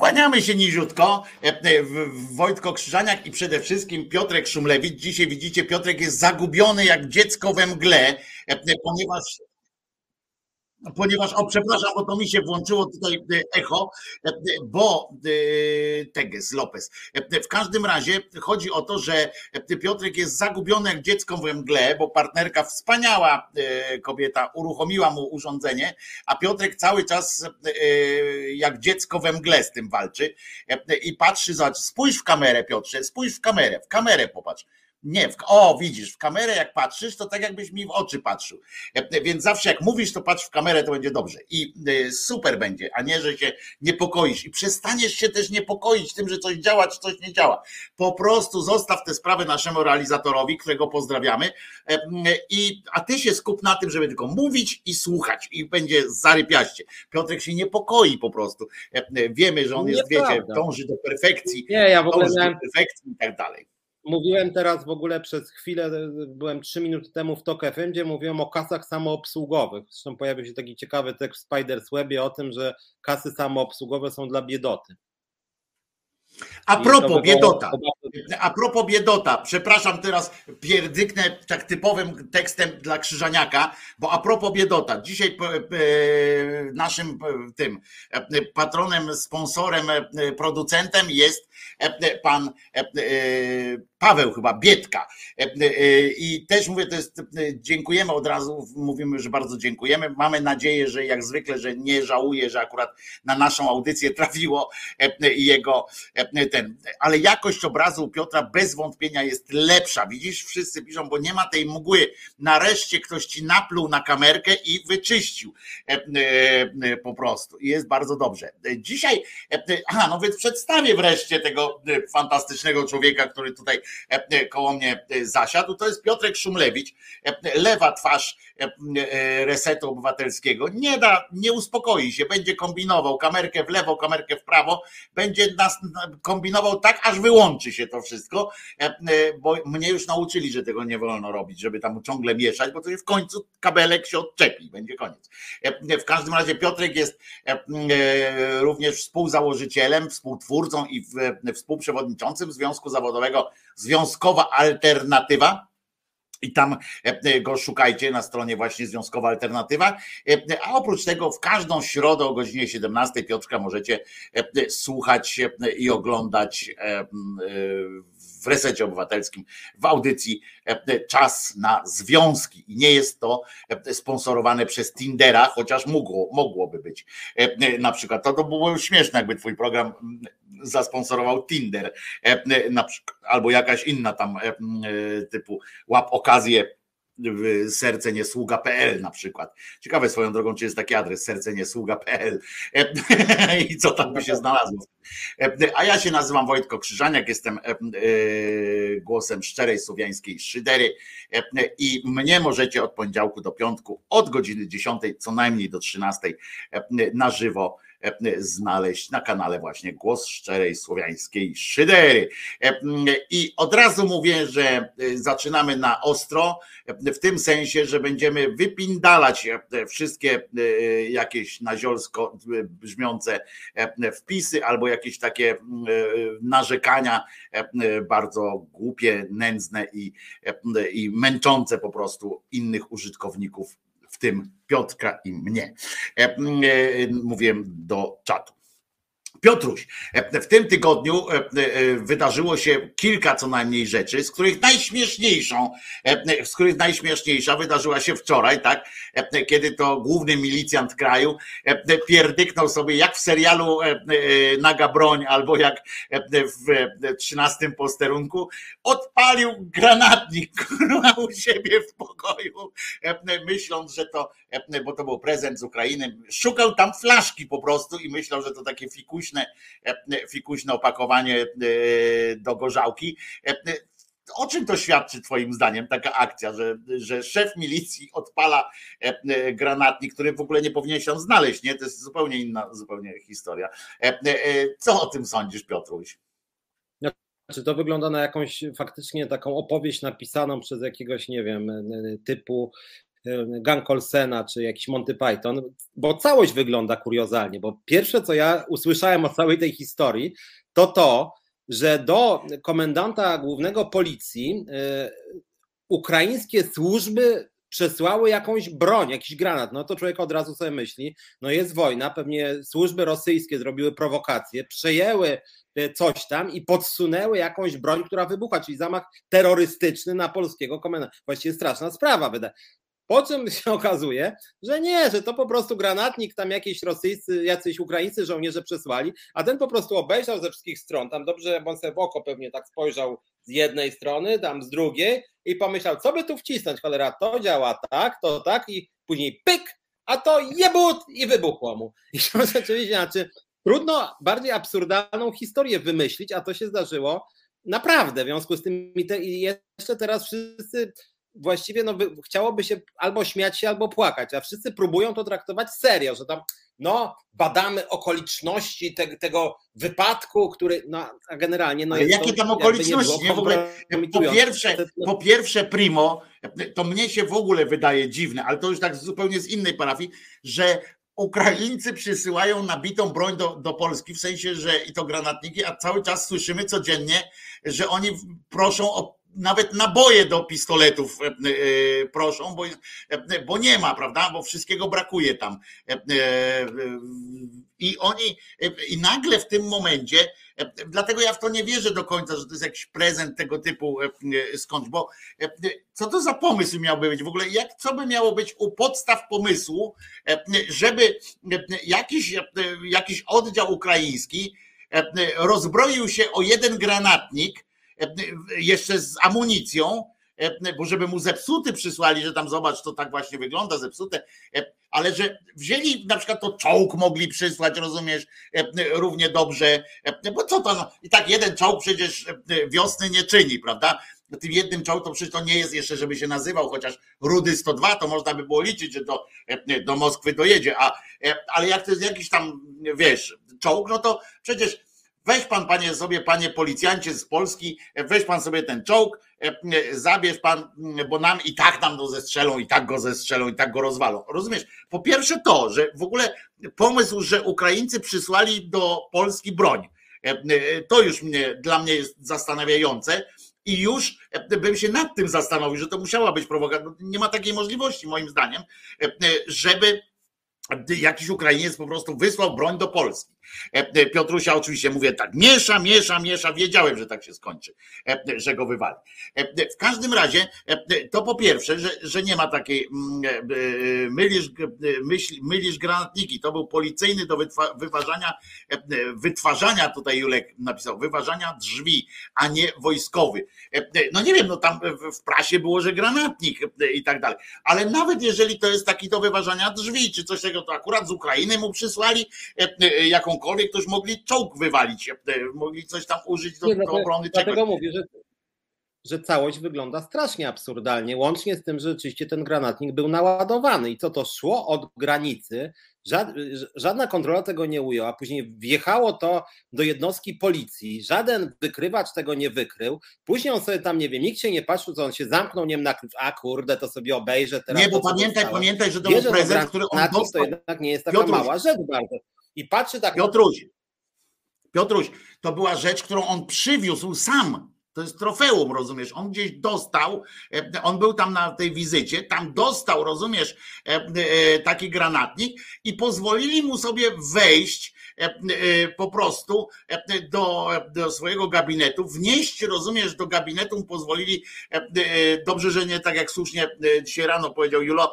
Kłaniamy się niziutko. Wojtko Krzyżaniak i przede wszystkim Piotrek Szumlewicz. Dzisiaj widzicie, Piotrek jest zagubiony jak dziecko we mgle, ponieważ ponieważ, o przepraszam, bo to mi się włączyło tutaj e, echo, e, bo e, Teges Lopez. W każdym razie chodzi o to, że Piotrek jest zagubiony jak dziecko we mgle, bo partnerka wspaniała kobieta uruchomiła mu urządzenie, a Piotrek cały czas jak dziecko we mgle z tym walczy i patrzy, spójrz w kamerę Piotrze, spójrz w kamerę, w kamerę popatrz. Nie, w, o widzisz, w kamerę jak patrzysz, to tak jakbyś mi w oczy patrzył. E, więc zawsze jak mówisz, to patrz w kamerę, to będzie dobrze. I e, super będzie, a nie, że się niepokoisz. I przestaniesz się też niepokoić tym, że coś działa, czy coś nie działa. Po prostu zostaw tę sprawę naszemu realizatorowi, którego pozdrawiamy. E, I, a ty się skup na tym, żeby tylko mówić i słuchać. I będzie zarypiaście. Piotrek się niepokoi po prostu. Wiemy, że on jest, wiecie, dąży do perfekcji. Nie, ja w ogóle miałem... do perfekcji i tak dalej. Mówiłem teraz w ogóle przez chwilę, byłem trzy minuty temu w Tok FM, gdzie mówiłem o kasach samoobsługowych. Zresztą pojawił się taki ciekawy tekst w Spiders Webie o tym, że kasy samoobsługowe są dla biedoty. A propos biedota, a propos biedota, przepraszam teraz, pierdyknę tak typowym tekstem dla Krzyżaniaka, bo a propos biedota, dzisiaj naszym tym patronem, sponsorem, producentem jest pan Paweł chyba, Bietka. I też mówię, to jest, dziękujemy od razu, mówimy, że bardzo dziękujemy. Mamy nadzieję, że jak zwykle, że nie żałuje, że akurat na naszą audycję trafiło jego ten, ale jakość obrazu Piotra bez wątpienia jest lepsza. Widzisz, wszyscy piszą, bo nie ma tej mgły. Nareszcie ktoś ci napluł na kamerkę i wyczyścił po prostu. I jest bardzo dobrze. Dzisiaj, aha, no więc przedstawię wreszcie tego fantastycznego człowieka, który tutaj koło mnie zasiadł. To jest Piotrek Szumlewicz, lewa twarz resetu obywatelskiego. Nie da, nie uspokoi się, będzie kombinował kamerkę w lewo, kamerkę w prawo, będzie nas kombinował tak, aż wyłączy się to wszystko, bo mnie już nauczyli, że tego nie wolno robić, żeby tam ciągle mieszać, bo to w końcu kabelek się odczepi, będzie koniec. W każdym razie Piotrek jest również współzałożycielem, współtwórcą i współprzewodniczącym Związku Zawodowego Związkowa Alternatywa. I tam e, go szukajcie na stronie właśnie Związkowa Alternatywa. E, a oprócz tego w każdą środę o godzinie 17 Piotrka możecie e, słuchać i oglądać w resecie obywatelskim w audycji Czas na Związki. I nie jest to sponsorowane przez Tindera, chociaż mogło, mogłoby być. Na przykład to, to było śmieszne, jakby twój program zasponsorował Tinder, na przykład, albo jakaś inna tam typu łap okazję serce niesługa.pl na przykład. Ciekawe swoją drogą, czy jest taki adres serce niesługa.pl i co tam by się znalazło. A ja się nazywam Wojtko Krzyżaniak, jestem e, głosem szczerej słowiańskiej szydery i mnie możecie od poniedziałku do piątku od godziny 10 co najmniej do 13 na żywo znaleźć na kanale właśnie Głos Szczerej Słowiańskiej Szydery. I od razu mówię, że zaczynamy na ostro, w tym sensie, że będziemy wypindalać wszystkie jakieś naziolsko brzmiące wpisy albo jakieś takie narzekania bardzo głupie, nędzne i, i męczące po prostu innych użytkowników w tym Piotrka i mnie. E, e, mówiłem do czatu. Piotruś, w tym tygodniu wydarzyło się kilka co najmniej rzeczy, z których najśmieszniejszą, z których najśmieszniejsza wydarzyła się wczoraj, tak, kiedy to główny milicjant kraju pierdyknął sobie jak w serialu Naga Broń albo jak w 13 posterunku, odpalił granatnik u siebie w pokoju, myśląc, że to, bo to był prezent z Ukrainy, szukał tam flaszki po prostu i myślał, że to takie fikuś fikuśne, e, fikuśne opakowanie e, do gorzałki. E, o czym to świadczy Twoim zdaniem taka akcja, że, że szef milicji odpala granatnik, który w ogóle nie powinien się znaleźć, nie? To jest zupełnie inna zupełnie historia. Co o tym sądzisz, Piotruś? Czy to wygląda na jakąś faktycznie taką opowieść napisaną przez jakiegoś, nie wiem, typu Gang Olsena czy jakiś Monty Python, bo całość wygląda kuriozalnie, bo pierwsze co ja usłyszałem o całej tej historii to to, że do komendanta głównego policji ukraińskie służby przesłały jakąś broń, jakiś granat, no to człowiek od razu sobie myśli, no jest wojna, pewnie służby rosyjskie zrobiły prowokację, przejęły e, coś tam i podsunęły jakąś broń, która wybucha, czyli zamach terrorystyczny na polskiego komendanta. Właściwie straszna sprawa, wydaje. Po czym się okazuje, że nie, że to po prostu granatnik tam jakieś rosyjscy, jacyś ukraińscy żołnierze przesłali, a ten po prostu obejrzał ze wszystkich stron, tam dobrze, bo on sobie w oko pewnie tak spojrzał z jednej strony, tam z drugiej i pomyślał, co by tu wcisnąć, cholera, to działa tak, to tak i później pyk, a to jebut i wybuchło mu. I to rzeczywiście, znaczy trudno bardziej absurdalną historię wymyślić, a to się zdarzyło naprawdę, w związku z tym i jeszcze teraz wszyscy właściwie no, chciałoby się albo śmiać się, albo płakać, a wszyscy próbują to traktować serio, że tam no, badamy okoliczności te, tego wypadku, który, no, a generalnie... No, jest jakie tam okoliczności? Nie, ogóle, po, pierwsze, po pierwsze, primo, to mnie się w ogóle wydaje dziwne, ale to już tak zupełnie z innej parafii, że Ukraińcy przysyłają nabitą broń do, do Polski, w sensie, że i to granatniki, a cały czas słyszymy codziennie, że oni proszą o nawet naboje do pistoletów e, e, proszą, bo, e, bo nie ma, prawda? Bo wszystkiego brakuje tam. I oni, i nagle w tym momencie, dlatego ja w to nie wierzę do końca, że to jest jakiś prezent tego typu skądś, bo co to za pomysł miałby być w ogóle? Jak, co by miało być u podstaw pomysłu, żeby jakiś, jakiś oddział ukraiński rozbroił się o jeden granatnik, jeszcze z amunicją, e, bo żeby mu zepsuty przysłali, że tam zobacz, to tak właśnie wygląda, zepsute, e, ale że wzięli na przykład to czołg mogli przysłać, rozumiesz, równie dobrze, bo co to, no, i tak jeden czołg przecież wiosny nie czyni, prawda? Tym jednym czołg to przecież to nie jest jeszcze, żeby się nazywał, chociaż Rudy 102, to można by było liczyć, że do, do Moskwy dojedzie, a, ale jak to jest jakiś tam, wiesz, czołg, no to przecież Weź pan, panie sobie, panie policjancie z Polski, weź pan sobie ten czołg, e, zabierz pan, bo nam i tak nam go zestrzelą, i tak go zestrzelą, i tak go rozwalą. Rozumiesz? Po pierwsze to, że w ogóle pomysł, że Ukraińcy przysłali do Polski broń, e, e, to już mnie, dla mnie jest zastanawiające. I już bym się nad tym zastanowił, że to musiała być prowokacja. Nie ma takiej możliwości, moim zdaniem, żeby jakiś Ukrainiec po prostu wysłał broń do Polski. E, e, Piotrusia oczywiście mówię tak, miesza, miesza, miesza, wiedziałem, że tak się skończy, e, że go wywali. W każdym razie to po pierwsze, że, że nie ma takiej, mm, mylisz, myśl, mylisz granatniki, to był policyjny do wyważania, wytwarzania, tutaj Julek napisał, wyważania drzwi, a nie wojskowy. No nie wiem, no tam w prasie było, że granatnik i tak dalej, ale nawet jeżeli to jest taki do wyważania drzwi, czy coś takiego, to akurat z Ukrainy mu przysłali jaką jakąkolwiek, to już mogli czołg wywalić, e, mogli coś tam użyć do, nie, no, do obrony Dlatego czegoś. mówię, że, że całość wygląda strasznie absurdalnie, łącznie z tym, że rzeczywiście ten granatnik był naładowany i co to szło od granicy, żadna kontrola tego nie ujęła, później wjechało to do jednostki policji, żaden wykrywacz tego nie wykrył, później on sobie tam, nie wiem, nikt się nie patrzył, co on się zamknął, nie wiem, na klucz, a kurde, to sobie obejrzę teraz. Nie, bo pamiętaj, pamiętaj, że to był prezent, który on dostał. To jednak nie jest taka Piotruś, mała rzecz bardzo. I patrzy tak. Piotruś, Piotruś, to była rzecz, którą on przywiózł sam. To jest trofeum, rozumiesz? On gdzieś dostał, e, on był tam na tej wizycie, tam dostał, rozumiesz, e, e, taki granatnik i pozwolili mu sobie wejść po prostu e, do, do swojego gabinetu, wnieść, rozumiesz, do gabinetu pozwolili, dobrze, że nie tak jak słusznie dzisiaj rano powiedział Julo,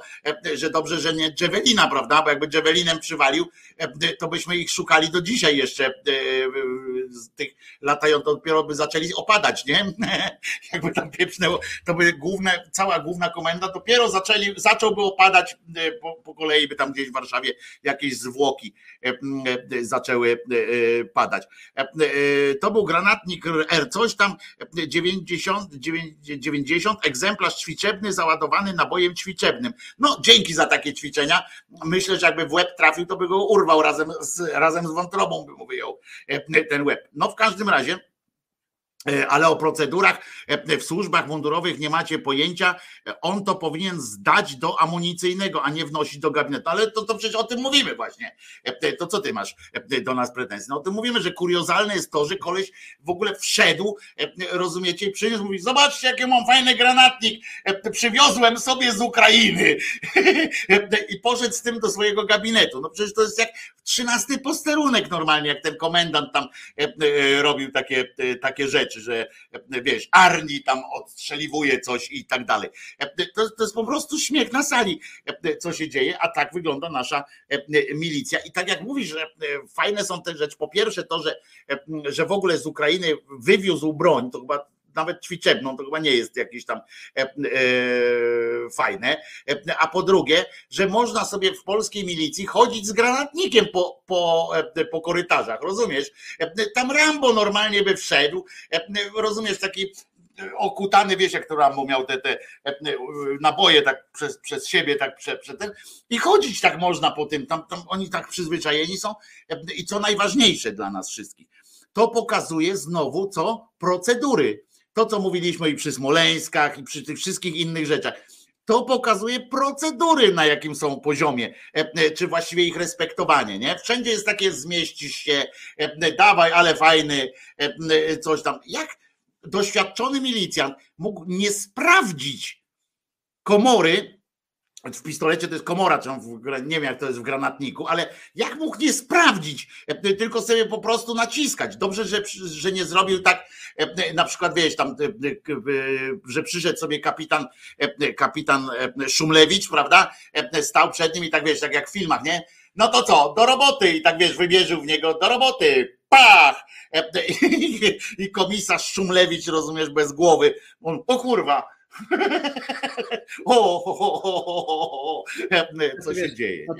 że dobrze, że nie Dżewelina, prawda, bo jakby Dżewelinem przywalił, to byśmy ich szukali do dzisiaj jeszcze z tych latających, to dopiero by zaczęli opadać, nie? Jakby tam pieprznęło, to by główne, cała główna komenda dopiero zaczęli, zacząłby opadać po, po kolei by tam gdzieś w Warszawie jakieś zwłoki zaczęły e, e, padać. E, to był granatnik R, coś tam 90, 90 egzemplarz ćwiczebny załadowany nabojem ćwiczebnym. No, dzięki za takie ćwiczenia. Myślę, że jakby w łeb trafił, to by go urwał razem z, razem z wątrobą, by mu wyjął ten łeb. No, w każdym razie ale o procedurach e, w służbach mundurowych nie macie pojęcia. E, on to powinien zdać do amunicyjnego, a nie wnosić do gabinetu. Ale to, to przecież o tym mówimy właśnie. To co ty masz do nas pretensje? No o tym mówimy, że kuriozalne jest to, że koleś w ogóle wszedł, rozumiecie, i przyniósł, mówi, zobaczcie jaki mam fajny granatnik, przywiozłem sobie z Ukrainy i poszedł z tym do swojego gabinetu. No przecież to jest jak trzynasty posterunek normalnie, jak ten komendant tam robił takie, takie rzeczy rzeczy, że wiesz, Arni tam odstrzeliwuje coś i tak dalej. To, to jest po prostu śmiech na sali, co się dzieje, a tak wygląda nasza milicja. I tak jak mówisz, że fajne są te rzeczy. Po pierwsze to, że, że w ogóle z Ukrainy wywiózł broń, to chyba nawet ćwiczebną, to chyba nie jest jakieś tam e, e, fajne. E, a po drugie, że można sobie w polskiej milicji chodzić z granatnikiem po, po, po korytarzach, rozumiesz? Tam Rambo normalnie by wszedł, rozumiesz, taki okutany, wiesz, jak to Rambo miał te, te naboje tak przez, przez siebie, tak przed, przed ten i chodzić tak można po tym, tam, tam oni tak przyzwyczajeni są i co najważniejsze dla nas wszystkich, to pokazuje znowu co? Procedury to, co mówiliśmy i przy Smoleńskach, i przy tych wszystkich innych rzeczach, to pokazuje procedury, na jakim są poziomie, e, e, czy właściwie ich respektowanie. Nie? Wszędzie jest takie zmieścisz się, e, dawaj, ale fajny, coś tam. Jak doświadczony milicjant mógł nie sprawdzić komory, w pistolecie to jest komora, czy w, nie wiem jak to jest w granatniku, ale jak mógł nie sprawdzić, e, tylko sobie po prostu naciskać. Dobrze, że, że nie zrobił tak, e, na przykład wiesz, tam, e, że przyszedł sobie kapitan, kapitan Szumlewicz, prawda, stał przed nim i tak wiesz, tak jak w filmach, nie? No to co, do roboty i tak wiesz, wymierzył w niego, do roboty, pach! I komisarz Szumlewicz, rozumiesz, bez głowy, on, o kurwa, o, o, co się dzieje? No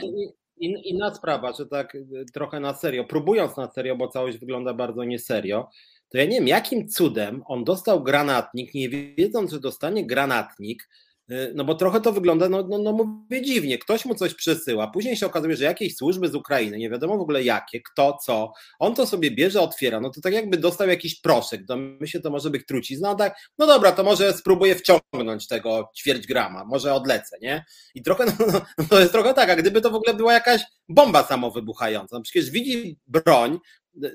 in, inna sprawa, że tak y, trochę na serio, próbując na serio, bo całość wygląda bardzo nieserio, to ja nie wiem, jakim cudem on dostał granatnik, nie wiedząc, że dostanie granatnik, no bo trochę to wygląda, no, no, no mówię dziwnie, ktoś mu coś przesyła, później się okazuje, że jakieś służby z Ukrainy, nie wiadomo w ogóle jakie, kto, co, on to sobie bierze, otwiera, no to tak jakby dostał jakiś proszek, do my się to może być trucizna, no tak, no dobra, to może spróbuję wciągnąć tego ćwierć grama, może odlecę, nie? I trochę, no, no, no to jest trochę tak, a gdyby to w ogóle była jakaś bomba samowybuchająca, no przecież widzi broń,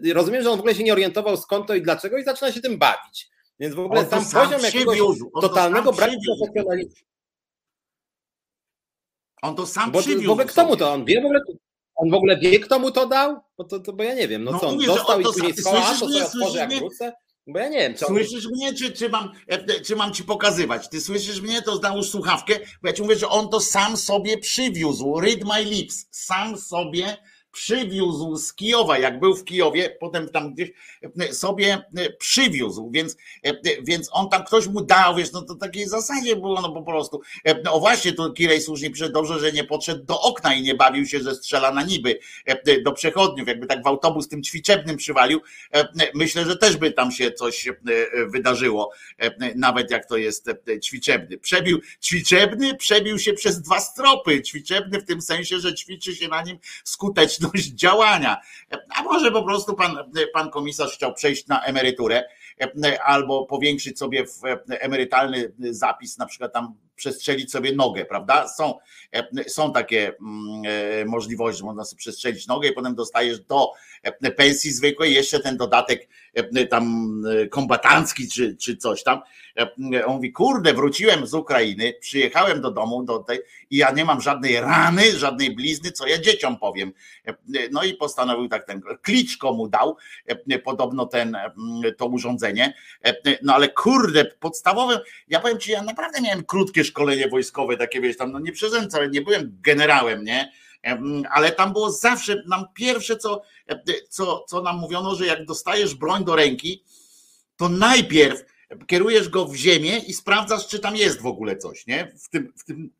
y, rozumiem, że on w ogóle się nie orientował skąd to i dlaczego i zaczyna się tym bawić. Więc w ogóle sam poziom jakiegoś totalnego braku profesjonalizmu. On to sam bo, przywiózł. W ogóle kto mu to, on wie w ogóle, on w ogóle wie, kto mu to dał? Bo, to, to, bo ja nie wiem, no, no co, on mówię, dostał i później schował, to sobie otworzy jak wrócę? Bo ja nie wiem. Co słyszysz mnie, czy, czy, mam, e, czy mam ci pokazywać? Ty słyszysz mnie, to załóż słuchawkę, bo ja ci mówię, że on to sam sobie przywiózł. Read my lips. Sam sobie przywiózł z Kijowa, jak był w Kijowie, potem tam gdzieś e, sobie e, przywiózł, więc, e, więc on tam ktoś mu dał, wiesz, no to takiej zasadzie było, no po prostu. No właśnie, tu Kirej słusznie pisze, dobrze, że nie podszedł do okna i nie bawił się, że strzela na niby do przechodniów, jakby tak w autobus tym ćwiczebnym przywalił, myślę, że też by tam się coś wydarzyło, nawet jak to jest ćwiczebny. Przebił, ćwiczebny przebił się przez dwa stropy, ćwiczebny w tym sensie, że ćwiczy się na nim skutecznie skuteczność działania. A może po prostu pan, pan komisarz chciał przejść na emeryturę albo powiększyć sobie emerytalny zapis, na przykład tam przestrzelić sobie nogę, prawda? Są, są takie mm, możliwości, można sobie przestrzelić nogę i potem dostajesz do pensji zwykłej jeszcze ten dodatek tam kombatancki czy, czy coś tam. On mówi, kurde, wróciłem z Ukrainy, przyjechałem do domu do tej i ja nie mam żadnej rany, żadnej blizny, co ja dzieciom powiem. No i postanowił tak ten kliczko mu dał, podobno ten, to urządzenie. No ale kurde, podstawowe, ja powiem ci, ja naprawdę miałem krótkie szkolenie wojskowe, takie wiesz, tam no nie przezęcam, nie byłem generałem, nie? Ale tam było zawsze nam pierwsze, co, co, co nam mówiono, że jak dostajesz broń do ręki, to najpierw kierujesz go w ziemię i sprawdzasz, czy tam jest w ogóle coś, nie? W tym, w tym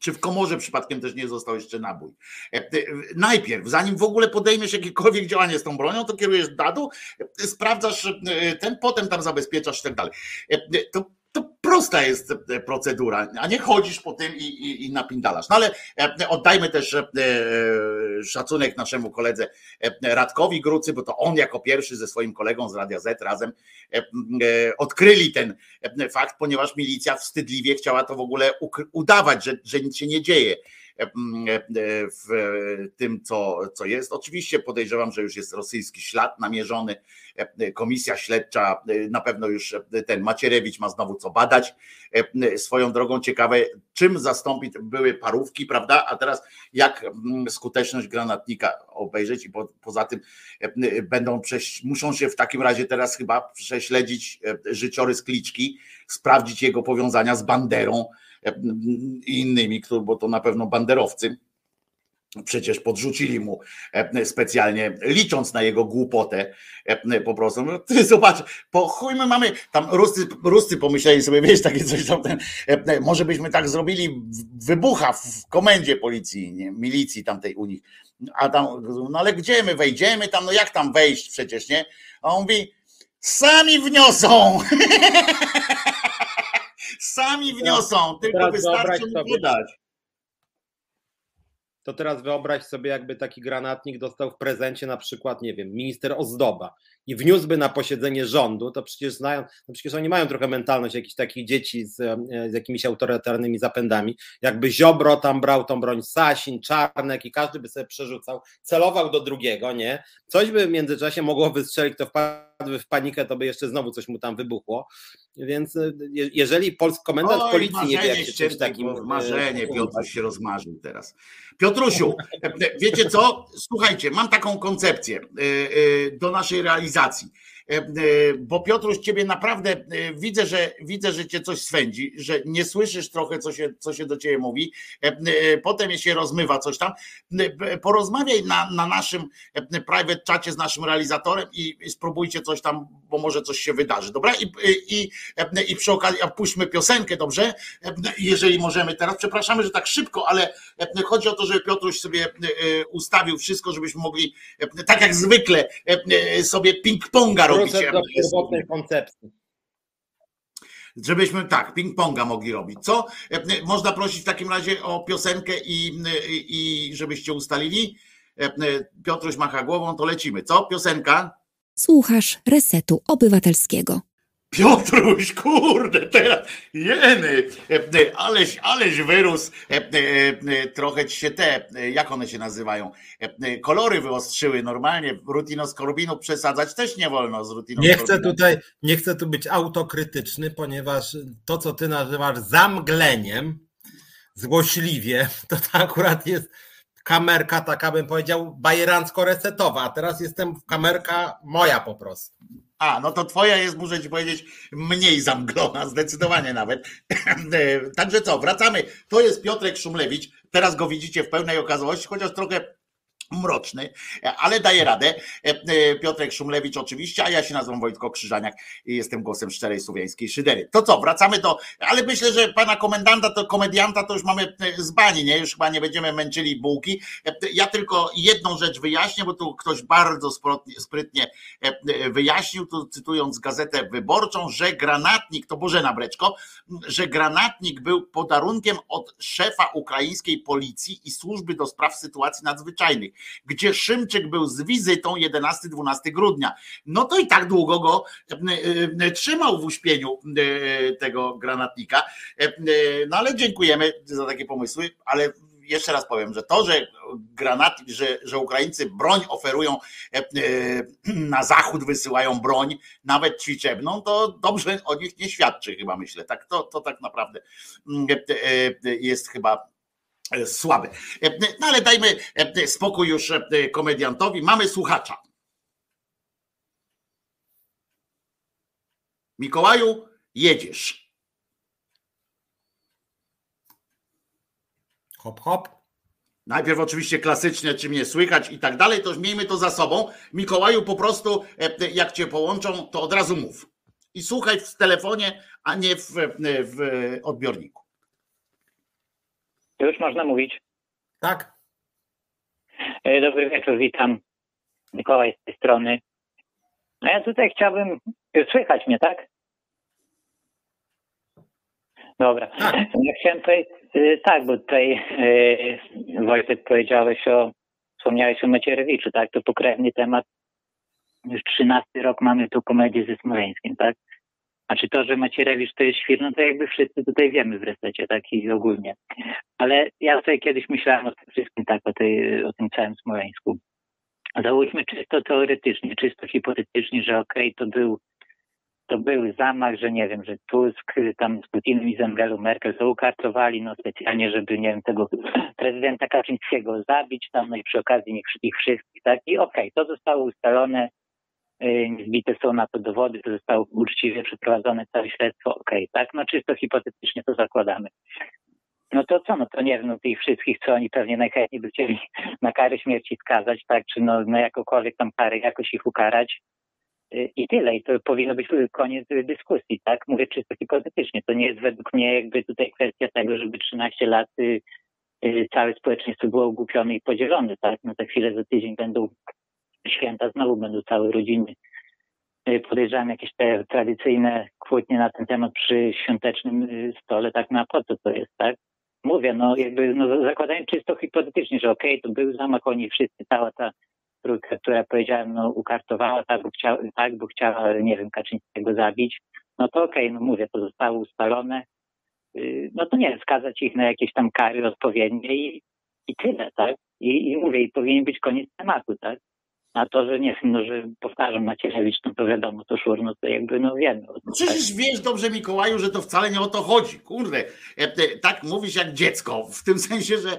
czy w komorze przypadkiem też nie został jeszcze nabój. Najpierw, zanim w ogóle podejmiesz jakiekolwiek działanie z tą bronią, to kierujesz dół, sprawdzasz ten, potem tam zabezpieczasz i tak dalej. To to prosta jest e, procedura, a nie chodzisz po tym i, i, i napindalasz. No ale e, oddajmy też e, szacunek naszemu koledze Radkowi Grucy, bo to on jako pierwszy ze swoim kolegą z Radia Z razem odkryli ten fakt, ponieważ milicja wstydliwie chciała to w ogóle udawać, że, że nic się nie dzieje w tym, co, co jest. Oczywiście podejrzewam, że już jest rosyjski ślad namierzony. Komisja śledcza, na pewno już ten Macierewicz ma znowu co badać. Swoją drogą ciekawe, czym zastąpić były parówki, prawda? A teraz jak skuteczność granatnika obejrzeć i po, poza tym będą przejść, muszą się w takim razie teraz chyba prześledzić życiorys Kliczki, sprawdzić jego powiązania z Banderą i innymi, bo to na pewno banderowcy. Przecież podrzucili mu e, specjalnie, licząc na jego głupotę, e, po prostu. No, ty zobacz, po chuj my mamy, tam Ruscy, Ruscy pomyśleli sobie, wiesz, takie coś tam, ten, e, może byśmy tak zrobili, wybucha w komendzie policji, nie, milicji tamtej u nich. A tam, no ale gdzie my wejdziemy tam, no jak tam wejść przecież, nie? A on mówi, sami wniosą. Sami wniosą, tylko wystarczy podać. To teraz wyobraź sobie, jakby taki granatnik dostał w prezencie na przykład, nie wiem, minister Ozdoba i wniósłby na posiedzenie rządu, to przecież znają, no przecież oni mają trochę mentalność jakichś takich dzieci z, e, z jakimiś autorytarnymi zapędami. Jakby Ziobro tam brał tą broń, Sasin, Czarnek i każdy by sobie przerzucał, celował do drugiego, nie? Coś by w międzyczasie mogło wystrzelić, to wpadłby w panikę, to by jeszcze znowu coś mu tam wybuchło. Więc e, jeżeli polski komendant Oj, policji nie wie, jak się czymś takim... E, marzenie, Piotr się rozmarzył teraz. Piotrusiu, wiecie co? Słuchajcie, mam taką koncepcję do naszej realizacji. E, e, bo Piotruś, ciebie naprawdę e, widzę, że widzę, że cię coś swędzi, że nie słyszysz trochę, co się, co się do ciebie mówi. Potem się rozmywa coś tam. Porozmawiaj na, na naszym private czacie z naszym realizatorem i, spróbujcie coś tam, bo może coś się wydarzy. Dobra? I, i, i przy okazji puśćmy piosenkę, dobrze? Jeżeli możemy teraz. Przepraszamy, że tak szybko, ale chodzi o to, żeby Piotruś sobie ustawił wszystko, żebyśmy mogli, tak jak zwykle, sobie ping-ponga robić. Do pierwotnej koncepcji. Żebyśmy tak, ping-ponga mogli robić. Co? Można prosić w takim razie o piosenkę i, i żebyście ustalili. Piotruś macha głową, to lecimy. Co? Piosenka? Słuchasz Resetu Obywatelskiego. Piotruś, kurde, teraz jeny, aleś, aleś wyrósł, trochę ci się te, jak one się nazywają, kolory wyostrzyły normalnie, rutino z korbinu przesadzać też nie wolno z rutiną Nie chcę tutaj, nie chcę tu być autokrytyczny, ponieważ to, co ty nazywasz zamgleniem, złośliwie, to, to akurat jest kamerka taka, bym powiedział, bajerancko-resetowa, a teraz jestem kamerka moja po prostu. A, no to twoja jest, muszę ci powiedzieć, mniej zamglona, zdecydowanie nawet. Także co, wracamy. To jest Piotrek Szumlewicz. Teraz go widzicie w pełnej okazałości, chociaż trochę mroczny, ale daje radę. E, e, Piotrek Szumlewicz oczywiście, a ja się nazywam Wojtko Krzyżaniak i jestem głosem szczerej słowiańskiej szydery. To co, wracamy do, ale myślę, że pana komendanta, to komedianta to już mamy e, z bani, nie? Już chyba nie będziemy męczyli bułki. Ja tylko jedną rzecz wyjaśnię, bo tu ktoś bardzo sprytnie wyjaśnił, tu cytując gazetę wyborczą, że granatnik, to Bożena Breczko, że granatnik był podarunkiem od szefa ukraińskiej policji i służby do spraw sytuacji nadzwyczajnych gdzie Szymczyk był z wizytą 11-12 grudnia. No to i tak długo go e, e, trzymał w uśpieniu e, tego granatnika. No ale dziękujemy za takie pomysły, ale jeszcze raz powiem, że to, że granat, że, że Ukraińcy broń oferują na zachód, wysyłają broń, nawet ćwiczebną, to dobrze o nich nie świadczy chyba myślę. Tak, to, to tak naprawdę jest chyba E, słaby. E, no ale dajmy e, spokój już komediantowi. Mamy słuchacza. Mikołaju, jedziesz. Hop, hop. Najpierw oczywiście klasycznie, czy mnie słychać i tak dalej, to miejmy to za sobą. Mikołaju, po prostu jak cię połączą, to od razu mów. I słuchaj w telefonie, a nie w, w odbiorniku. Już można mówić. Tak. E, dobry wieczór, witam. Mikołaj z tej strony. No ja tutaj chciałbym. Słychać mnie, tak? Dobra. Tak. Ja chciałem tutaj, y, tak, bo tutaj yy, Wojtek powiedziałeś o, wspomniałeś o Macierewiczu, tak, to pokrewny temat. Już trzynasty rok mamy tu komedię ze Smoleńskim, tak? Znaczy to, że Macierewicz to jest świr, no to jakby wszyscy tutaj wiemy w resecie, tak i ogólnie. Ale ja sobie kiedyś myślałem o tym wszystkim, tak, o, tej, o tym całym Smoleńsku. Załóżmy czysto teoretycznie, czysto hipotetycznie, że okej, okay, to był to był zamach, że nie wiem, że Tusk tam z Putinem i z Angelą Merkel to ukartowali, no specjalnie, żeby, nie wiem, tego prezydenta Kaczyńskiego zabić tam, no i przy okazji ich, ich wszystkich, tak? I okej, okay, to zostało ustalone, zbite są na to dowody, to zostało uczciwie przeprowadzone całe śledztwo, okej, okay, tak? No czysto hipotetycznie to zakładamy. No to co, no to nie wiem, no tych wszystkich, co oni pewnie najchętniej by chcieli na karę śmierci skazać, tak, czy no na jakąkolwiek tam karę jakoś ich ukarać, i tyle. I to powinno być koniec dyskusji, tak? Mówię czysto hipotetycznie. To nie jest według mnie jakby tutaj kwestia tego, żeby 13 lat y, y, całe społeczeństwo było ogłupione i podzielone, tak? No za chwilę, za tydzień będą święta, znowu będą całe rodziny. Y, podejrzewam jakieś te tradycyjne kłótnie na ten temat przy świątecznym stole, tak na po co to jest, tak? Mówię, no jakby no, zakładając czysto hipotetycznie, że okej, okay, to był zamach, oni wszyscy, cała ta trójkę, która powiedziałem, no ukartowała tak, bo chciała, tak, bo chciała, nie wiem, Kaczyńskiego zabić, no to okej, okay, no mówię, to zostało ustalone, yy, no to nie, skazać ich na jakieś tam kary odpowiednie i, i tyle, tak? I, I mówię, i powinien być koniec tematu, tak? A to, że nie no, że powtarzam Macierewicz, no to wiadomo, to szur, no to jakby no wiemy. No przecież tak. wiesz dobrze Mikołaju, że to wcale nie o to chodzi, kurde. E, e, tak mówisz jak dziecko, w tym sensie, że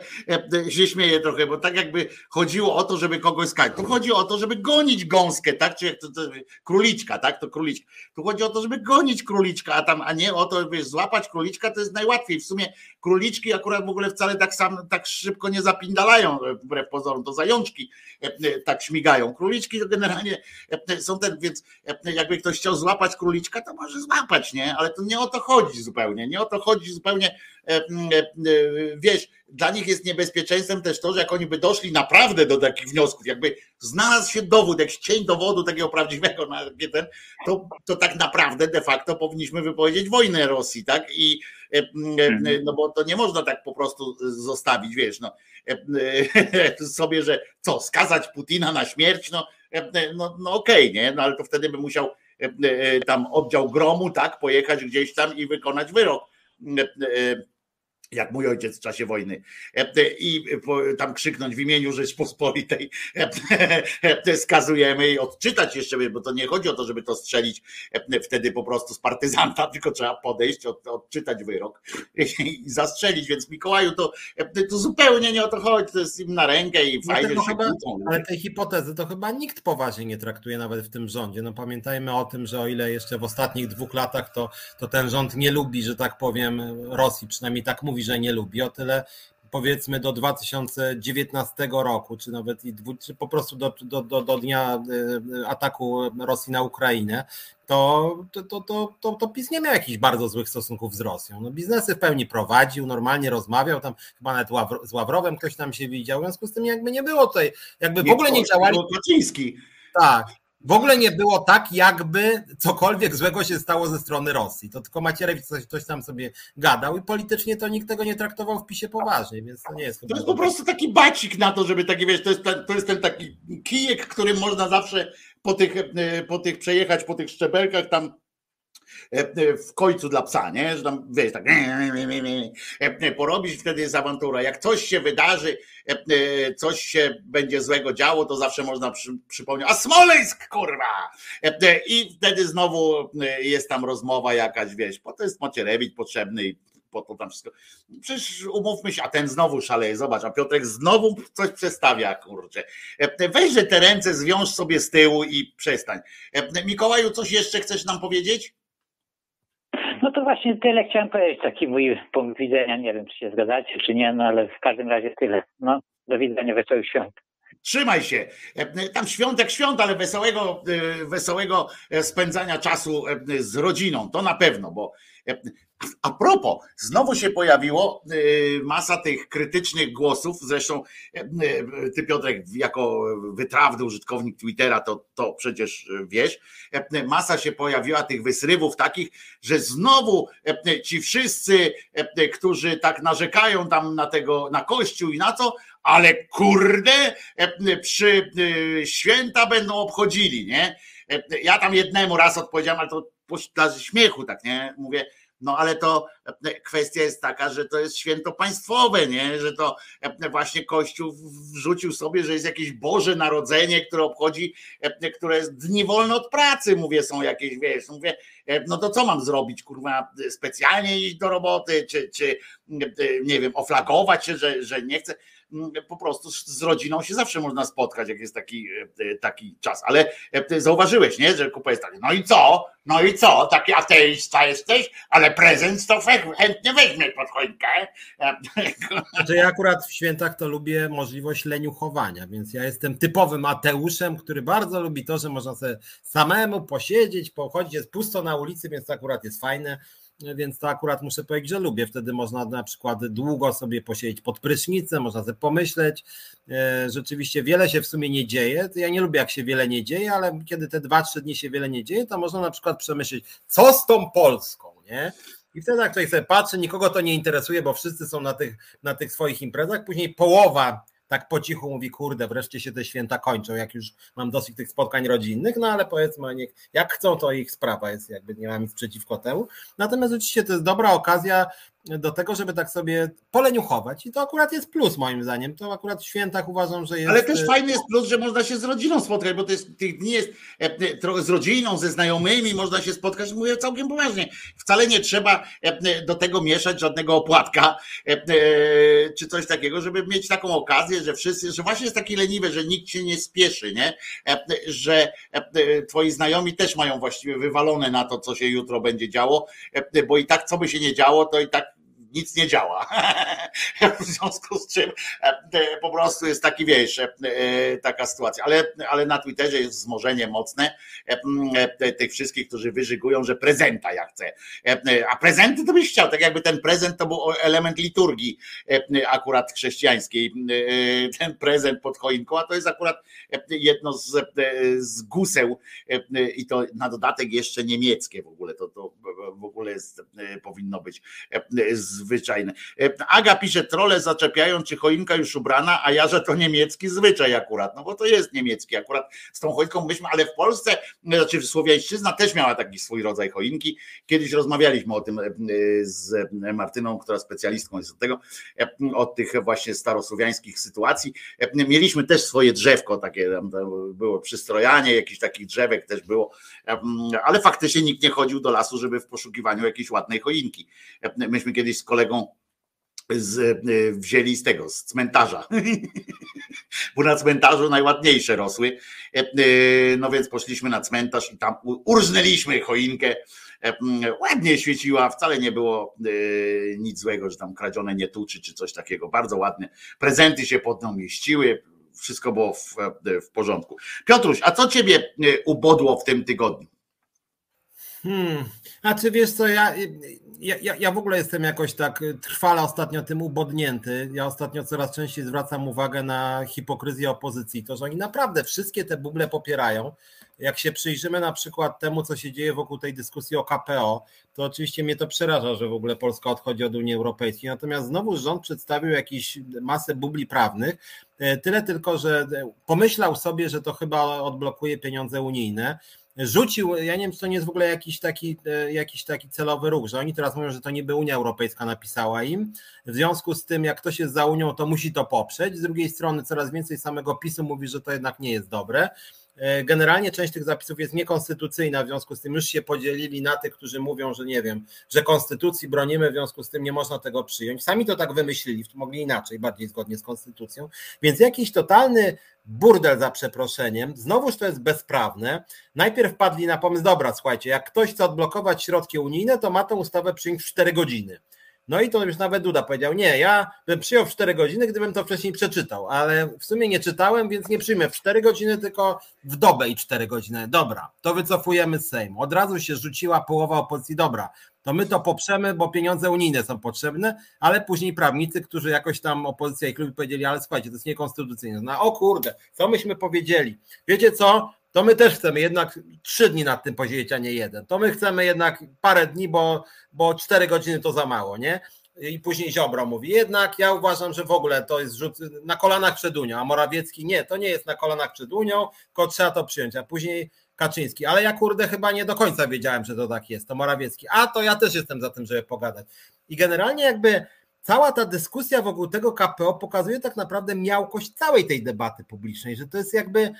e, się śmieję trochę, bo tak jakby chodziło o to, żeby kogoś skać. Tu chodzi o to, żeby gonić gąskę, tak? Czy to, to, króliczka, tak? To króliczka. Tu chodzi o to, żeby gonić króliczka, a tam, a nie o to, żeby złapać króliczka, to jest najłatwiej. W sumie króliczki akurat w ogóle wcale tak sam, tak szybko nie zapindalają, wbrew pozorom, to zajączki tak śmigają Króliczki to generalnie e, są ten, więc e, jakby ktoś chciał złapać króliczka, to może złapać, nie? Ale to nie o to chodzi zupełnie. Nie o to chodzi zupełnie. E, wiesz, dla nich jest niebezpieczeństwem też to, że jak oni by doszli naprawdę do takich wniosków, jakby znalazł się dowód, jakiś cień dowodu takiego prawdziwego, na ten, to, to tak naprawdę de facto powinniśmy wypowiedzieć wojnę Rosji, tak? I mhm. no bo to nie można tak po prostu zostawić, wiesz, no sobie, że co, skazać Putina na śmierć, no, no, no okej, okay, nie, no ale to wtedy by musiał tam oddział gromu, tak, pojechać gdzieś tam i wykonać wyrok jak mój ojciec w czasie wojny, i tam krzyknąć w imieniu Rzeczpospolitej skazujemy i odczytać jeszcze, bo to nie chodzi o to, żeby to strzelić wtedy po prostu z partyzanta, tylko trzeba podejść, odczytać wyrok i zastrzelić, więc Mikołaju to, to zupełnie nie o to chodzi, to jest im na rękę i no fajnie się chyba, kłócą. Ale tej hipotezy to chyba nikt poważnie nie traktuje nawet w tym rządzie. No pamiętajmy o tym, że o ile jeszcze w ostatnich dwóch latach to, to ten rząd nie lubi, że tak powiem, Rosji, przynajmniej tak mówi, że nie lubi. O tyle powiedzmy do 2019 roku, czy nawet i czy po prostu do, do, do, do dnia e, ataku Rosji na Ukrainę, to, to, to, to, to PiS nie miał jakichś bardzo złych stosunków z Rosją. No, biznesy w pełni prowadził, normalnie rozmawiał, tam chyba nawet z Ławrowem ktoś tam się widział, w związku z tym jakby nie było tutaj, jakby w ogóle nie działali. Kaczyński. Tak, w ogóle nie było tak, jakby cokolwiek złego się stało ze strony Rosji. To tylko Macierewicz coś, coś tam sobie gadał i politycznie to nikt tego nie traktował w PiSie poważnie, więc to nie jest To jest po prostu taki bacik na to, żeby taki, wiesz, to jest, to jest ten taki kijek, którym można zawsze po tych, po tych przejechać, po tych szczebelkach tam E, e, w końcu dla psa, nie? Że tam wiesz, tak e, porobić, wtedy jest awantura. Jak coś się wydarzy, coś się będzie złego działo, to zawsze można przy, przypomnieć, a Smoleńsk, kurwa! I wtedy znowu jest tam rozmowa jakaś, wiesz, po to jest Macierewicz potrzebny i po to tam wszystko. Przecież umówmy się, a ten znowu szaleje, zobacz, a Piotrek znowu coś przestawia, kurczę. Weźże te ręce, zwiąż sobie z tyłu i przestań. Mikołaju, coś jeszcze chcesz nam powiedzieć? No to właśnie tyle chciałem powiedzieć, taki mój punkt widzenia. Nie wiem, czy się zgadzacie, czy nie, no ale w każdym razie tyle. No, do widzenia, wesołych świąt. Trzymaj się. Tam świąt jak świąt, ale wesołego, wesołego spędzania czasu z rodziną. To na pewno, bo a propos, znowu się pojawiło y, masa tych krytycznych głosów. Zresztą y, y, ty, Piotrek, jako wytrawny użytkownik Twittera, to, to przecież wiesz. Masa się pojawiła tych wysrywów takich, że znowu ci wszyscy, którzy tak narzekają tam na tego, na kościół i na co, ale kurde, przy święta będą obchodzili, nie? Ja tam jednemu raz odpowiedziałem, ale to dla śmiechu, tak, nie? Mówię, no ale to e, kwestia jest taka, że to jest święto państwowe, nie? że to e, właśnie Kościół wrzucił sobie, że jest jakieś Boże Narodzenie, które obchodzi, e, które jest dni wolne od pracy, mówię, są jakieś, wiesz, mówię, no to co mam zrobić, kurwa, specjalnie iść do roboty, czy, czy nie wiem, oflagować się, że, że nie chcę po prostu z rodziną się zawsze można spotkać, jak jest taki, e, taki czas. Ale e, zauważyłeś, nie, że kupa jest taka, no i co? No i co? Taki ateista jesteś, ale prezent to chętnie weźmie pod choinkę. Znaczy ja akurat w świętach to lubię możliwość leniuchowania, więc ja jestem typowym ateuszem, który bardzo lubi to, że można sobie samemu posiedzieć, pochodzić, jest pusto na ulicy, więc to akurat jest fajne więc to akurat muszę powiedzieć, że lubię. Wtedy można na przykład długo sobie posiedzieć pod prysznicem, można sobie pomyśleć. E, rzeczywiście wiele się w sumie nie dzieje. Ja nie lubię, jak się wiele nie dzieje, ale kiedy te dwa, trzy dni się wiele nie dzieje, to można na przykład przemyśleć, co z tą Polską, nie? I wtedy jak ktoś sobie patrzy, nikogo to nie interesuje, bo wszyscy są na tych, na tych swoich imprezach. Później połowa tak po cichu mówi, kurde, wreszcie się te święta kończą, jak już mam dosyć tych spotkań rodzinnych, no ale powiedzmy, niech, jak chcą, to ich sprawa jest, jakby nie mam nic przeciwko temu. Natomiast oczywiście to jest dobra okazja do tego, żeby tak sobie poleniuchować i to akurat jest plus moim zdaniem, to akurat w świętach uważam, że jest... Ale też fajny jest plus, że można się z rodziną spotkać, bo to jest, tych dni jest e, e, trochę z rodziną, ze znajomymi można się spotkać, mówię całkiem poważnie, wcale nie trzeba e, do tego mieszać żadnego opłatka czy coś takiego, żeby mieć taką okazję, że wszyscy, że właśnie jest taki leniwe, że nikt się nie spieszy, nie? że twoi znajomi też mają właściwie wywalone na to, co się jutro będzie działo, bo i tak co by się nie działo, to i tak nic nie działa. w związku z czym e, po prostu jest taki, wiesz, e, taka sytuacja. Ale, ale na Twitterze jest wzmożenie mocne e, tych wszystkich, którzy wyżygują, że prezenta ja chcę. A prezenty to byś chciał, tak jakby ten prezent to był element liturgii akurat chrześcijańskiej. Ten prezent pod choinką, a to jest akurat jedno z, z guseł i to na dodatek jeszcze niemieckie w ogóle. To, to w ogóle jest, powinno być z zwyczajne. E, Aga pisze, trole zaczepiają, czy choinka już ubrana, a ja, że to niemiecki zwyczaj akurat, no bo to jest niemiecki akurat z tą choinką myśmy, ale w Polsce, znaczy Słowiańszczyzna też miała taki swój rodzaj choinki. Kiedyś rozmawialiśmy o tym e, z Martyną, która specjalistką jest od tego, e, od tych właśnie starosłowiańskich sytuacji. Mieliśmy też swoje drzewko takie, było przystrojanie jakichś takich drzewek też było, ale faktycznie nikt nie chodził do lasu, żeby w poszukiwaniu jakiejś ładnej choinki. Myśmy kiedyś z kolegą z, e, wzięli z tego, z cmentarza. Bo na cmentarzu najładniejsze rosły. E, e, no więc poszliśmy na cmentarz i tam urżnęliśmy choinkę. Ładnie świeciła, wcale nie było nic złego, że tam kradzione nie tuczy czy coś takiego. Bardzo ładne. Prezenty się pod nią mieściły. Wszystko było w, w porządku. Piotruś, a co ciebie ubodło w tym tygodniu? Hmm. A czy wiesz co, ja, ja, ja w ogóle jestem jakoś tak trwale ostatnio tym ubodnięty. Ja ostatnio coraz częściej zwracam uwagę na hipokryzję opozycji. To, że oni naprawdę wszystkie te buble popierają. Jak się przyjrzymy na przykład temu, co się dzieje wokół tej dyskusji o KPO, to oczywiście mnie to przeraża, że w ogóle Polska odchodzi od Unii Europejskiej. Natomiast znowu rząd przedstawił jakąś masę bubli prawnych. E, tyle tylko, że pomyślał sobie, że to chyba odblokuje pieniądze unijne rzucił, ja nie wiem, czy to nie jest w ogóle jakiś taki, e, jakiś taki celowy ruch, że oni teraz mówią, że to niby Unia Europejska napisała im. W związku z tym, jak ktoś jest za Unią, to musi to poprzeć. Z drugiej strony, coraz więcej samego PiSu mówi, że to jednak nie jest dobre. E, generalnie część tych zapisów jest niekonstytucyjna, w związku z tym już się podzielili na tych, którzy mówią, że nie wiem, że konstytucji bronimy, w związku z tym nie można tego przyjąć. Sami to tak wymyślili, mogli inaczej, bardziej zgodnie z konstytucją. Więc jakiś totalny burdel za przeproszeniem. Znowuż to jest bezprawne. Najpierw padli na pomysł, dobra, słuchajcie, jak ktoś chce odblokować środki unijne, to ma tę ustawę przyjąć w 4 godziny. No i to już nawet Duda powiedział, nie, ja bym przyjął w 4 godziny, gdybym to wcześniej przeczytał, ale w sumie nie czytałem, więc nie przyjmę w 4 godziny, tylko w dobę i 4 godziny. Dobra, to wycofujemy z Sejmu. Od razu się rzuciła połowa opozycji, dobra, to my to poprzemy, bo pieniądze unijne są potrzebne, ale później prawnicy, którzy jakoś tam opozycja i kluby powiedzieli, ale słuchajcie, to jest niekonstytucyjne. No o kurde, co myśmy powiedzieli? Wiecie co? To my też chcemy jednak trzy dni nad tym posiedzieć, a nie jeden. To my chcemy jednak parę dni, bo, bo cztery godziny to za mało, nie? I później Ziobro mówi, jednak ja uważam, że w ogóle to jest rzut na kolanach przed Unią, a Morawiecki nie, to nie jest na kolanach przed Unią, tylko trzeba to przyjąć, a później Kaczyński, ale ja kurde chyba nie do końca wiedziałem, że to tak jest, to Morawiecki, a to ja też jestem za tym, żeby pogadać. I generalnie jakby cała ta dyskusja wokół tego KPO pokazuje tak naprawdę miałkość całej tej debaty publicznej, że to jest jakby,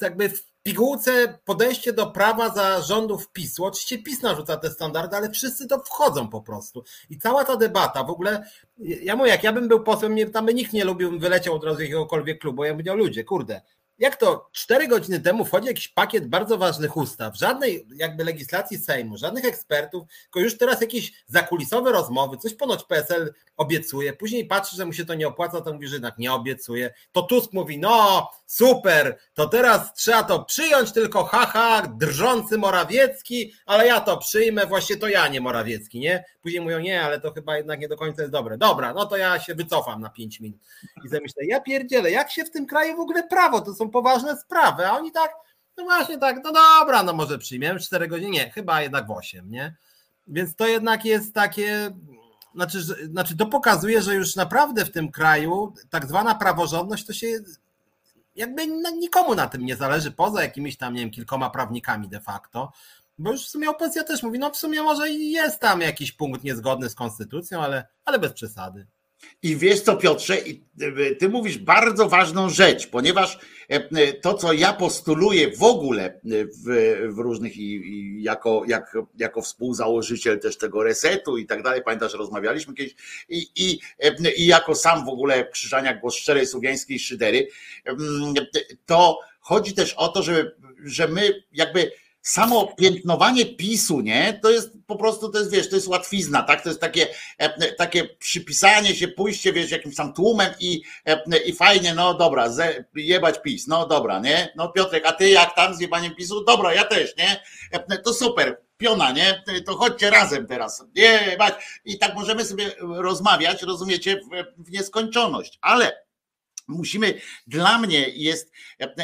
jakby w pigułce podejście do prawa za rządów PiSu. Oczywiście PiS narzuca te standardy, ale wszyscy to wchodzą po prostu. I cała ta debata w ogóle, ja mówię, jak ja bym był posłem, tam by nikt nie lubił, wyleciał od razu jakiegokolwiek klubu. Ja bym powiedział, ludzie, kurde, jak to cztery godziny temu wchodzi jakiś pakiet bardzo ważnych ustaw, żadnej jakby legislacji Sejmu, żadnych ekspertów, tylko już teraz jakieś zakulisowe rozmowy, coś ponoć PSL obiecuje, później patrzy, że mu się to nie opłaca, to mówi, że jednak nie obiecuje. To Tusk mówi, no super, to teraz trzeba to przyjąć, tylko haha, drżący Morawiecki, ale ja to przyjmę, właśnie to ja, nie Morawiecki, nie? Później mówią, nie, ale to chyba jednak nie do końca jest dobre. Dobra, no to ja się wycofam na pięć minut. I zamyślę, ja pierdzielę, jak się w tym kraju w ogóle prawo, to są poważne sprawy, a oni tak, no właśnie tak, no dobra, no może przyjmiemy cztery godziny, nie, chyba jednak w osiem, nie? Więc to jednak jest takie, znaczy, znaczy to pokazuje, że już naprawdę w tym kraju tak zwana praworządność to się jakby nikomu na tym nie zależy, poza jakimiś tam, nie wiem, kilkoma prawnikami de facto, bo już w sumie opozycja też mówi, no w sumie może jest tam jakiś punkt niezgodny z konstytucją, ale, ale bez przesady. I wiesz co, Piotrze, ty mówisz bardzo ważną rzecz, ponieważ e, to, co ja postuluję w ogóle w, w różnych i, i jako, jak, jako współzałożyciel też tego resetu i tak dalej, pamiętasz, rozmawialiśmy kiedyś, i, i, e, i jako sam w ogóle Krzyżania Głos Szczerej Słowiańskiej Szydery, to chodzi też o to, że, że my jakby samo piętnowanie PiSu, nie? To jest po prostu, to jest, wiesz, to jest łatwizna, tak? To jest takie, e, takie przypisanie się, pójście, wiesz, jakimś tam tłumem i, e, i fajnie, no dobra, jebać PiS, no dobra, nie? No Piotrek, a ty jak tam z jebaniem PiSu? Dobra, ja też, nie? E, to super, piona, nie? To chodźcie razem teraz. Nie, I tak możemy sobie rozmawiać, rozumiecie, w, w nieskończoność, ale Musimy, dla mnie jest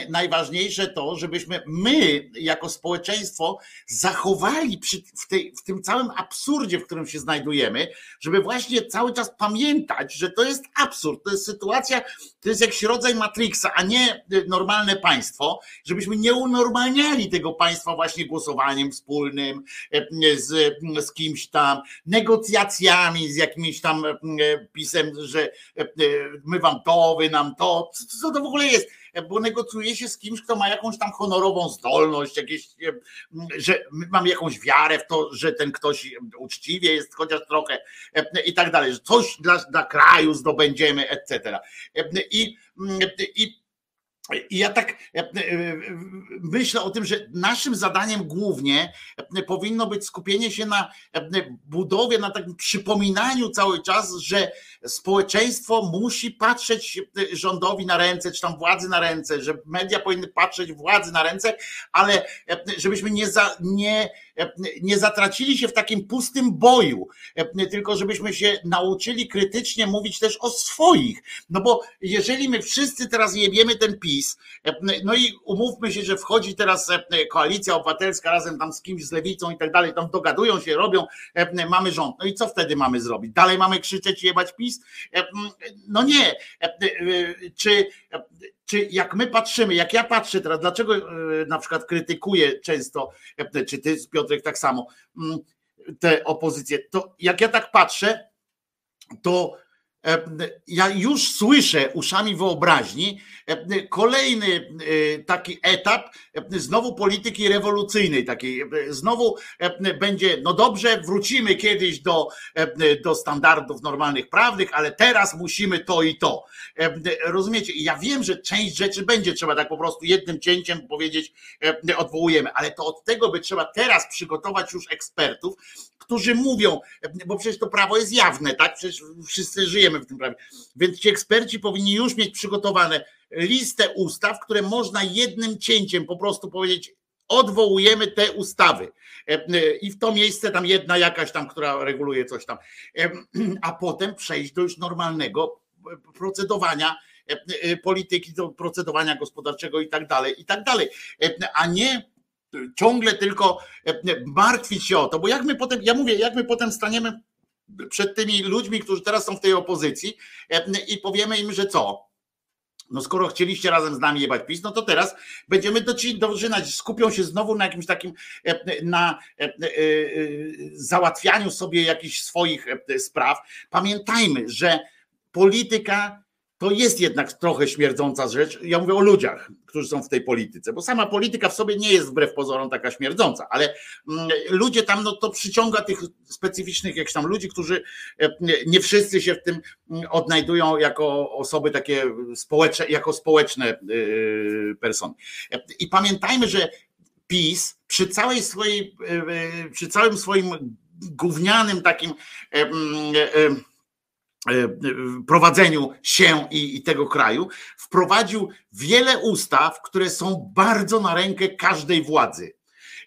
najważniejsze to, żebyśmy my, jako społeczeństwo, zachowali przy, w, tej, w tym całym absurdzie, w którym się znajdujemy, żeby właśnie cały czas pamiętać, że to jest absurd, to jest sytuacja, to jest jakiś rodzaj Matrixa, a nie normalne państwo, żebyśmy nie unormalniali tego państwa właśnie głosowaniem wspólnym z, z kimś tam, negocjacjami z jakimś tam pisem, że my wam to, wy nam to, co to w ogóle jest? Bo negocjuje się z kimś, kto ma jakąś tam honorową zdolność, jakieś, że mam jakąś wiarę w to, że ten ktoś uczciwie jest chociaż trochę i tak dalej, że coś dla, dla kraju zdobędziemy, etc. I, i i ja tak myślę o tym, że naszym zadaniem głównie powinno być skupienie się na budowie, na takim przypominaniu cały czas, że społeczeństwo musi patrzeć rządowi na ręce, czy tam władzy na ręce, że media powinny patrzeć władzy na ręce, ale żebyśmy nie, za, nie, nie zatracili się w takim pustym boju, tylko żebyśmy się nauczyli krytycznie mówić też o swoich. No bo jeżeli my wszyscy teraz jebiemy ten PiS, no i umówmy się, że wchodzi teraz koalicja obywatelska razem tam z kimś z lewicą i tak dalej, tam dogadują się, robią, mamy rząd. No i co wtedy mamy zrobić? Dalej mamy krzyczeć jebać PiS? E, no nie. E, e, czy, czy jak my patrzymy, jak ja patrzę teraz, dlaczego na przykład krytykuję często, czy ty Piotrek tak samo, tę opozycję, to jak ja tak patrzę, to ja już słyszę uszami wyobraźni e, kolejny e, taki etap znowu polityki rewolucyjnej, takiej znowu będzie, no dobrze, wrócimy kiedyś do, do standardów normalnych prawnych, ale teraz musimy to i to. Rozumiecie? Ja wiem, że część rzeczy będzie trzeba tak po prostu jednym cięciem powiedzieć, odwołujemy, ale to od tego by trzeba teraz przygotować już ekspertów, którzy mówią, bo przecież to prawo jest jawne, tak? Przecież wszyscy żyjemy w tym prawie. Więc ci eksperci powinni już mieć przygotowane listę ustaw, które można jednym cięciem po prostu powiedzieć, odwołujemy te ustawy. I w to miejsce tam jedna jakaś tam, która reguluje coś tam. A potem przejść do już normalnego procedowania polityki, do procedowania gospodarczego i tak dalej, i tak dalej. A nie ciągle tylko e, martwić się o to, bo jak my potem, ja mówię, jak my potem staniemy przed tymi ludźmi, którzy teraz są w tej opozycji e, i powiemy im, że co? No skoro chcieliście razem z nami jebać PiS, no to teraz będziemy dożynać, skupią się znowu na jakimś takim, e, na załatwianiu sobie jakichś swoich spraw. Pamiętajmy, że polityka to jest jednak trochę śmierdząca rzecz. Ja mówię o ludziach, którzy są w tej polityce, bo sama polityka w sobie nie jest wbrew pozorom taka śmierdząca, ale mm, ludzie tam, no to przyciąga tych specyficznych jakichś tam ludzi, którzy e, nie wszyscy się w tym mm, odnajdują jako osoby takie społeczne, jako społeczne e, persony. I pamiętajmy, że PiS przy całej swojej, e, przy całym swoim gównianym takim E, prowadzeniu się i, i, tego kraju, wprowadził wiele ustaw, które są bardzo na rękę każdej władzy.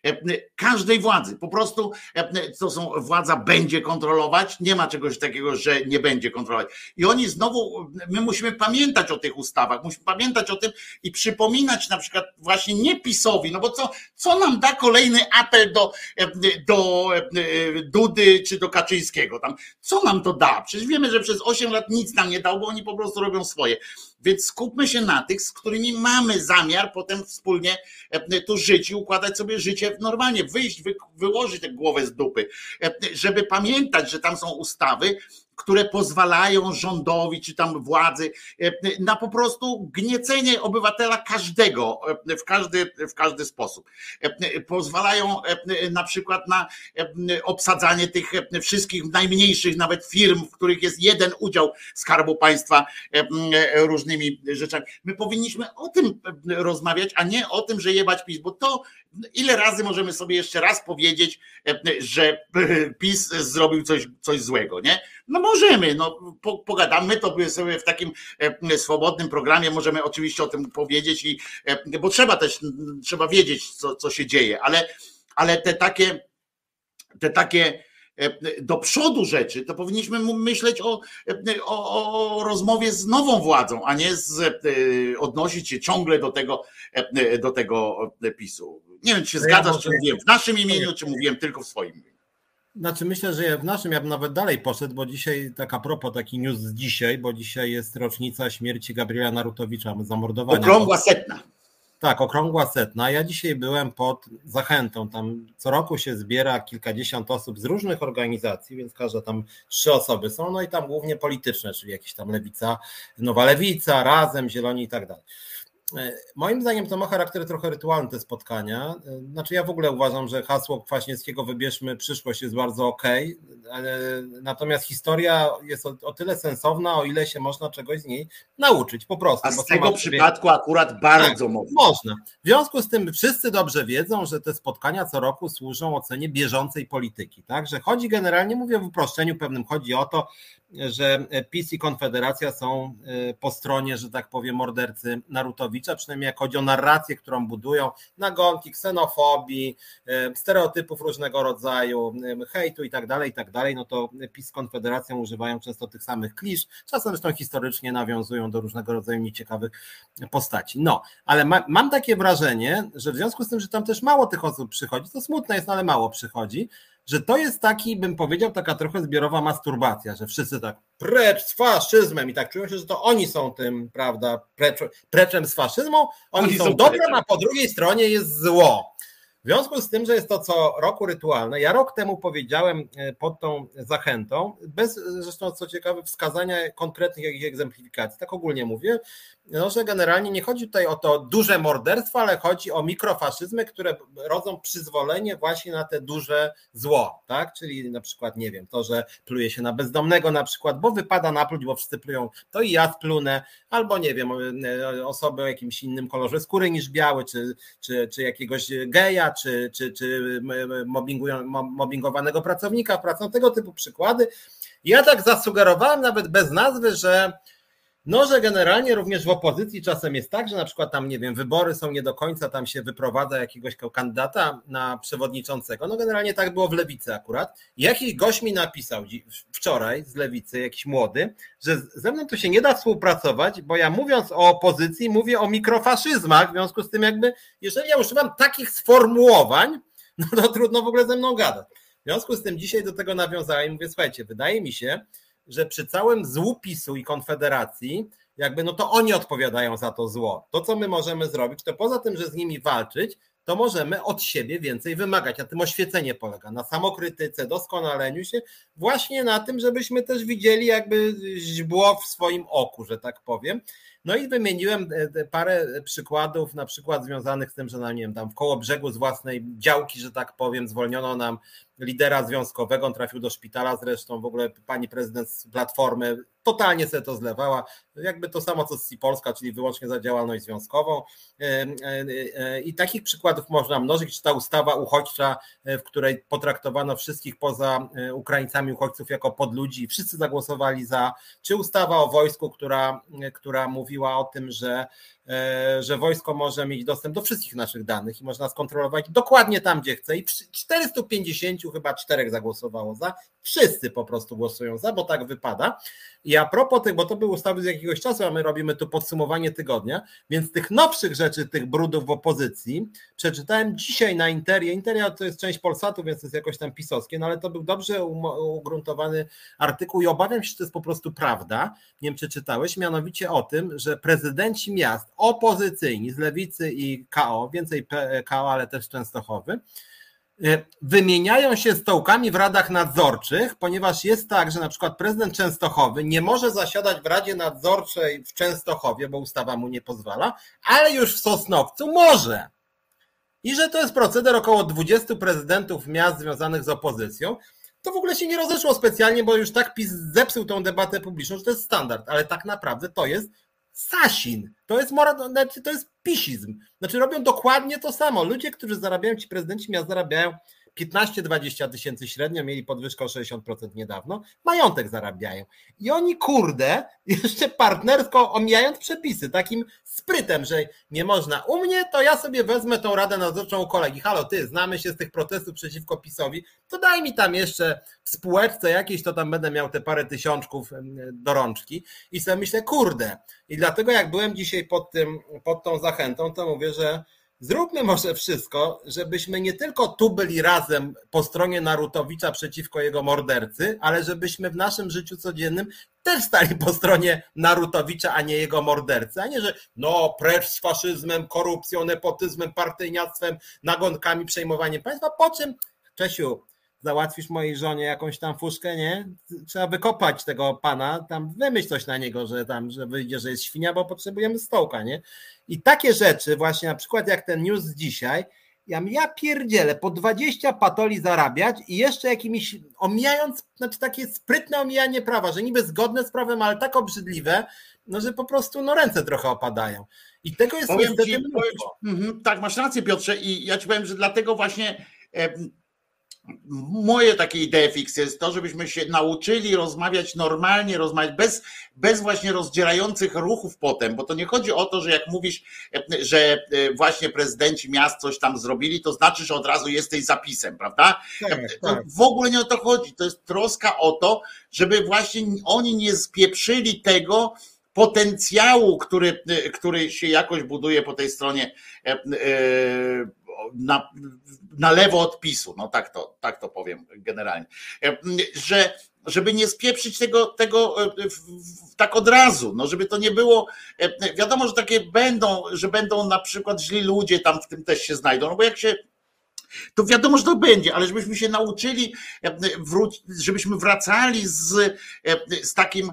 E, każdej władzy. Po prostu e, to są władza będzie kontrolować, nie ma czegoś takiego, że nie będzie kontrolować. I oni znowu, my musimy pamiętać o tych ustawach, musimy pamiętać o tym i przypominać na przykład właśnie nie PiSowi, no bo co, co nam da kolejny apel do, e, do Dudy czy do Kaczyńskiego tam? Co nam to da? Przecież wiemy, że przez 8 lat nic nam nie dał, bo oni po prostu robią swoje. Więc skupmy się na tych, z którymi mamy zamiar potem wspólnie e, tu żyć i układać sobie życie normalnie, wyjść, wy, wyłożyć tę głowę z dupy, e, żeby pamiętać, że tam są ustawy, które pozwalają rządowi czy tam władzy e, na po prostu gniecenie obywatela każdego e, w każdy, w każdy sposób. E, pozwalają na przykład na obsadzanie tych wszystkich najmniejszych nawet firm, w których jest jeden udział Skarbu Państwa różnymi rzeczami. My powinniśmy o tym rozmawiać, a nie o tym, że jebać PiS, bo to ile razy możemy sobie jeszcze raz powiedzieć, że PiS zrobił coś, coś złego, nie? No możemy, no po, pogadamy, to sobie w takim e, swobodnym programie możemy oczywiście o tym powiedzieć i e, bo trzeba też trzeba wiedzieć, co, co się dzieje, ale, ale te takie te takie e, do przodu rzeczy, to powinniśmy myśleć o, o, o, rozmowie z nową władzą, a nie z, odnosić się ciągle do tego, do tego PiSu. Nie wiem, czy się zgadzasz, czy mówiłem w naszym imieniu, czy mówiłem tylko w swoim. Znaczy myślę, że w naszym ja bym nawet dalej poszedł, bo dzisiaj tak a propos taki news z dzisiaj, bo dzisiaj jest rocznica śmierci Gabriela Narutowicza, zamordowania. Okrągła setna. Tak, okrągła setna. Ja dzisiaj byłem pod zachętą. Tam co roku się zbiera kilkadziesiąt osób z różnych organizacji, więc każda tam trzy osoby są, no i tam głównie polityczne, czyli jakieś tam lewica, nowa lewica, razem, zieloni i tak dalej. E, moim zdaniem to ma charakter trochę rytualny te spotkania. E, znaczy ja w ogóle uważam, że hasło Kwaśniewskiego wybierzmy przyszłość jest bardzo ok, natomiast historia jest o, o, tyle sensowna, o ile się można czegoś z niej nauczyć po prostu. A z tego przypadku akurat bardzo tak, można. Można. W związku z tym wszyscy dobrze wiedzą, że te spotkania co roku służą ocenie bieżącej polityki. Tak? Że chodzi generalnie, mówię w uproszczeniu pewnym, chodzi o to, że PiS i Konfederacja są y, po stronie, że tak powiem, mordercy Narutowicza, przynajmniej jak chodzi o narrację, którą budują, nagonki, ksenofobii, y, stereotypów różnego rodzaju, y, hejtu i tak dalej, i tak dalej, no to PiS z Konfederacją używają często tych samych klisz, czasem zresztą historycznie nawiązują do różnego rodzaju nieciekawych postaci. No, ale ma, mam takie wrażenie, że w związku z tym, że tam też mało tych osób przychodzi, to smutne jest, no ale mało przychodzi, że to jest taki, bym powiedział, taka trochę zbiorowa masturbacja, że wszyscy tak precz z faszyzmem i tak czują się, że to oni są tym, prawda, precz, preczem z faszyzmą, oni, oni są, są dobrem, a po drugiej stronie jest zło. W związku z tym, że jest to co roku rytualne, ja rok temu powiedziałem e, pod tą zachętą, bez zresztą co ciekawe wskazania konkretnych jakichś egzemplifikacji, tak ogólnie mówię, no, że generalnie nie chodzi tutaj o to duże morderstwo, ale chodzi o mikrofaszyzmy, które rodzą przyzwolenie właśnie na te duże zło, tak? Czyli na przykład, nie wiem, to, że pluje się na bezdomnego na przykład, bo wypada napluć, bo wszyscy plują, to i ja splunę, albo nie wiem, e, osoby o jakimś innym kolorze skóry niż biały, czy, czy, czy jakiegoś geja, czy, czy, czy mobbingowanego pracownika w pracy, no tego typu przykłady. Ja tak zasugerowałem nawet bez nazwy, że no, że generalnie również w opozycji czasem jest tak, że na przykład tam, nie wiem, wybory są nie do końca, tam się wyprowadza jakiegoś kandydata na przewodniczącego. No, generalnie tak było w lewicy akurat. Jakiś gość mi napisał wczoraj z lewicy, jakiś młody, że ze mną to się nie da współpracować, bo ja mówiąc o opozycji, mówię o mikrofaszyzmach, w związku z tym, jakby, jeżeli ja używam takich sformułowań, no to trudno w ogóle ze mną gadać. W związku z tym dzisiaj do tego nawiązałem i mówię, słuchajcie, wydaje mi się, że przy całym złu PiSu i Konfederacji, jakby no to oni odpowiadają za to zło. To, co my możemy zrobić, to poza tym, że z nimi walczyć, to możemy od siebie więcej wymagać. A tym oświecenie polega na samokrytyce, doskonaleniu się, właśnie na tym, żebyśmy też widzieli jakby źbło w swoim oku, że tak powiem. No i wymieniłem e, parę przykładów, na przykład związanych z tym, że na nie wiem, tam w koło brzegu z własnej działki, że tak powiem, zwolniono nam lidera związkowego, on trafił do szpitala zresztą, w ogóle pani prezydent z Platformy totalnie sobie to zlewała, jakby to samo co z Polska, czyli wyłącznie za działalność związkową. E, e, i takich przykładów można mnożyć, czy ta ustawa uchodźcza, w której potraktowano wszystkich poza Ukraińcami uchodźców jako podludzi, wszyscy zagłosowali za, czy ustawa o wojsku, która, która mówiła o tym, że E, że wojsko może mieć dostęp do wszystkich naszych danych i można skontrolować dokładnie tam, gdzie chce. I 450 chyba czterech zagłosowało za, wszyscy po prostu głosują za, bo tak wypada. I a propos tych, bo to były ustawy z jakiegoś czasu, a my robimy tu podsumowanie tygodnia, więc tych nowszych rzeczy, tych brudów w opozycji, przeczytałem dzisiaj na Interie. Interia to jest część Polsatu, więc to jest jakoś tam pisowskie, no ale to był dobrze ugruntowany artykuł i obawiam się, że to jest po prostu prawda. Nie wiem, czy czytałeś, mianowicie o tym, że prezydenci miast opozycyjni z lewicy i KO, więcej KO, ale też Częstochowy, y, wymieniają się stołkami w radach nadzorczych, ponieważ jest tak, że na przykład prezydent Częstochowy nie może zasiadać w Radzie Nadzorczej w Częstochowie, bo ustawa mu nie pozwala, ale już w Sosnowcu może. I że to jest proceder około 20 prezydentów miast związanych z opozycją. To w ogóle się nie rozeszło specjalnie, bo już tak PiS zepsuł tą debatę publiczną, że to jest standard, ale tak naprawdę to jest Sasin. To jest, mora, znaczy, to jest pisizm. Znaczy robią dokładnie to samo. Ludzie, którzy zarabiają, ci prezydenci miast zarabiają 15-20 tysięcy średnio, mieli podwyżkę o 60% niedawno, majątek zarabiają. I oni, kurde, jeszcze partnersko omijając przepisy, takim sprytem, że nie można u mnie, to ja sobie wezmę tą radę nadzorczą u kolegi. Halo, ty, znamy się z tych protestów przeciwko PiSowi, to daj mi tam jeszcze w spółeczce jakieś, to tam będę miał te parę tysiączków do rączki. I sobie myślę, kurde. I dlatego jak byłem dzisiaj pod, tym, pod tą zachętą, to mówię, że Zróbmy może wszystko, żebyśmy nie tylko tu byli razem po stronie Narutowicza przeciwko jego mordercy, ale żebyśmy w naszym życiu codziennym też stali po stronie Narutowicza, a nie jego mordercy, a nie, że no precz z faszyzmem, korupcją, nepotyzmem, partyjniactwem, nagonkami, przejmowaniem państwa, po czym, Czesiu, załatwisz mojej żonie jakąś tam fuszkę, nie? Trzeba wykopać tego pana, tam wymyśl coś na niego, że tam, że wyjdzie, że jest świnia, bo potrzebujemy stołka, nie? I takie rzeczy, właśnie na przykład jak ten news dzisiaj, ja, ja pierdzielę, po 20 patoli zarabiać i jeszcze jakimiś, omijając, znaczy takie sprytne omijanie prawa, że niby zgodne z prawem, ale tak obrzydliwe, no że po prostu no ręce trochę opadają. I tego jest powiem ci, powiem, mm, Tak, masz rację Piotrze i ja ci powiem, że dlatego właśnie moje takie idee fix jest to, żebyśmy się nauczyli rozmawiać normalnie, rozmawiać bez, bez właśnie rozdzierających ruchów potem, bo to nie chodzi o to, że jak mówisz, że e, właśnie prezydenci miast coś tam zrobili, to znaczy, że od razu jesteś zapisem, prawda? Tak, tak. W ogóle nie o to chodzi. To jest troska o to, żeby właśnie oni nie spieprzyli tego, potencjału, który, e, który się jakoś buduje po tej stronie e, na, na lewo od PiSu, no tak to, tak to powiem generalnie, e, że żeby nie spieprzyć tego, tego e, tak od razu, no żeby to nie było, e, wiadomo, że takie będą, że będą na przykład źli ludzie tam w tym też się znajdą, no bo jak się to wiadomo, że to będzie, ale żebyśmy się nauczyli, żebyśmy wracali z, z takim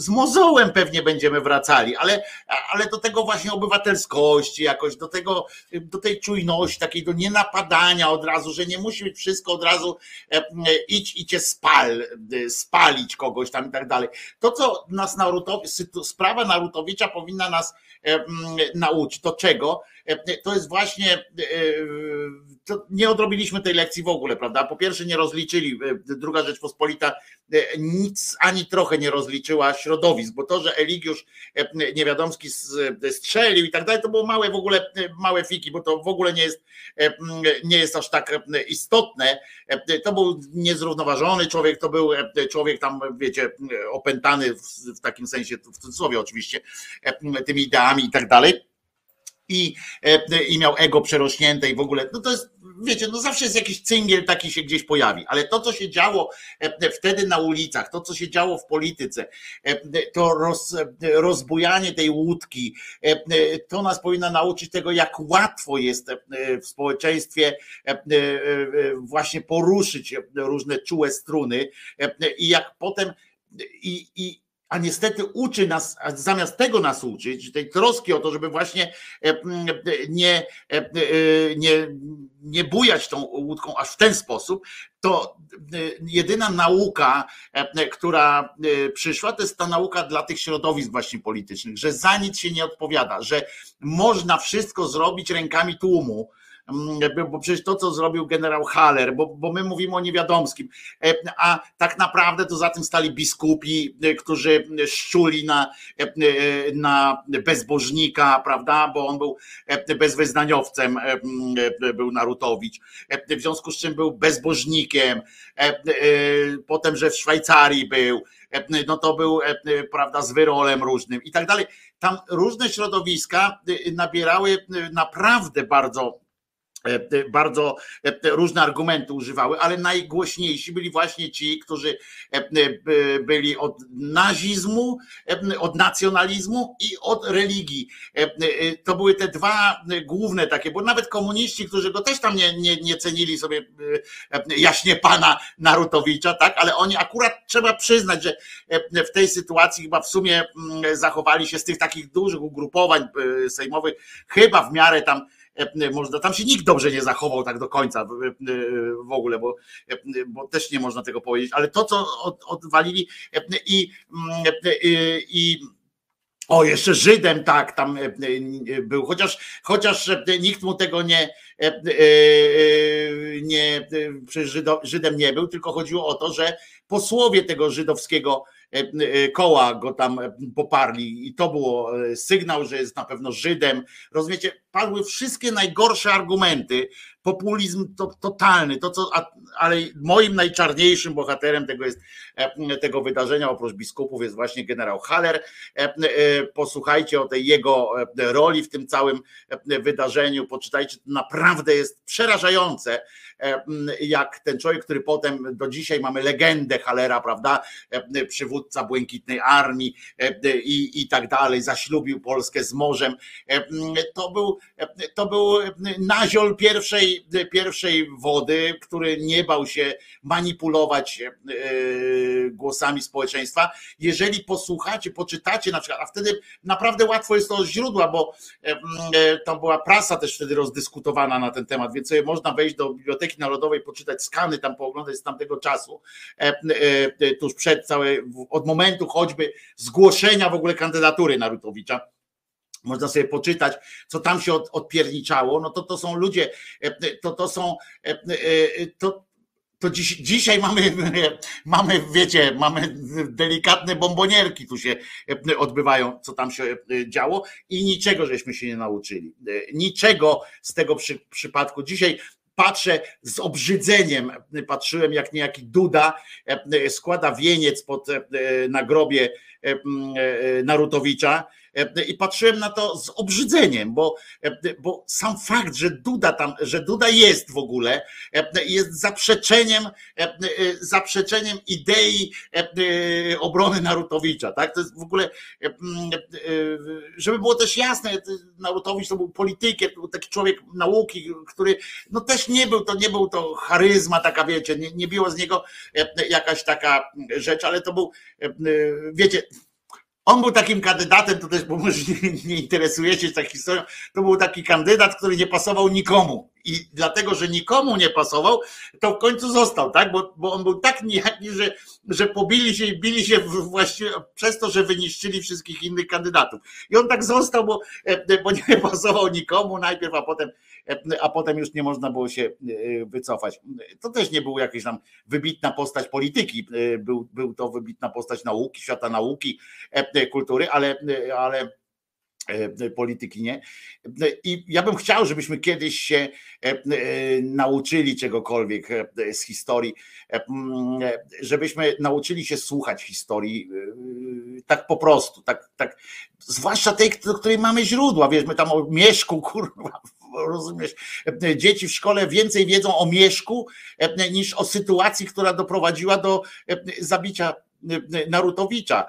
z mozołem pewnie będziemy wracali, ale, ale do tego właśnie obywatelskości, jakoś do tego, do tej czujności, takiej do nienapadania od razu, że nie musi być wszystko od razu e, idź i cię spal, spalić kogoś tam i tak dalej. To, co nas Narutowicz, sprawa Narutowicza powinna nas e, nauczyć, to czego? E, to jest właśnie, e, nie odrobiliśmy tej lekcji w ogóle, prawda? Po pierwsze nie rozliczyli, e, druga Rzeczpospolita nic ani trochę nie rozliczyła środowisk, bo to, że Eligiusz Niewiadomski strzelił i tak dalej, to było małe w ogóle, małe fiki, bo to w ogóle nie jest, nie jest aż tak istotne. To był niezrównoważony człowiek, to był człowiek tam, wiecie, opętany w, w takim sensie, w cudzysłowie oczywiście, tymi ideami i tak dalej i, e, i miał ego przerośnięte i w ogóle, no to jest, wiecie, no zawsze jest jakiś cyngiel taki się gdzieś pojawi, ale to, co się działo e, wtedy na ulicach, to, co się działo w polityce, e, to roz, rozbujanie tej łódki, to nas powinno nauczyć tego, jak łatwo jest w społeczeństwie właśnie poruszyć różne czułe struny i jak potem i, i a niestety uczy nas, zamiast tego nas uczyć, tej troski o to, żeby właśnie e, nie, e, e, nie, nie bujać tą łódką aż w ten sposób, to jedyna nauka, która przyszła, to jest ta nauka dla tych środowisk właśnie politycznych, że za nic się nie odpowiada, że można wszystko zrobić rękami tłumu, bo przecież to, co zrobił generał Haller, bo, bo my mówimy o niewiadomskim, e, a tak naprawdę to za tym stali biskupi, e, którzy szczuli na, e, na bezbożnika, prawda, bo on był bezwyznaniowcem, był Narutowicz, w związku z czym był bezbożnikiem, potem, że w Szwajcarii był, no to był, prawda, z wyrolem różnym i tak dalej. Tam różne środowiska nabierały naprawdę bardzo bardzo e, różne argumenty używały, ale najgłośniejsi byli właśnie ci, którzy e, byli od nazizmu, od nacjonalizmu i od religii. To były te dwa główne takie, bo nawet komuniści, którzy go też tam nie, nie, nie cenili sobie jaśnie pana Narutowicza, tak, ale oni akurat trzeba przyznać, że w tej sytuacji chyba w sumie zachowali się z tych takich dużych ugrupowań sejmowych, chyba w miarę tam E, można, tam się nikt dobrze nie zachował tak do końca w ogóle, bo, e, bo też nie można tego powiedzieć, ale to, co od, odwalili e, i, i, i o, jeszcze Żydem tak tam był, chociaż, chociaż nikt mu tego nie, nie Żydem nie był, tylko chodziło o to, że posłowie tego żydowskiego E, e, koła go tam e, poparli. I to było sygnał, że jest na pewno Żydem. Rozumiecie, padły wszystkie najgorsze argumenty, populizm to, totalny, to co, ale moim najczarniejszym bohaterem tego jest tego wydarzenia oprócz biskupów jest właśnie generał Haller. Posłuchajcie o tej jego roli w tym całym wydarzeniu, poczytajcie, naprawdę jest przerażające E, jak ten człowiek, który potem do dzisiaj mamy legendę Halera, prawda, e, przywódca Błękitnej Armii e, i, i tak dalej, zaślubił Polskę z morzem. To był, to był naziol pierwszej, pierwszej wody, który nie bał się manipulować głosami społeczeństwa. Jeżeli posłuchacie, poczytacie na przykład, a wtedy naprawdę łatwo jest to źródła, bo tam była prasa też wtedy rozdyskutowana na ten temat, więc sobie można wejść do biblioteki Narodowej, poczytać skany, tam pooglądać z tamtego czasu, e, e, tuż przed całe, od momentu choćby zgłoszenia w ogóle kandydatury Narutowicza można sobie poczytać, co tam się od, odpierniczało, no to to są ludzie, e, to to są, to, to dziś, dzisiaj mamy, mamy, wiecie, mamy delikatne bombonierki tu się odbywają, co tam się działo i niczego żeśmy się nie nauczyli. Niczego z tego przy, przypadku. Dzisiaj patrzę z obrzydzeniem, patrzyłem jak niejaki Duda składa wieniec pod, na grobie Narutowicza i patrzyłem na to z obrzydzeniem, bo, bo sam fakt, że Duda tam, że Duda jest w ogóle, jest zaprzeczeniem, zaprzeczeniem idei obrony Narutowicza, tak? To jest w ogóle, żeby było też jasne, Narutowicz to był politykiem, był taki człowiek nauki, który no też nie był, to nie był to charyzma taka, wiecie, nie, nie było z niego jakaś taka rzecz, ale to był, wiecie, on był takim kandydatem, to też, bo może nie, nie interesujecie się tą historią, to był taki kandydat, który nie pasował nikomu. I dlatego, że nikomu nie pasował, to w końcu został, tak? Bo, bo on był tak nijaki, że, że pobili się i bili się właściwie przez to, że wyniszczyli wszystkich innych kandydatów. I on tak został, bo, bo nie pasował nikomu najpierw, a potem a potem już nie można było się e, wycofać. To też nie był jakaś tam wybitna postać polityki, e, był, był to wybitna postać nauki, świata nauki, e, kultury, ale, ale polityki nie. I ja bym chciał, żebyśmy kiedyś się nauczyli czegokolwiek z historii, żebyśmy nauczyli się słuchać historii tak po prostu, tak, tak zwłaszcza tej, do której mamy źródła, wiesz, my tam o Mieszku, kurwa, rozumiesz, dzieci w szkole więcej wiedzą o Mieszku e, niż o sytuacji, która doprowadziła do e, zabicia e, Narutowicza.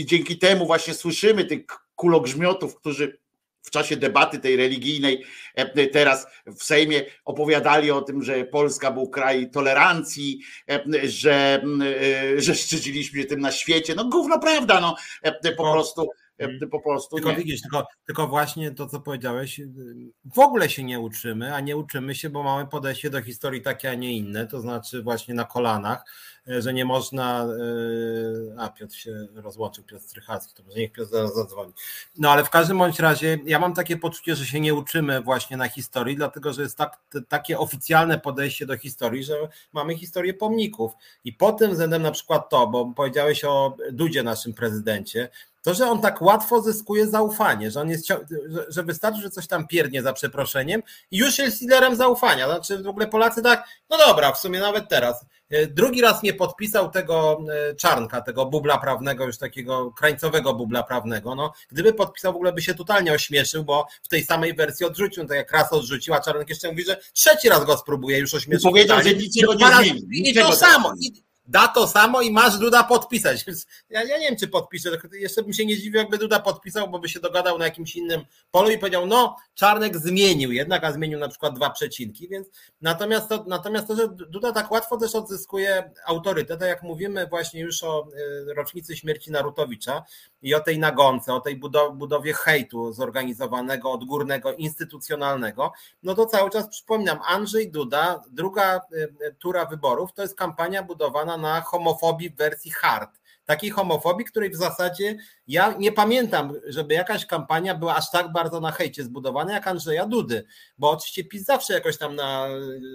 I dzięki temu właśnie słyszymy tych kulogrzmiotów, którzy w czasie debaty tej religijnej teraz w Sejmie opowiadali o tym, że Polska był kraj tolerancji, że, że szczyciliśmy się tym na świecie. No gówno prawda, no po prostu Mhm. po prostu. Tylko nie. widzisz, tylko, tylko właśnie to, co powiedziałeś, y, w ogóle się nie uczymy, a nie uczymy się, bo mamy podejście do historii takie, a nie inne, to znaczy właśnie na kolanach, że nie można. Y, a Piotr się rozłączył, Piotr Strychacki, to może niech Piotr zaraz zadzwoni. No ale w każdym bądź razie ja mam takie poczucie, że się nie uczymy właśnie na historii, dlatego że jest tak, takie oficjalne podejście do historii, że mamy historię pomników. I pod tym względem na przykład to, bo powiedziałeś o Dudzie, naszym prezydencie, to, że on tak łatwo zyskuje zaufanie, że on jest, że wystarczy, że coś tam piernie za przeproszeniem i już jest liderem zaufania. Znaczy w ogóle Polacy tak, no dobra, w sumie nawet teraz. E, drugi raz nie podpisał tego e, czarnka, tego bubla prawnego, już takiego krańcowego bubla prawnego. No, gdyby podpisał, w ogóle by się totalnie ośmieszył, bo w tej samej wersji odrzucił, tak jak raz odrzucił, a czarnek jeszcze mówi, że trzeci raz go spróbuje, już ośmieszył. Powiedział, że niczego nie zmieni. I to samo. I, da to samo i masz Duda podpisać. Ja, ja nie wiem, czy podpiszę. Jeszcze bym się nie zdziwił, jakby Duda podpisał, bo by się dogadał na jakimś innym polu i powiedział, no, Czarnek zmienił jednak, a zmienił na przykład dwa przecinki, więc natomiast to, natomiast to, że Duda tak łatwo też odzyskuje autorytet, jak mówimy właśnie już o y, rocznicy śmierci Narutowicza i o tej nagonce, o tej budowie hejtu zorganizowanego, odgórnego, instytucjonalnego, no to cały czas przypominam, Andrzej Duda, druga y, y, tura wyborów, to jest kampania budowana na homofobii w wersji hard. Takiej homofobii, której w zasadzie ja nie pamiętam, żeby jakaś kampania była aż tak bardzo na hejcie zbudowana jak Andrzeja Dudy, bo oczywiście PiS zawsze jakoś tam na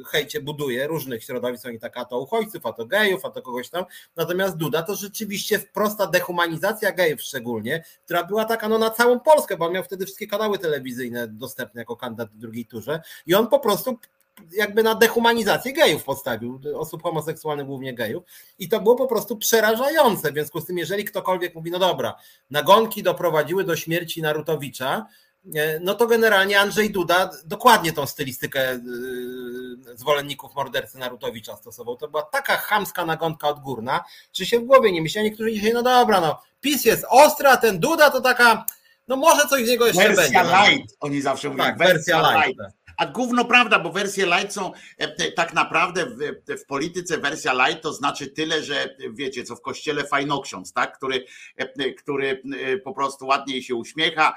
hejcie buduje różnych środowisk, oni tak a to uchodźców, a to gejów, a to kogoś tam, natomiast Duda to rzeczywiście prosta dehumanizacja gejów szczególnie, która była taka no na całą Polskę, bo on miał wtedy wszystkie kanały telewizyjne dostępne jako kandydat w drugiej turze i on po prostu jakby na dehumanizację gejów postawił, osób homoseksualnych, głównie gejów. I to było po prostu przerażające. W związku z tym, jeżeli ktokolwiek mówi, no dobra, nagonki doprowadziły do śmierci Narutowicza, e, no to generalnie Andrzej Duda dokładnie tą stylistykę e, zwolenników mordercy Narutowicza stosował. To była taka chamska nagonka odgórna, że się w głowie nie myśli. A niektórzy dzisiaj, no dobra, no PiS jest ostra, a ten Duda to taka, no może coś z niego jeszcze wersja będzie. Wersja no. light, oni zawsze mówią. Tak, wersja, wersja light. light. A gówno prawda, bo wersje light są e, tak naprawdę w, w, polityce wersja light to znaczy tyle, że wiecie, co w kościele fajnoksiądz, tak? który, e, który e, po prostu ładniej się uśmiecha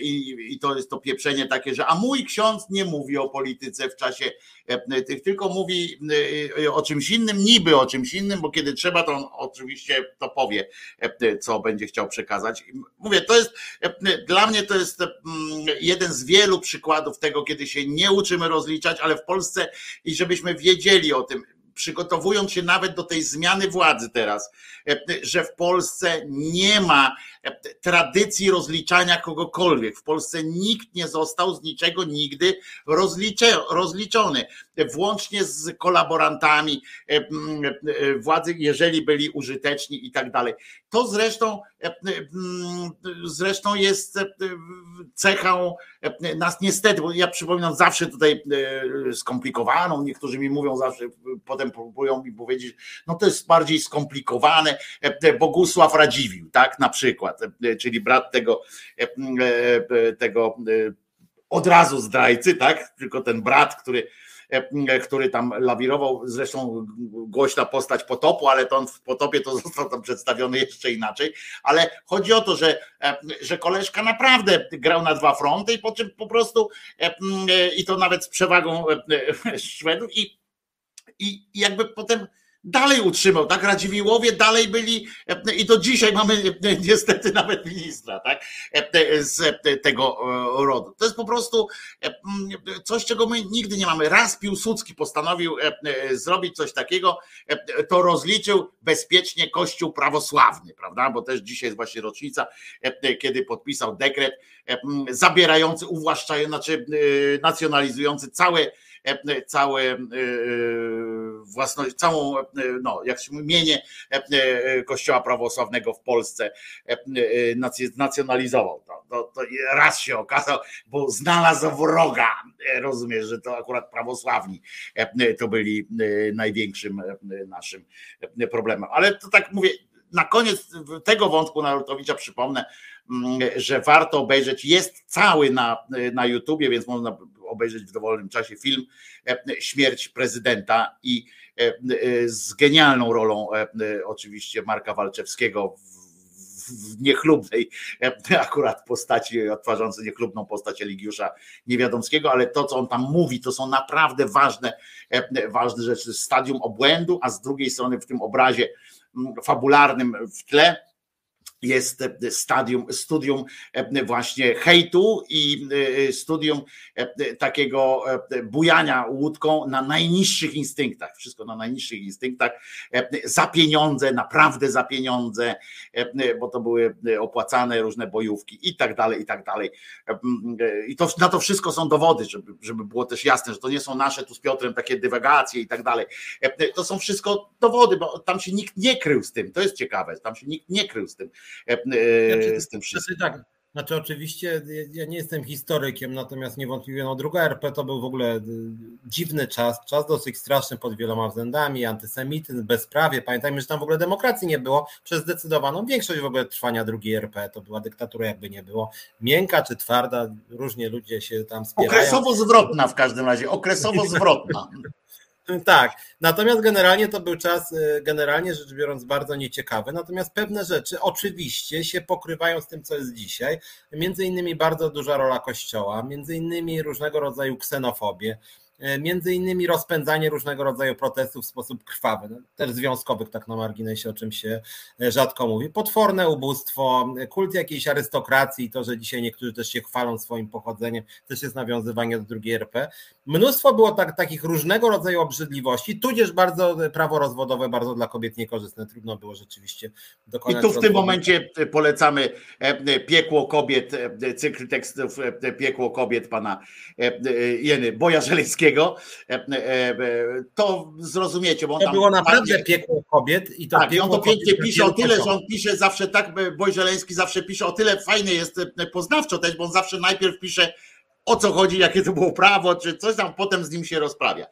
i, i to jest to pieprzenie takie, że a mój ksiądz nie mówi o polityce w czasie tych, tylko mówi o czymś innym, niby o czymś innym, bo kiedy trzeba, to on oczywiście to powie, co będzie chciał przekazać. Mówię, to jest dla mnie to jest jeden z wielu przykładów tego, kiedy się nie uczymy rozliczać, ale w Polsce i żebyśmy wiedzieli o tym, przygotowując się nawet do tej zmiany władzy teraz, że w Polsce nie ma tradycji rozliczania kogokolwiek. W Polsce nikt nie został z niczego nigdy rozliczony, włącznie z kolaborantami władzy, jeżeli byli użyteczni i tak dalej. To zresztą, zresztą jest cechą nas niestety, bo ja przypominam zawsze tutaj skomplikowaną, niektórzy mi mówią zawsze, potem próbują mi powiedzieć, no to jest bardziej skomplikowane, Bogusław Radziwił, tak, na przykład, czyli brat tego, tego od razu zdrajcy, tak, tylko ten brat, który który tam lawirował, zresztą głośna postać potopu, ale to on w potopie to został tam przedstawiony jeszcze inaczej, ale chodzi o to, że, że koleżka naprawdę grał na dwa fronty i po czym po prostu i to nawet z przewagą Szwedów i, i jakby potem dalej utrzymał, tak? Radziwiłowie dalej byli i do dzisiaj mamy niestety nawet ministra, tak? Z tego rodu. To jest po prostu coś, czego my nigdy nie mamy. Raz Piłsudski postanowił zrobić coś takiego, to rozliczył bezpiecznie Kościół prawosławny, prawda? Bo też dzisiaj jest właśnie rocznica, kiedy podpisał dekret zabierający, uwłaszczający, znaczy nacjonalizujący całe całe e, własność, całą, e, no, jak się mienie e, Kościoła Prawosławnego w Polsce nacjonalizował. To, to, to raz się okazał, bo znalazł wroga. Rozumiesz, że to akurat prawosławni to byli największym naszym problemem. Ale to tak mówię, na koniec tego wątku Narutowicza przypomnę, mm, że warto obejrzeć, jest cały na, na YouTubie, więc można obejrzeć w dowolnym czasie film e, Śmierć prezydenta i e, e, z genialną rolą oczywiście Marka Walczewskiego w niechlubnej akurat postaci, odtwarzającej niechlubną postać Eligiusza Niewiadomskiego, ale to, co on tam mówi, to są naprawdę ważne, ważne rzeczy. Stadium obłędu, a z drugiej strony w tym obrazie fabularnym w tle jest e, stadium, studium e, właśnie hejtu i e, studium takiego bujania łódką na najniższych instynktach. Wszystko na najniższych instynktach. Za pieniądze, naprawdę za pieniądze, bo to były opłacane różne bojówki i tak dalej, i tak dalej. I to, na to wszystko są dowody, żeby, żeby było też jasne, że to nie są nasze tu z Piotrem takie dywagacje i tak dalej. To są wszystko dowody, bo tam się nikt nie krył z tym. To jest ciekawe, tam się nikt nie krył z tym. E, e, znaczy, z tym wszystkim. Znaczy, tak. Znaczy oczywiście ja nie jestem historykiem, natomiast niewątpliwie no, druga RP to był w ogóle y, dziwny czas, czas dosyć straszny pod wieloma względami, antysemityzm, bezprawie. Pamiętajmy, że tam w ogóle demokracji nie było przez zdecydowaną większość w ogóle trwania drugiej RP. To była dyktatura jakby nie było. Miękka czy twarda, różnie ludzie się tam spierają. Okresowo zwrotna w każdym razie, okresowo zwrotna. Tak, natomiast generalnie to był czas, y, generalnie rzecz biorąc, bardzo nieciekawy. Natomiast pewne rzeczy oczywiście się pokrywają z tym, co jest dzisiaj. Między innymi bardzo duża rola kościoła, między innymi różnego rodzaju ksenofobię. E, między innymi rozpędzanie różnego rodzaju protestów w sposób krwawy, no, też związkowych tak na marginesie, o czym się e, rzadko mówi. Potworne ubóstwo, kult jakiejś arystokracji, to, że dzisiaj niektórzy też się chwalą swoim pochodzeniem, też jest nawiązywanie do drugiej RP. Mnóstwo było tak, takich różnego rodzaju obrzydliwości, tudzież bardzo prawo rozwodowe, bardzo dla kobiet niekorzystne, trudno było rzeczywiście dokonać. I tu w tym momencie polecamy e, Piekło Kobiet, cykl tekstów Piekło Kobiet pana Jeny Boja Żeleńskiego, E, e, to zrozumiecie. Bo on to było naprawdę piekło kobiet i to Tak, i on to pięknie pisze o tyle, że on pisze zawsze tak, Boj Żeleński zawsze pisze o tyle fajny jest e, poznawczo też, bo on zawsze najpierw pisze o co chodzi, jakie to było prawo, czy coś tam, potem z nim się rozprawia.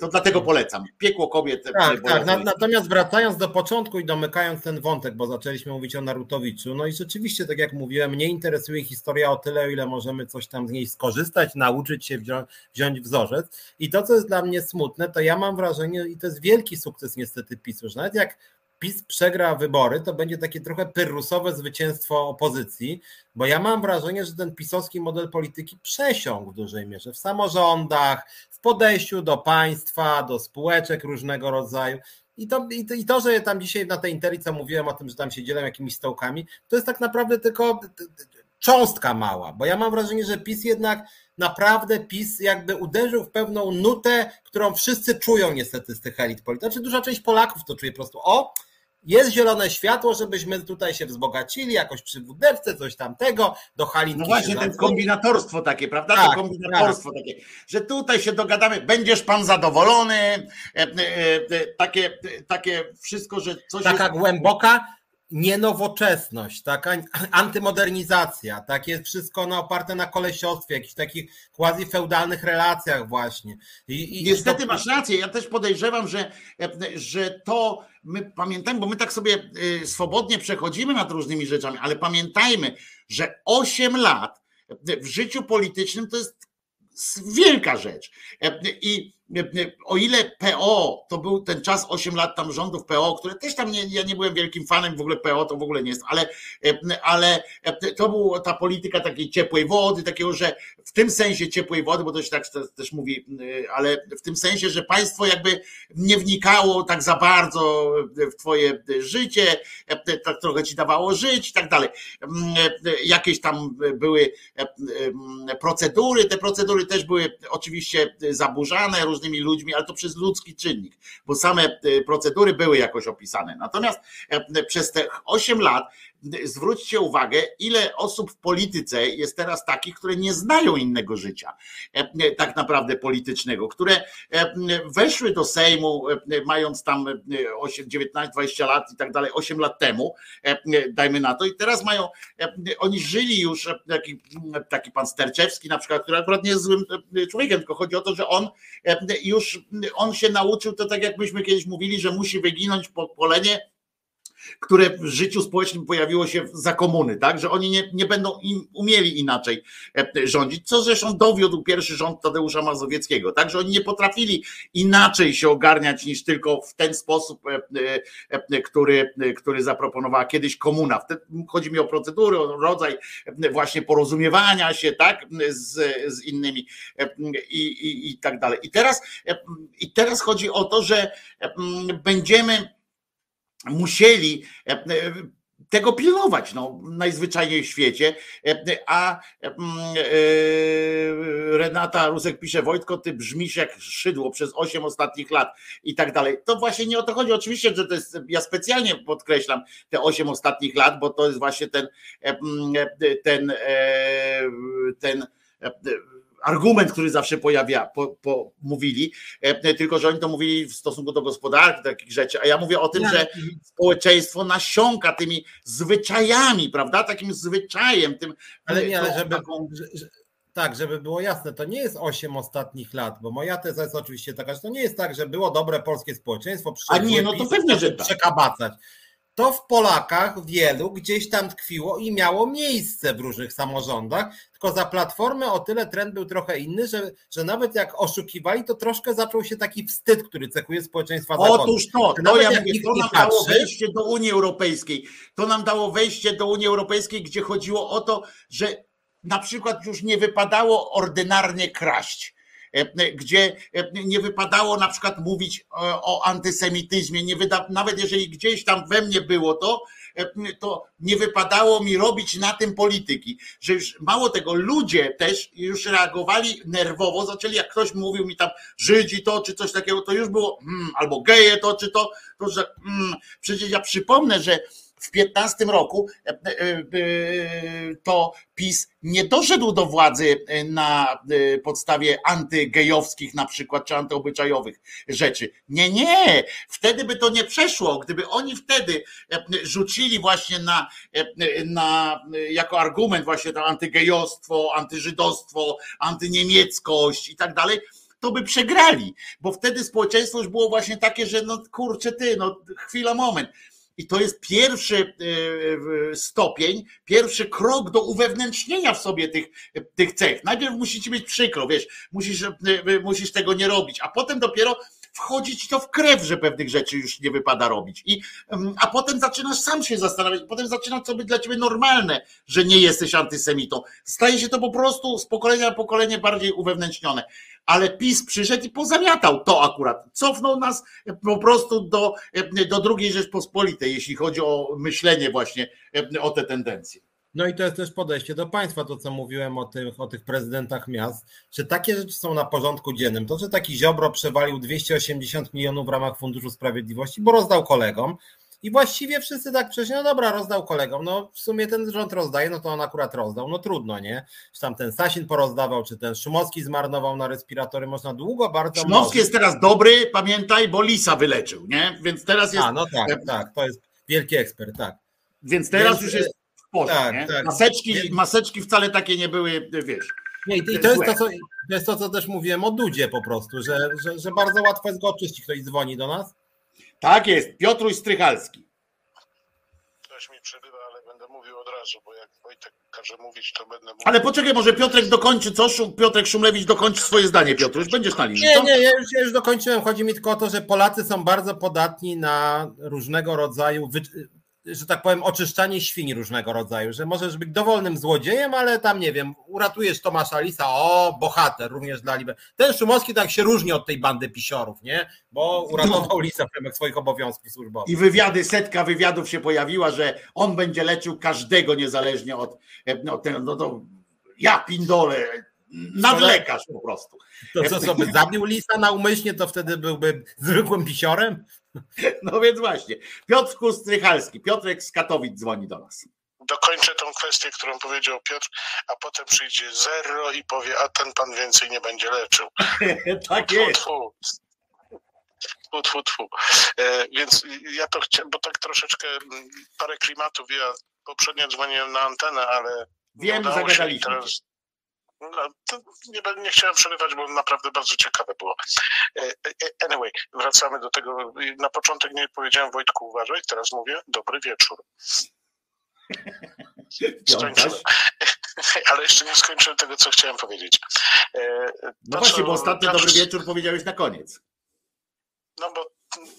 To dlatego polecam. Piekło kobiet. Tak, tak. Natomiast wracając do początku i domykając ten wątek, bo zaczęliśmy mówić o Narutowiczu, no i rzeczywiście, tak jak mówiłem, mnie interesuje historia o tyle, o ile możemy coś tam z niej skorzystać, nauczyć się, wziąć, wziąć wzorzec. I to, co jest dla mnie smutne, to ja mam wrażenie, i to jest wielki sukces niestety PiSu, że nawet jak PiS przegra wybory, to będzie takie trochę pyrrusowe zwycięstwo opozycji, bo ja mam wrażenie, że ten pisowski model polityki przesiąkł w dużej mierze w samorządach, w podejściu do państwa, do spółeczek różnego rodzaju. I to, i to, I to, że tam dzisiaj na tej interii, co mówiłem o tym, że tam się dzielą jakimiś stołkami, to jest tak naprawdę tylko cząstka mała, bo ja mam wrażenie, że PiS jednak naprawdę PiS jakby uderzył w pewną nutę, którą wszyscy czują niestety z tych elit politycznych. Znaczy duża część Polaków to czuje po prostu, o, jest zielone światło, żebyśmy tutaj się wzbogacili, jakoś przy wóderce, coś tamtego, do halinki. No właśnie, ten kombinatorstwo takie, prawda? Tak, to kombinatorstwo tak. takie, że tutaj się dogadamy, będziesz pan zadowolony, e, e, e, takie, takie wszystko, że coś Taka jest... głęboka nienowoczesność, taka antymodernizacja, takie wszystko na, oparte na kolesiostwie, jakichś takich quasi-feudalnych relacjach właśnie. I, i Niestety to... masz rację, ja też podejrzewam, że, że to my pamiętajmy, bo my tak sobie y, swobodnie przechodzimy nad różnymi rzeczami, ale pamiętajmy, że 8 lat w życiu politycznym to jest wielka rzecz. I o ile PO to był ten czas 8 lat tam rządów PO, które też tam nie, ja nie byłem wielkim fanem w ogóle PO, to w ogóle nie jest, ale, ale to była ta polityka takiej ciepłej wody, takiego, że w tym sensie ciepłej wody, bo to się tak też mówi, ale w tym sensie, że państwo jakby nie wnikało tak za bardzo w twoje życie, tak trochę ci dawało żyć i tak dalej. Jakieś tam były procedury, te procedury też były oczywiście zaburzane, różnymi ludźmi, ale to przez ludzki czynnik, bo same e, procedury były jakoś opisane. Natomiast e, przez te 8 lat zwróćcie uwagę, ile osób w polityce jest teraz takich, które nie znają innego życia, e, tak naprawdę politycznego, które weszły do Sejmu, mając tam 19, 20 lat i tak dalej, 8 lat temu, dajmy na to, i teraz mają, oni żyli już, taki, taki pan Sterczewski na przykład, który akurat nie jest złym człowiekiem, tylko chodzi o to, że on już on się nauczył, to tak jak myśmy kiedyś mówili, że musi wyginąć pokolenie, które w życiu społecznym pojawiło się za komuny, tak? Że oni nie, nie będą im, umieli inaczej e, rządzić, co zresztą dowiódł pierwszy rząd Tadeusza Mazowieckiego, tak? Że oni nie potrafili inaczej się ogarniać niż tylko w ten sposób, e, e, który, który zaproponowała kiedyś komuna. Chodzi mi o procedury, o rodzaj właśnie porozumiewania się, tak? Z, z innymi i, i, i tak dalej. I teraz, I teraz chodzi o to, że będziemy musieli e, e, tego pilnować no, najzwyczajniej w świecie. E, a Renata Rusek pisze, Wojtko, ty brzmisz jak szydło przez 8 ostatnich lat i tak dalej. To właśnie nie o to chodzi. Oczywiście, że to jest, ja specjalnie podkreślam te 8 ostatnich lat, bo to jest właśnie ten, ten, ten, ten argument, który zawsze pojawia, po, po, mówili, e, tylko że oni to mówili w stosunku do gospodarki, takich rzeczy, a ja mówię o tym, że społeczeństwo nasiąka tymi zwyczajami, prawda, takim zwyczajem, tym. Ale nie, ale żeby, taką... tak, żeby było jasne, to nie jest osiem ostatnich lat, bo moja teza jest oczywiście taka, że to nie jest tak, że było dobre polskie społeczeństwo, a nie, no to pewnie, że tak. przekabacać to w Polakach wielu gdzieś tam tkwiło i miało miejsce w różnych samorządach, tylko za Platformę o tyle trend był trochę inny, że, że nawet jak oszukiwali, to troszkę zaczął się taki wstyd, który cechuje społeczeństwa zachodnie. Otóż to, to, ja mówię, to nam dało wejście do Unii Europejskiej. To nam dało wejście do Unii Europejskiej, gdzie chodziło o to, że na przykład już nie wypadało ordynarnie kraść gdzie e, nie wypadało na przykład mówić o antysemityzmie, nie wyda, nawet jeżeli gdzieś tam we mnie było to, to nie wypadało mi robić na tym polityki, że już mało tego, ludzie też już reagowali nerwowo, zaczęli jak ktoś mówił mi tam Żydzi to, czy coś takiego, to już było hmm, albo geje to, czy to, to że hmm, przecież ja przypomnę, że w 15 roku e, e, e, to PiS nie doszedł do władzy na podstawie antygejowskich na przykład, czy antyobyczajowych rzeczy. Nie, nie, wtedy by to nie przeszło. Gdyby oni wtedy rzucili właśnie na, na jako argument właśnie to antygejostwo, antyżydostwo, antyniemieckość i tak dalej, to by przegrali, bo wtedy społeczeństwo już było właśnie takie, że no kurczę ty, no chwila, moment i to jest pierwszy e, stopień, pierwszy krok do uwewnętrznienia w sobie tych, tych cech. Najpierw musi ci być przykro, wiesz, musisz, e, musisz tego nie robić, a potem dopiero wchodzić to w krew, że pewnych rzeczy już nie wypada robić. I, a potem zaczynasz sam się zastanawiać, potem zaczyna to być dla ciebie normalne, że nie jesteś antysemitą. Staje się to po prostu z pokolenia na pokolenie bardziej uwewnętrznione. Ale PiS przyszedł i pozamiatał to akurat. Cofnął nas po prostu do, do drugiej Rzeczpospolitej, jeśli chodzi o myślenie właśnie o te tendencje. No i to jest też podejście do państwa, to co mówiłem o tych, o tych prezydentach miast, że takie rzeczy są na porządku dziennym. To, że taki Ziobro przewalił 280 milionów w ramach Funduszu Sprawiedliwości, bo rozdał kolegom, i właściwie wszyscy tak przecież, no dobra, rozdał kolegom. No w sumie ten rząd rozdaje, no to on akurat rozdał. No trudno, nie? Czy tam ten Sasin porozdawał, czy ten Szumowski zmarnował na respiratory, można długo bardzo. Szumowski jest teraz dobry, pamiętaj, bo Lisa wyleczył, nie? Więc teraz jest. A, no tak, tak, to jest wielki ekspert, tak. Więc teraz Więc, już jest tak, tak. Maseczki, maseczki wcale takie nie były, wiesz. Nie, i to jest to, co, to jest to, co też mówiłem o Dudzie po prostu, że, że, że bardzo łatwo jest go oczyścić. Ktoś dzwoni do nas tak jest, Piotruś Strychalski. Ktoś mi przebywa, ale będę mówił od razu, bo jak Wojtek każe mówić, to będę mówił. Ale poczekaj, może Piotrek dokończy, co? Piotrek Szumlewicz dokończy swoje zdanie, Piotruś, będziesz na linii. Nie, nie, ja już, ja już dokończyłem. Chodzi mi tylko o to, że Polacy są bardzo podatni na różnego rodzaju wy że tak powiem, oczyszczanie świń różnego rodzaju, że możesz być dowolnym złodziejem, ale tam, nie wiem, uratujesz Tomasza Lisa, o, bohater, również dla Liber. Ten Szumowski tak się różni od tej bandy pisiorów, nie? Bo uratował no. Lisa w ramach swoich obowiązków służbowych. I wywiady, setka wywiadów się pojawiła, że on będzie leczył każdego niezależnie od, no, ten, no to ja pindole, nadlekarz po prostu. To co sobie zabił Lisa na umyślnie, to wtedy byłby zwykłym pisiorem? No więc właśnie. Piotr Strychalski, Piotrek z Katowic dzwoni do nas. Dokończę tą kwestię, którą powiedział Piotr, a potem przyjdzie zero i powie, a ten pan więcej nie będzie leczył. tak jest. Tfu, tfu, tfu. E, więc ja to chciałem, bo tak troszeczkę mm, parę klimatów, ja poprzednio dzwoniłem na antenę, ale Wiem, zagadaliśmy. Teraz, no, nie, nie chciałem przerywać, bo naprawdę bardzo ciekawe było. E, e, anyway, wracamy do tego. Na początek nie powiedziałem Wojtku, uważaj, teraz mówię dobry wieczór. Skończyłem. Ale jeszcze nie skończyłem tego, co chciałem powiedzieć. E, to, no właśnie, bo ostatnio dobry wieczór powiedziałeś na koniec. No bo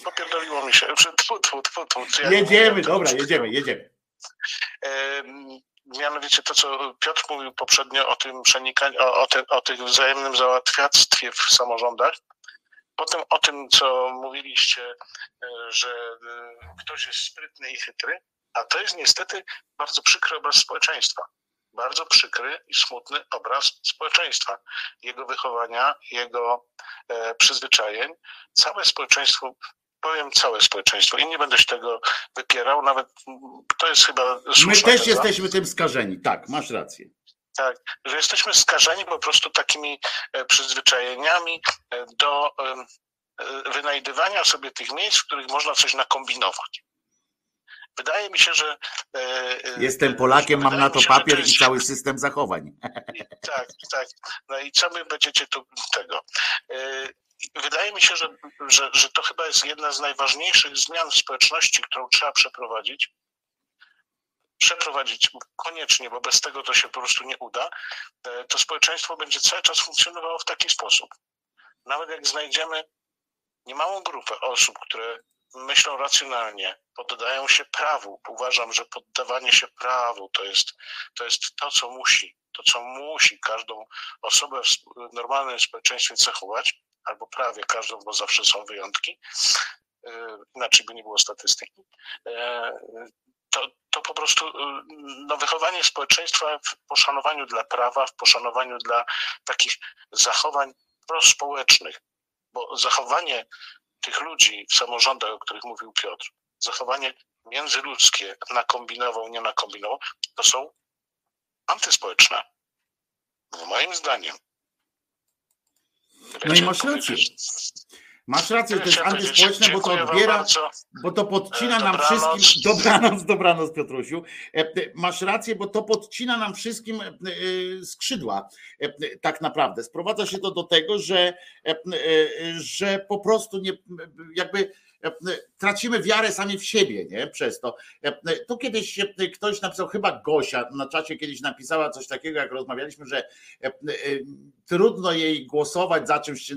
popierdoliło mi się. Jedziemy, dobra, jedziemy, jedziemy mianowicie to, co Piotr mówił poprzednio o tym przenikaniu, o, o, te, o tym wzajemnym załatwiactwie w samorządach, potem o tym, co mówiliście, e, że e, ktoś jest sprytny i chytry, a to jest niestety bardzo przykry obraz społeczeństwa. Bardzo przykry i smutny obraz społeczeństwa, jego wychowania, jego e, przyzwyczajeń. Całe społeczeństwo powiem całe społeczeństwo i nie będę się tego wypierał, nawet to jest chyba My też jesteśmy tym skażeni, tak, masz rację. Tak, że jesteśmy skażeni po prostu takimi e, przyzwyczajeniami e, do e, wynajdywania sobie tych miejsc, w których można coś nakombinować. Wydaje mi się, że. Jestem Polakiem, mam na to papier jest... i cały system zachowań. Tak, tak. No i co wy będziecie tu tego? wydaje mi się, że, że, że to chyba jest jedna z najważniejszych zmian w społeczności, którą trzeba przeprowadzić. Przeprowadzić koniecznie, bo bez tego to się po prostu nie uda. E, to społeczeństwo będzie cały czas funkcjonowało w taki sposób. Nawet jak znajdziemy niemałą grupę osób, które myślą racjonalnie, poddają się prawu. Uważam, że poddawanie się prawu to jest to, jest to co musi, to co musi każdą osobę w normalnym społeczeństwie cechować albo prawie każdą, bo zawsze są wyjątki, inaczej by nie było statystyki, e, to, to po prostu e, no, wychowanie społeczeństwa w poszanowaniu dla prawa, w poszanowaniu dla takich zachowań prospołecznych, bo zachowanie tych ludzi w samorządach, o których mówił Piotr, zachowanie międzyludzkie, nakombinował, nie nakombinował, to są antyspołeczne. Moim zdaniem. No i masz rację. Masz rację, to jest antyspołeczne, bo to odbiera, bo to podcina e, nam wszystkim. Dobranoc, dobranoc, Piotrusiu. E, e, masz rację, bo to podcina nam wszystkim skrzydła. Tak naprawdę. Sprowadza się to do tego, że, że po prostu nie jakby tracimy wiarę sami w siebie, nie? Przez to. Tu kiedyś ktoś napisał, chyba Gosia na czacie kiedyś napisała coś takiego, jak rozmawialiśmy, że trudno jej głosować za czymś,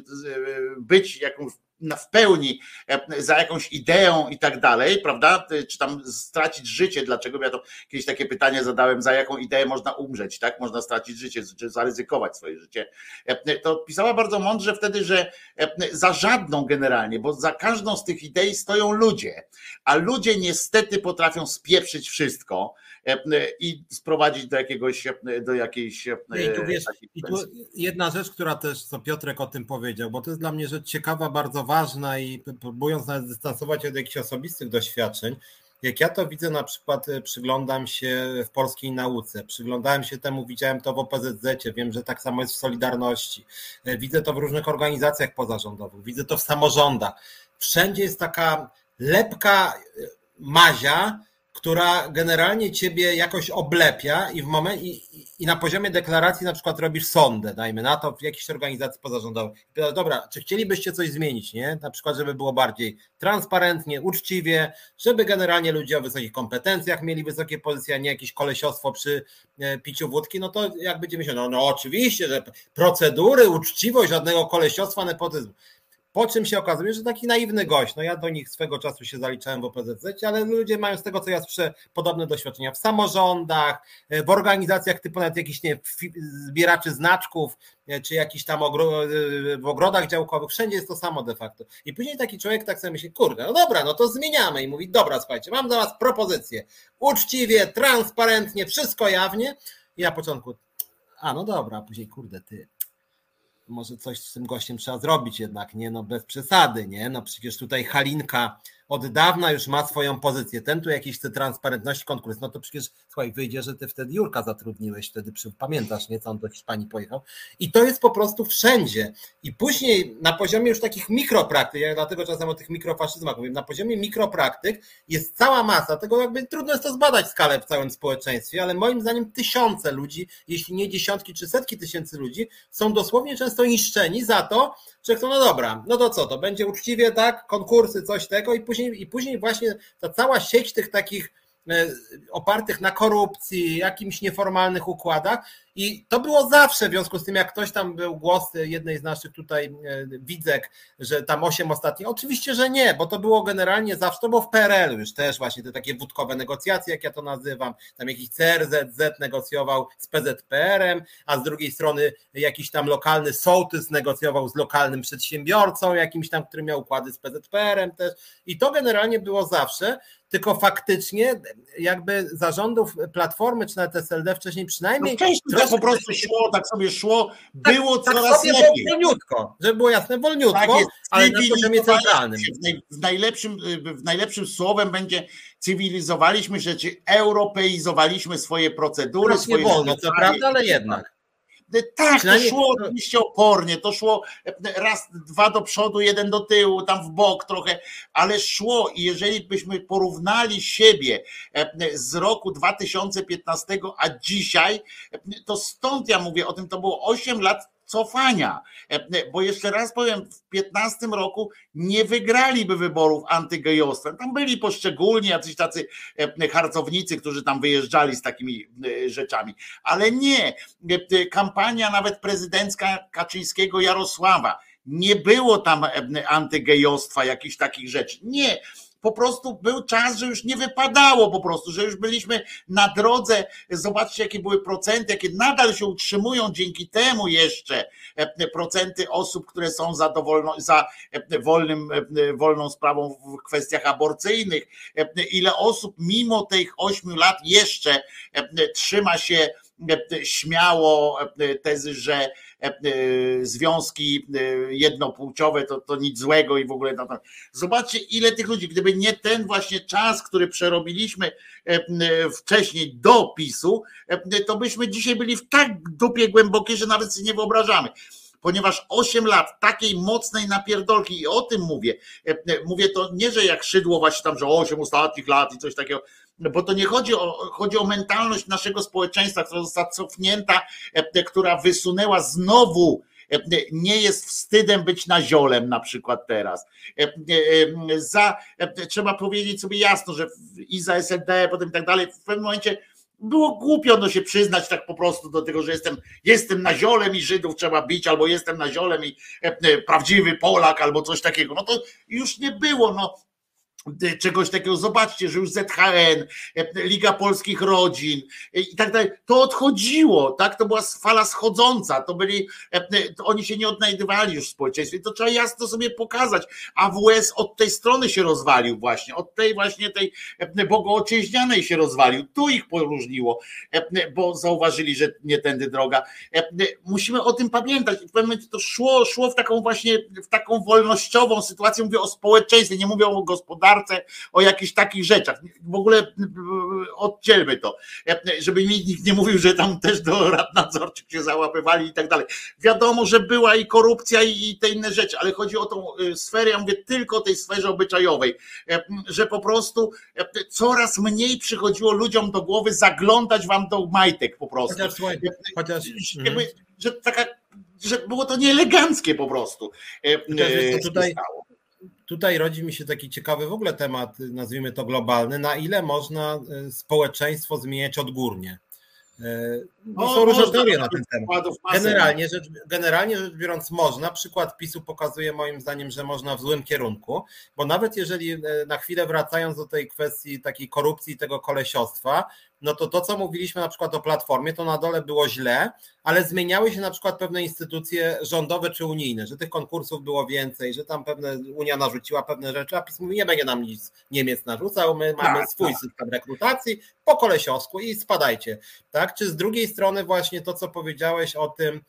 być jakąś w pełni e, za jakąś ideą i tak dalej, prawda? Czy tam stracić życie, dlaczego ja to kiedyś takie pytanie zadałem, za jaką ideę można umrzeć, tak? Można stracić życie, czy zaryzykować swoje życie. E, to pisała bardzo mądrze wtedy, że e, za żadną generalnie, bo za każdą z tych idei stoją ludzie, a ludzie niestety potrafią spieprzyć wszystko i sprowadzić do jakiegoś, do jakiejś. No I tu wiesz, i tu jedna rzecz, która też, co Piotrek o tym powiedział, bo to jest dla mnie rzecz ciekawa, bardzo ważna i próbując nawet dystansować od jakichś osobistych doświadczeń, jak ja to widzę, na przykład e, przyglądam się w polskiej nauce, przyglądałem się temu, widziałem to w OPZZ, wiem, że tak samo jest w Solidarności, e, widzę to w różnych organizacjach pozarządowych, widzę to w samorządach. Wszędzie jest taka lepka e, mazia, która generalnie ciebie jakoś oblepia i w moment, i, i na poziomie deklaracji na przykład robisz sondę, dajmy na to, w jakiejś organizacji pozarządowej. Dobra, czy chcielibyście coś zmienić, nie? Na przykład, żeby było bardziej transparentnie, uczciwie, żeby generalnie ludzie o wysokich kompetencjach mieli wysokie pozycje, a nie jakieś kolesiostwo przy e, piciu wódki, no to jak będziemy się, no, no oczywiście, że procedury, uczciwość, żadnego kolesiostwa, nepotyzmu. Po czym się okazuje, że taki naiwny gość, no ja do nich swego czasu się zaliczałem w OPZZ, ale ludzie mają z tego, co ja słyszę, podobne doświadczenia w samorządach, w organizacjach typu nawet jakichś nie, zbieraczy znaczków, e, czy jakiś tam ogro, e, w ogrodach działkowych, wszędzie jest to samo de facto. I później taki człowiek tak sobie myśli, kurde, no dobra, no to zmieniamy i mówi, dobra, słuchajcie, mam dla was propozycję, uczciwie, transparentnie, wszystko jawnie. I na początku, a no dobra, a później, kurde, ty, może coś z tym gościem trzeba zrobić jednak, nie? No bez przesady, nie? No przecież tutaj Halinka od dawna już ma swoją pozycję. Ten tu jakiś chce transparentności konkurs, no to przecież słuchaj, wyjdzie, że ty wtedy Jurka zatrudniłeś, wtedy przy, pamiętasz, nie, co on do Hiszpanii pojechał. I to jest po prostu wszędzie. I później na poziomie już takich mikropraktyk, ja dlatego czasem o tych mikrofaszyzmach mówię, na poziomie mikropraktyk jest cała masa, tego jakby trudno jest to zbadać skalę w całym społeczeństwie, ale moim zdaniem tysiące ludzi, jeśli nie dziesiątki czy setki tysięcy ludzi, są dosłownie często niszczeni za to, że chcą, no dobra, no to co, to będzie uczciwie, tak, konkursy, coś tego i później, i później właśnie ta cała sieć tych takich opartych na korupcji, jakimś nieformalnych układach, i to było zawsze, w związku z tym, jak ktoś tam był głos jednej z naszych tutaj e, widzek, że tam osiem ostatnich, oczywiście, że nie, bo to było generalnie zawsze, to było w PRL już też właśnie te takie wódkowe negocjacje, jak ja to nazywam, tam jakiś CRZZ negocjował z PZPR-em, a z drugiej strony jakiś tam lokalny sołtys negocjował z lokalnym przedsiębiorcą, jakimś tam, który miał układy z PZPR-em też. I to generalnie było zawsze, tylko faktycznie jakby zarządów Platformy czy nawet SLD wcześniej przynajmniej no tak po prostu szło, tak sobie szło, tak, było tak, coraz tak lepiej. Wolniutko, żeby było jasne, wolniutko, tak jest, ale na poziomie centralnym. W najlepszym, w najlepszym słowem będzie cywilizowaliśmy rzeczy, europeizowaliśmy swoje procedury. Swoje nie wolno, co prawda, ale jednak. Tak, to szło oczywiście opornie, to szło raz, dwa do przodu, jeden do tyłu, tam w bok trochę, ale szło i jeżeli byśmy porównali siebie z roku 2015, a dzisiaj, to stąd ja mówię o tym, to było 8 lat cofania. E, bo jeszcze raz powiem, w 15 roku nie wygraliby wyborów antygejostwem. Tam byli poszczególni jacyś tacy e, harcownicy, którzy tam wyjeżdżali z takimi e, rzeczami. Ale nie. Kampania nawet prezydencka Kaczyńskiego Jarosława. Nie było tam antygejostwa, jakichś takich rzeczy. Nie po prostu był czas, że już nie wypadało po prostu, że już byliśmy na drodze. Zobaczcie, jakie były procenty, jakie nadal się utrzymują dzięki temu jeszcze e, procenty osób, które są za, dowolno, za e, wolnym, e, wolną sprawą w kwestiach aborcyjnych. Ile osób mimo tych ośmiu lat jeszcze trzyma się śmiało tezy, że E, e, związki e, jednopłciowe to, to nic złego i w ogóle. Zobaczcie, ile tych ludzi, gdyby nie ten właśnie czas, który przerobiliśmy wcześniej do PiSu, to byśmy dzisiaj byli w tak dupie głębokiej, że nawet sobie nie wyobrażamy ponieważ 8 lat takiej mocnej napierdolki i o tym mówię. Mówię to nie, że jak szydło właśnie tam, że 8 ostatnich lat i coś takiego, bo to nie chodzi o, chodzi o mentalność naszego społeczeństwa, która została cofnięta, e, która wysunęła znowu e, nie jest wstydem być naziolem na przykład teraz. E, za, trzeba powiedzieć sobie jasno, że i za SLD, potem i tak dalej, w pewnym momencie było głupio no się przyznać tak po prostu do tego, że jestem, jestem naziolem i Żydów trzeba bić, albo jestem naziolem i prawdziwy Polak, albo coś takiego. No to już nie było. No, czegoś takiego. Zobaczcie, że już ZHN, Liga Polskich Rodzin i tak dalej, to odchodziło, tak? To była fala schodząca, to byli, to oni się nie odnajdywali już w społeczeństwie, to trzeba jasno sobie pokazać. AWS od tej strony się rozwalił właśnie, od tej właśnie tej bogoocieźnianej się rozwalił, tu ich poróżniło, bo zauważyli, że nie tędy droga. Musimy o tym pamiętać. W pewnym momencie to szło, szło w taką właśnie, w taką wolnościową sytuację, mówię o społeczeństwie, nie mówię o gospodarce, gospodarce, o jakichś takich rzeczach. W ogóle oddzielmy to, żeby mi nikt nie mówił, że tam też do rad nadzorczych się załapywali i tak dalej. Wiadomo, że była i korupcja i te inne rzeczy, ale chodzi o tą y, sferę, ja mówię tylko o tej sferze obyczajowej, że po prostu coraz mniej przychodziło ludziom do głowy zaglądać wam do majtek po prostu. Chociaż, chociaż jakby, że taka że było to nieeleganckie po prostu. Tutaj, tutaj rodzi mi się taki ciekawy w ogóle temat, nazwijmy to globalny, na ile można e, społeczeństwo zmieniać odgórnie. E, no, są różne teorie na ten temat. Generalnie rzecz, generalnie rzecz biorąc można, przykład PiSu pokazuje moim zdaniem, że można w złym kierunku, bo nawet jeżeli e, na chwilę wracając do tej kwestii takiej korupcji i tego kolesiostwa, no to to, co mówiliśmy na przykład o Platformie, to na dole było źle, ale zmieniały się na przykład pewne instytucje rządowe czy unijne, że tych konkursów było więcej, że tam pewne Unia narzuciła pewne rzeczy, a PiS mówi, nie będzie nam nic Niemiec narzucał, my mamy tak, swój tak. system rekrutacji po kolesiosku i spadajcie. Tak? Czy z drugiej strony właśnie to, co powiedziałeś o tym,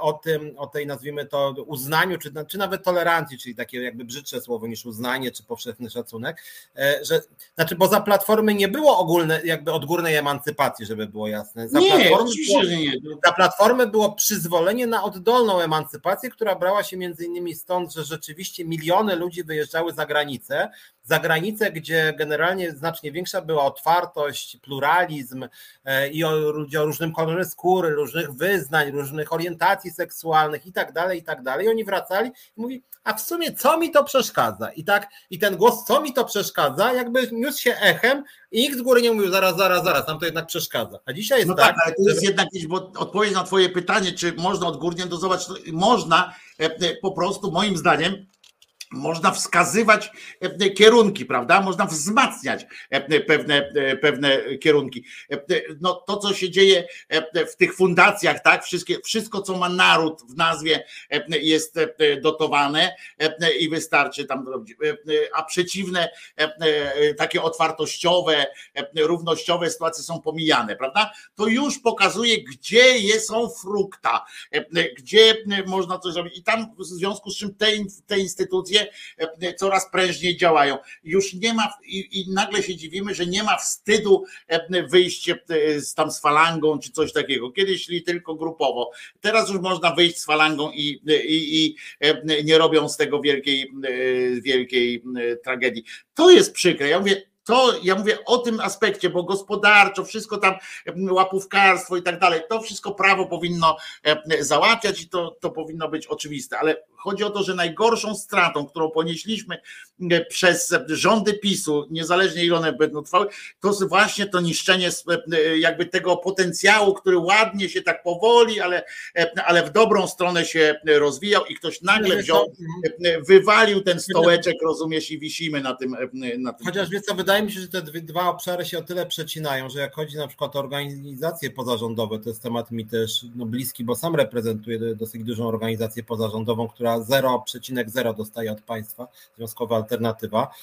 o tym, o tej nazwijmy to uznaniu, czy, czy nawet tolerancji, czyli takie jakby brzydsze słowo niż uznanie, czy powszechny szacunek, e, że znaczy, bo za platformy nie było ogólne, jakby odgórnej emancypacji, żeby było jasne. Za, nie, platformy, było, nie. za platformy było przyzwolenie na oddolną emancypację, która brała się między innymi stąd, że rzeczywiście miliony ludzi wyjeżdżały za granicę, za granicę, gdzie generalnie znacznie większa była otwartość, pluralizm e, i o ludzie o różnym kolorze skóry, różnych wyznań, różnych orientacji seksualnych i tak dalej, i tak dalej. Oni wracali i mówi, a w sumie co mi to przeszkadza? I tak, i ten głos, co mi to przeszkadza, jakby niósł się echem i nikt z góry nie mówił, zaraz, zaraz, zaraz, tam to jednak przeszkadza. A dzisiaj jest no tak. tak ale to jest jednak bo odpowiedź na twoje pytanie, czy można odgórnie dozować, można e, e, po prostu moim zdaniem można wskazywać e, kierunki, prawda? Można wzmacniać e, pewne, e, pewne kierunki. No, to, co się dzieje w tych fundacjach, tak? Wszystkie, wszystko, co ma naród w nazwie, jest dotowane i wystarczy tam robić. A przeciwne, takie otwartościowe, równościowe sytuacje są pomijane, prawda? To już pokazuje, gdzie są frukta, gdzie można coś robić. I tam w związku z czym te, te instytucje E, coraz prężniej działają. Już nie ma, i, i nagle się dziwimy, że nie ma wstydu e, wyjść e, z, tam z falangą czy coś takiego. Kiedyś szli tylko grupowo. Teraz już można wyjść z falangą i, i, i nie robią z tego wielkiej, wielkiej tragedii. To jest przykre. Ja mówię, to ja mówię o tym aspekcie, bo gospodarczo, wszystko tam, łapówkarstwo i tak dalej, to wszystko prawo powinno załatwiać i to, to powinno być oczywiste, ale Chodzi o to, że najgorszą stratą, którą ponieśliśmy e, przez rządy PiSu, niezależnie ile one będą trwały, to jest właśnie to niszczenie e, jakby tego potencjału, który ładnie się tak powoli, ale, e, ale w dobrą stronę się rozwijał i ktoś nagle wziął, wywalił ten stołeczek, rozumiesz, i wisimy na tym. Na tym. Chociaż wiesz co, wydaje mi się, że te dwa obszary się o tyle przecinają, że jak chodzi na przykład o organizacje pozarządowe, to jest temat mi też no, bliski, bo sam reprezentuję dosyć dużą organizację pozarządową, która 0,0 dostaje od państwa, związkowa alternatywa.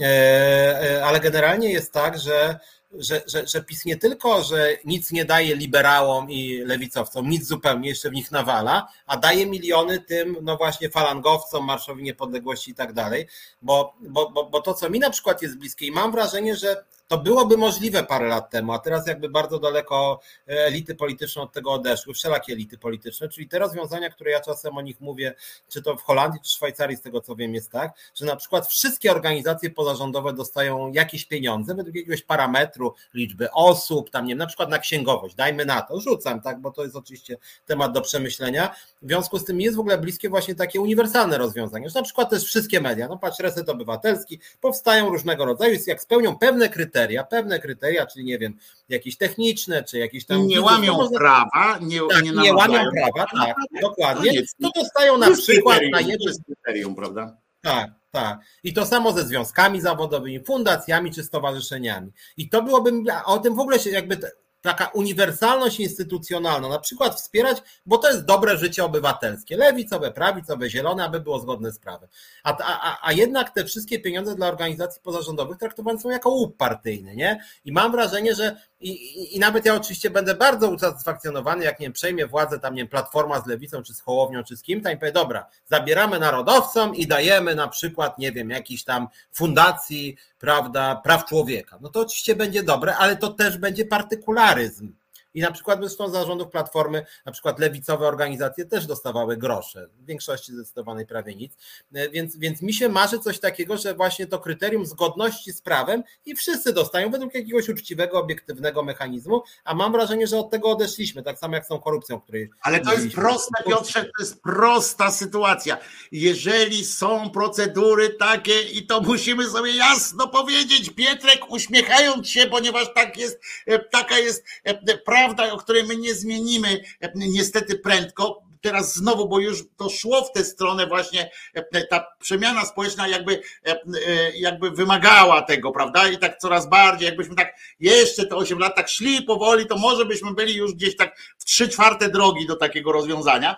E, e, ale generalnie jest tak, że że, że, że PiS nie tylko, że nic nie daje liberałom i lewicowcom, nic zupełnie jeszcze w nich nawala, a daje miliony tym, no właśnie falangowcom, Marszowi Niepodległości i tak dalej, bo, bo, bo, bo to, co mi na przykład jest bliskie i mam wrażenie, że to byłoby możliwe parę lat temu, a teraz jakby bardzo daleko elity polityczne od tego odeszły, wszelakie elity polityczne, czyli te rozwiązania, które ja czasem o nich mówię, czy to w Holandii, czy w Szwajcarii, z tego co wiem, jest tak, że na przykład wszystkie organizacje pozarządowe dostają jakieś pieniądze według jakiegoś parametru, liczby osób, tam nie wiem, na przykład na księgowość, dajmy na to, rzucam, tak, bo to jest oczywiście temat do przemyślenia. W związku z tym jest w ogóle bliskie właśnie takie uniwersalne rozwiązanie, że na przykład też wszystkie media, no patrz, Reset Obywatelski, powstają różnego rodzaju, jak spełnią pewne kryteria, pewne kryteria, czyli nie wiem, jakieś techniczne, czy jakieś tam. Nie łamią można... prawa, nie, tak, nie, nie łamią prawa, tak, dokładnie. To dostają na przykład na jednym. kryterium, prawda? Tak, tak. I to samo ze związkami zawodowymi, fundacjami czy stowarzyszeniami. I to byłoby, o tym w ogóle się jakby taka uniwersalność instytucjonalna, na przykład wspierać, bo to jest dobre życie obywatelskie, lewicowe, prawicowe, zielone, aby było zgodne z prawem. A, a, a jednak te wszystkie pieniądze dla organizacji pozarządowych traktowane są jako łup partyjny, nie? I mam wrażenie, że i, i, i nawet ja oczywiście będę bardzo usatysfakcjonowany, jak nie przejmie władzę tam, nie wiem, Platforma z Lewicą, czy z Hołownią, czy z kim, to im powie, dobra, zabieramy narodowcom i dajemy na przykład, nie wiem, jakiejś tam fundacji, prawda, praw człowieka. No to oczywiście będzie dobre, ale to też będzie partykularyzm. I na przykład zresztą zarządów Platformy, na przykład lewicowe organizacje też dostawały grosze, w większości zdecydowanej prawie nic. E, więc, więc mi się marzy coś takiego, że właśnie to kryterium zgodności z prawem i wszyscy dostają według jakiegoś uczciwego, obiektywnego mechanizmu, a mam wrażenie, że od tego odeszliśmy, tak samo jak z tą korupcją, której. Ale to jest proste, Piotrze, to jest prosta sytuacja. Jeżeli są procedury takie, i to musimy sobie jasno powiedzieć, Pietrek, uśmiechając się, ponieważ tak jest, e, taka jest e, prawda prawda, o której my nie zmienimy e, niestety prędko, teraz znowu, bo już to szło w tę stronę właśnie, e, ta przemiana społeczna jakby, e, jakby wymagała tego, prawda? I tak coraz bardziej, jakbyśmy tak jeszcze te 8 lat tak szli powoli, to może byśmy byli już gdzieś tak w trzy czwarte drogi do takiego rozwiązania,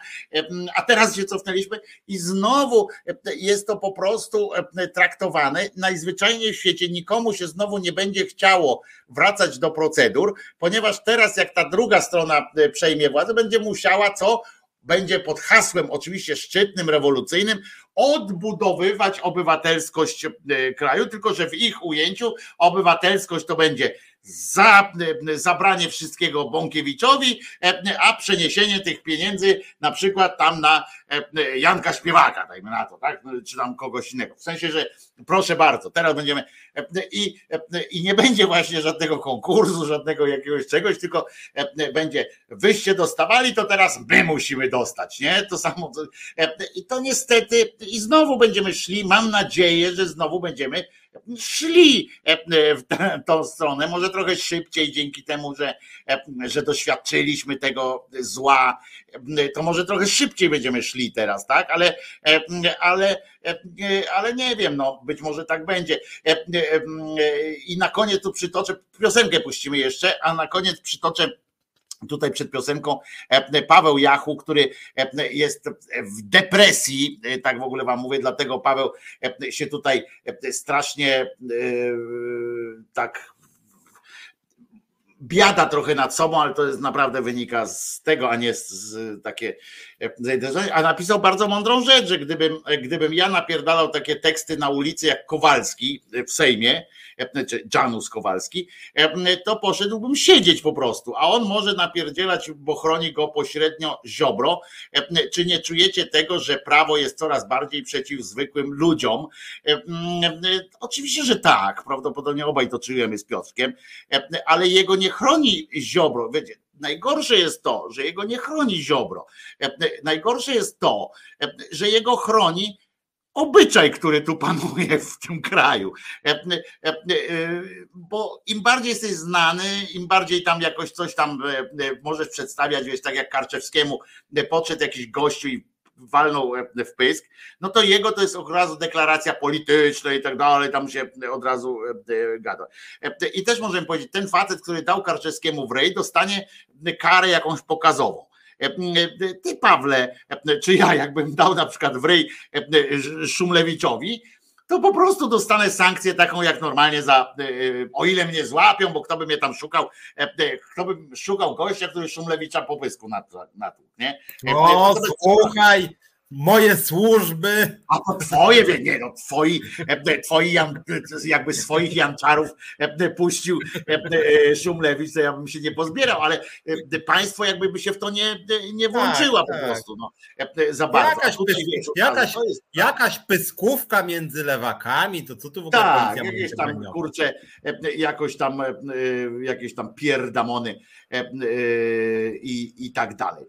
a teraz się cofnęliśmy i znowu jest to po prostu traktowane. Najzwyczajniej w świecie nikomu się znowu nie będzie chciało wracać do procedur, ponieważ teraz jak ta druga strona e, przejmie władzę, będzie musiała co? Będzie pod hasłem oczywiście szczytnym, rewolucyjnym odbudowywać obywatelskość e, kraju, tylko że w ich ujęciu obywatelskość to będzie za, zabranie wszystkiego Bąkiewiczowi, a przeniesienie tych pieniędzy na przykład tam na Janka Śpiewaka, dajmy na to, tak? czy tam kogoś innego. W sensie, że proszę bardzo, teraz będziemy i, i nie będzie właśnie żadnego konkursu, żadnego jakiegoś czegoś, tylko będzie wyście dostawali, to teraz my musimy dostać, nie? To samo. I to niestety, i znowu będziemy szli, mam nadzieję, że znowu będziemy szli e, e, w tą stronę, może trochę szybciej dzięki temu, że, e, że doświadczyliśmy tego zła, to może trochę szybciej będziemy szli teraz, tak? Ale, ale, ale nie wiem, no być może tak będzie. I na koniec tu przytoczę, piosenkę puścimy jeszcze, a na koniec przytoczę Tutaj przed piosenką e, Paweł Jachu, który e, jest w depresji, e, tak w ogóle wam mówię, dlatego Paweł się tutaj strasznie tak biada trochę nad sobą, ale to jest naprawdę wynika z tego, a nie z, z takie zainteresowanie. A napisał bardzo mądrą rzecz, że gdybym, gdybym ja napierdalał takie teksty na ulicy jak Kowalski w Sejmie, czy Janus Kowalski, to poszedłbym siedzieć po prostu, a on może napierdzielać, bo chroni go pośrednio ziobro. Czy nie czujecie tego, że prawo jest coraz bardziej przeciw zwykłym ludziom? Oczywiście, że tak, prawdopodobnie obaj to czujemy z Piotrkiem, ale jego nie chroni ziobro. Wiecie, Najgorsze jest to, że jego nie chroni ziobro. Najgorsze jest to, że jego chroni obyczaj, który tu panuje w tym kraju. E, e, e, bo im bardziej jesteś znany, im bardziej tam jakoś coś tam możesz przedstawiać, wiesz, tak jak Karczewskiemu podszedł jakiś gościu i walnął w pysk, no to jego to jest od razu deklaracja polityczna i tak dalej, tam się od razu gada. I też możemy powiedzieć, ten facet, który dał Karczewskiemu w rej, dostanie karę jakąś pokazową. Ty, Pawle, czy ja, jakbym dał na przykład w ryj Szumlewiczowi, to po prostu dostanę sankcję taką jak normalnie za, o ile mnie złapią, bo kto by mnie tam szukał, kto by szukał gościa, który Szumlewicza po pysku na, na nie? O, słuchaj, moje służby. A to twoje, nie no, twoi, e, twoi jakby swoich janczarów e, puścił e, Szumlewicz, to ja bym się nie pozbierał, ale państwo jakby by się w to nie, nie włączyła tak, po tak. prostu, no, za bardzo. Jakaś, wiesz, jakaś, jest, jakaś pyskówka między lewakami, to co tu w ogóle tak, jakieś tam, kurczę, jakoś tam, jakieś tam pierdamony i, i tak dalej.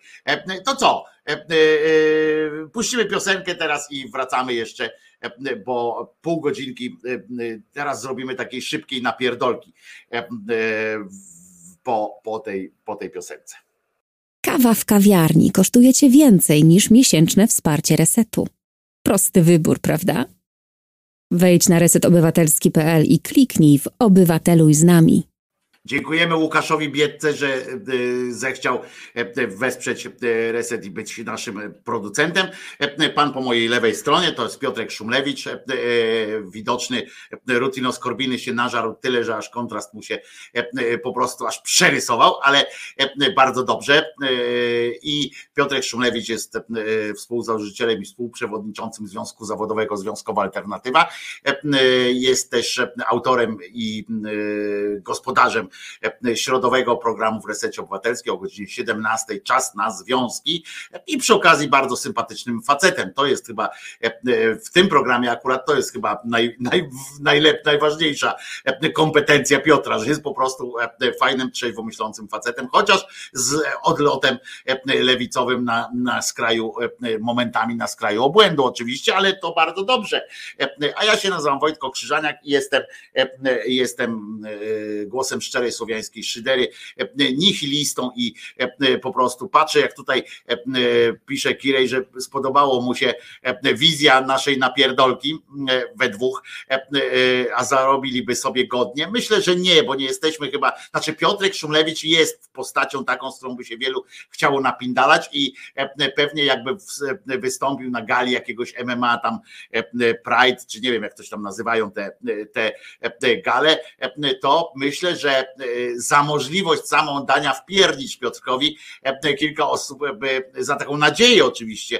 To co? E, e, e, puścimy piosenkę teraz i wracamy jeszcze, bo pół godzinki teraz zrobimy takiej szybkiej napierdolki po, po, tej, po tej piosence. Kawa w kawiarni kosztuje cię więcej niż miesięczne wsparcie resetu. Prosty wybór, prawda? Wejdź na resetobywatelski.pl i kliknij w Obywateluj z nami. Dziękujemy Łukaszowi Biedce, że e, zechciał e, wesprzeć e, Reset i być naszym producentem. Pan po mojej lewej stronie to jest Piotrek Szumlewicz, widoczny Rutinos Korbiny się nażarł tyle, że aż kontrast mu się po prostu aż przerysował, ale bardzo dobrze. I Piotrek Szumlewicz jest współzałożycielem i współprzewodniczącym Związku Zawodowego Związkowa Alternatywa. Jest też autorem i gospodarzem środowego programu w Resecie Obywatelskim o godzinie 17. Czas na związki i przy okazji bardzo sympatycznym facetem. To jest chyba e, e, w tym programie akurat to jest chyba naj, naj, najważniejsza kompetencja Piotra, że jest po prostu fajnym, trzeźwo myślącym facetem, chociaż z odlotem lewicowym na, na skraju, momentami na skraju obłędu oczywiście, ale to bardzo dobrze. A ja się nazywam Wojtko Krzyżaniak i jestem, jestem głosem szczerym szczerej słowiańskiej szydery, e, nihilistą i e, po prostu patrzę, jak tutaj e, pisze Kirej, że spodobało mu się wizja naszej napierdolki we dwóch, a zarobiliby sobie godnie. Myślę, że nie, bo nie jesteśmy chyba, znaczy Piotrek Szumlewicz jest postacią taką, z którą by się wielu chciało napindalać i pewnie jakby wystąpił na gali jakiegoś MMA tam Pride, czy nie wiem jak ktoś tam nazywają te, te gale, to myślę, że za możliwość samą dania wpiernić Piotrkowi kilka osób za taką nadzieję oczywiście,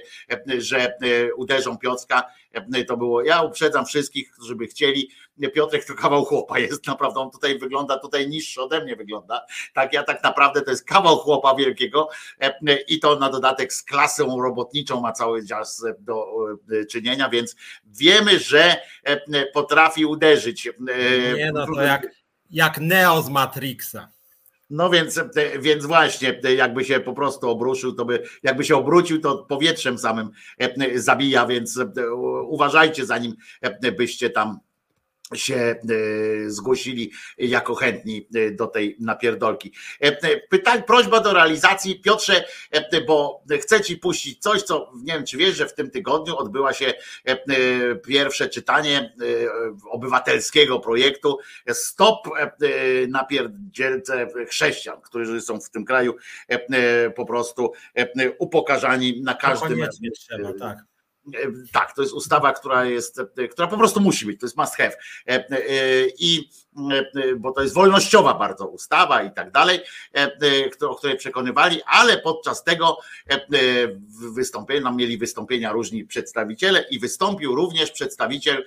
że uderzą Piotrka, to było, ja uprzedzam wszystkich, którzy by chcieli, Piotrek to kawał chłopa jest, naprawdę. On tutaj wygląda, tutaj niższy ode mnie wygląda, tak ja tak naprawdę to jest kawał chłopa wielkiego. I to na dodatek z klasą robotniczą ma cały czas do czynienia, więc wiemy, że potrafi uderzyć. Nie no, to jak jak Neo z Matrixa. No więc, więc właśnie, jakby się po prostu obruszył, to by, jakby się obrócił, to powietrzem samym zabija, więc uważajcie zanim byście tam się e, zgłosili jako chętni e, do tej napierdolki. E, pytań, prośba do realizacji. Piotrze, bo chcę ci puścić coś, co nie wiem, czy wiesz, że w tym tygodniu odbyła się pierwsze czytanie obywatelskiego projektu Stop napierdzielce chrześcijan, którzy są w tym kraju po prostu upokarzani na każdym. Trzeba, tak tak, to jest ustawa, która jest, e, która po prostu musi być, to jest must have. E, I bo to jest wolnościowa bardzo ustawa i tak dalej, o której przekonywali, ale podczas tego wystąpienia, nam mieli wystąpienia różni przedstawiciele i wystąpił również przedstawiciel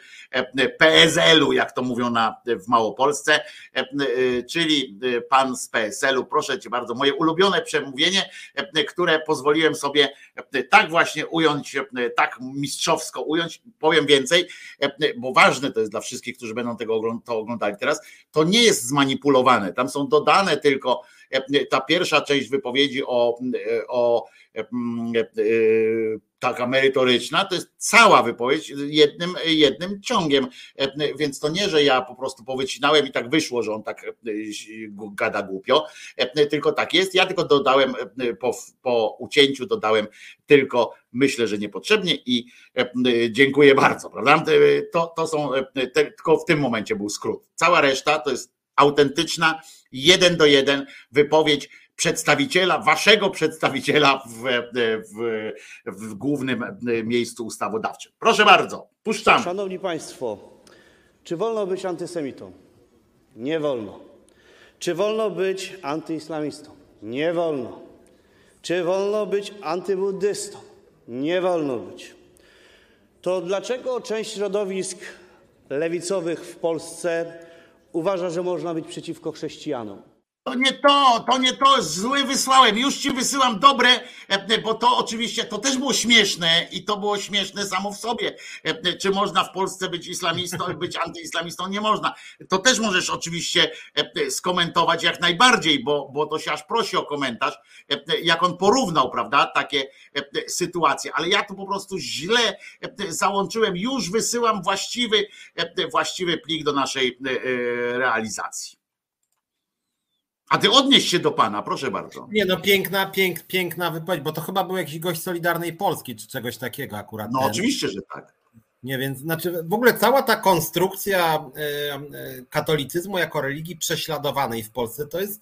PSL-u, jak to mówią na, w Małopolsce, czyli pan z PSL-u. Proszę cię bardzo, moje ulubione przemówienie, które pozwoliłem sobie tak właśnie ująć, tak mistrzowsko ująć. Powiem więcej, bo ważne to jest dla wszystkich, którzy będą tego to oglądali teraz, to nie jest zmanipulowane. Tam są dodane tylko ta pierwsza część wypowiedzi o, o taka merytoryczna, to jest cała wypowiedź jednym, jednym ciągiem. Więc to nie, że ja po prostu powycinałem i tak wyszło, że on tak gada głupio, tylko tak jest. Ja tylko dodałem po, po ucięciu, dodałem tylko myślę, że niepotrzebnie i dziękuję bardzo, prawda? To, to są, tylko w tym momencie był skrót. Cała reszta to jest autentyczna, jeden do jeden wypowiedź przedstawiciela, waszego przedstawiciela w, w, w głównym miejscu ustawodawczym. Proszę bardzo, puszczam. Szanowni Państwo, czy wolno być antysemitą? Nie wolno. Czy wolno być antyislamistą? Nie wolno. Czy wolno być antybuddystą? Nie wolno być. To dlaczego część środowisk lewicowych w Polsce uważa, że można być przeciwko chrześcijanom? To nie to, to nie to, zły wysłałem. Już ci wysyłam dobre, e, bo to oczywiście to też było śmieszne i to było śmieszne samo w sobie. E, czy można w Polsce być islamistą, być antyislamistą? Nie można. To też możesz oczywiście e, skomentować jak najbardziej, bo, bo to się aż prosi o komentarz, jak on porównał, prawda, takie sytuacje. Ale ja to po prostu źle załączyłem. Już wysyłam właściwy, właściwy plik do naszej realizacji. A ty odnieś się do pana, proszę bardzo. Nie, no piękna, pięk, piękna wypowiedź, bo to chyba był jakiś gość Solidarnej Polski, czy czegoś takiego akurat. No ten. oczywiście, że tak. Nie, więc znaczy w ogóle cała ta konstrukcja e, e, katolicyzmu jako religii prześladowanej w Polsce to jest,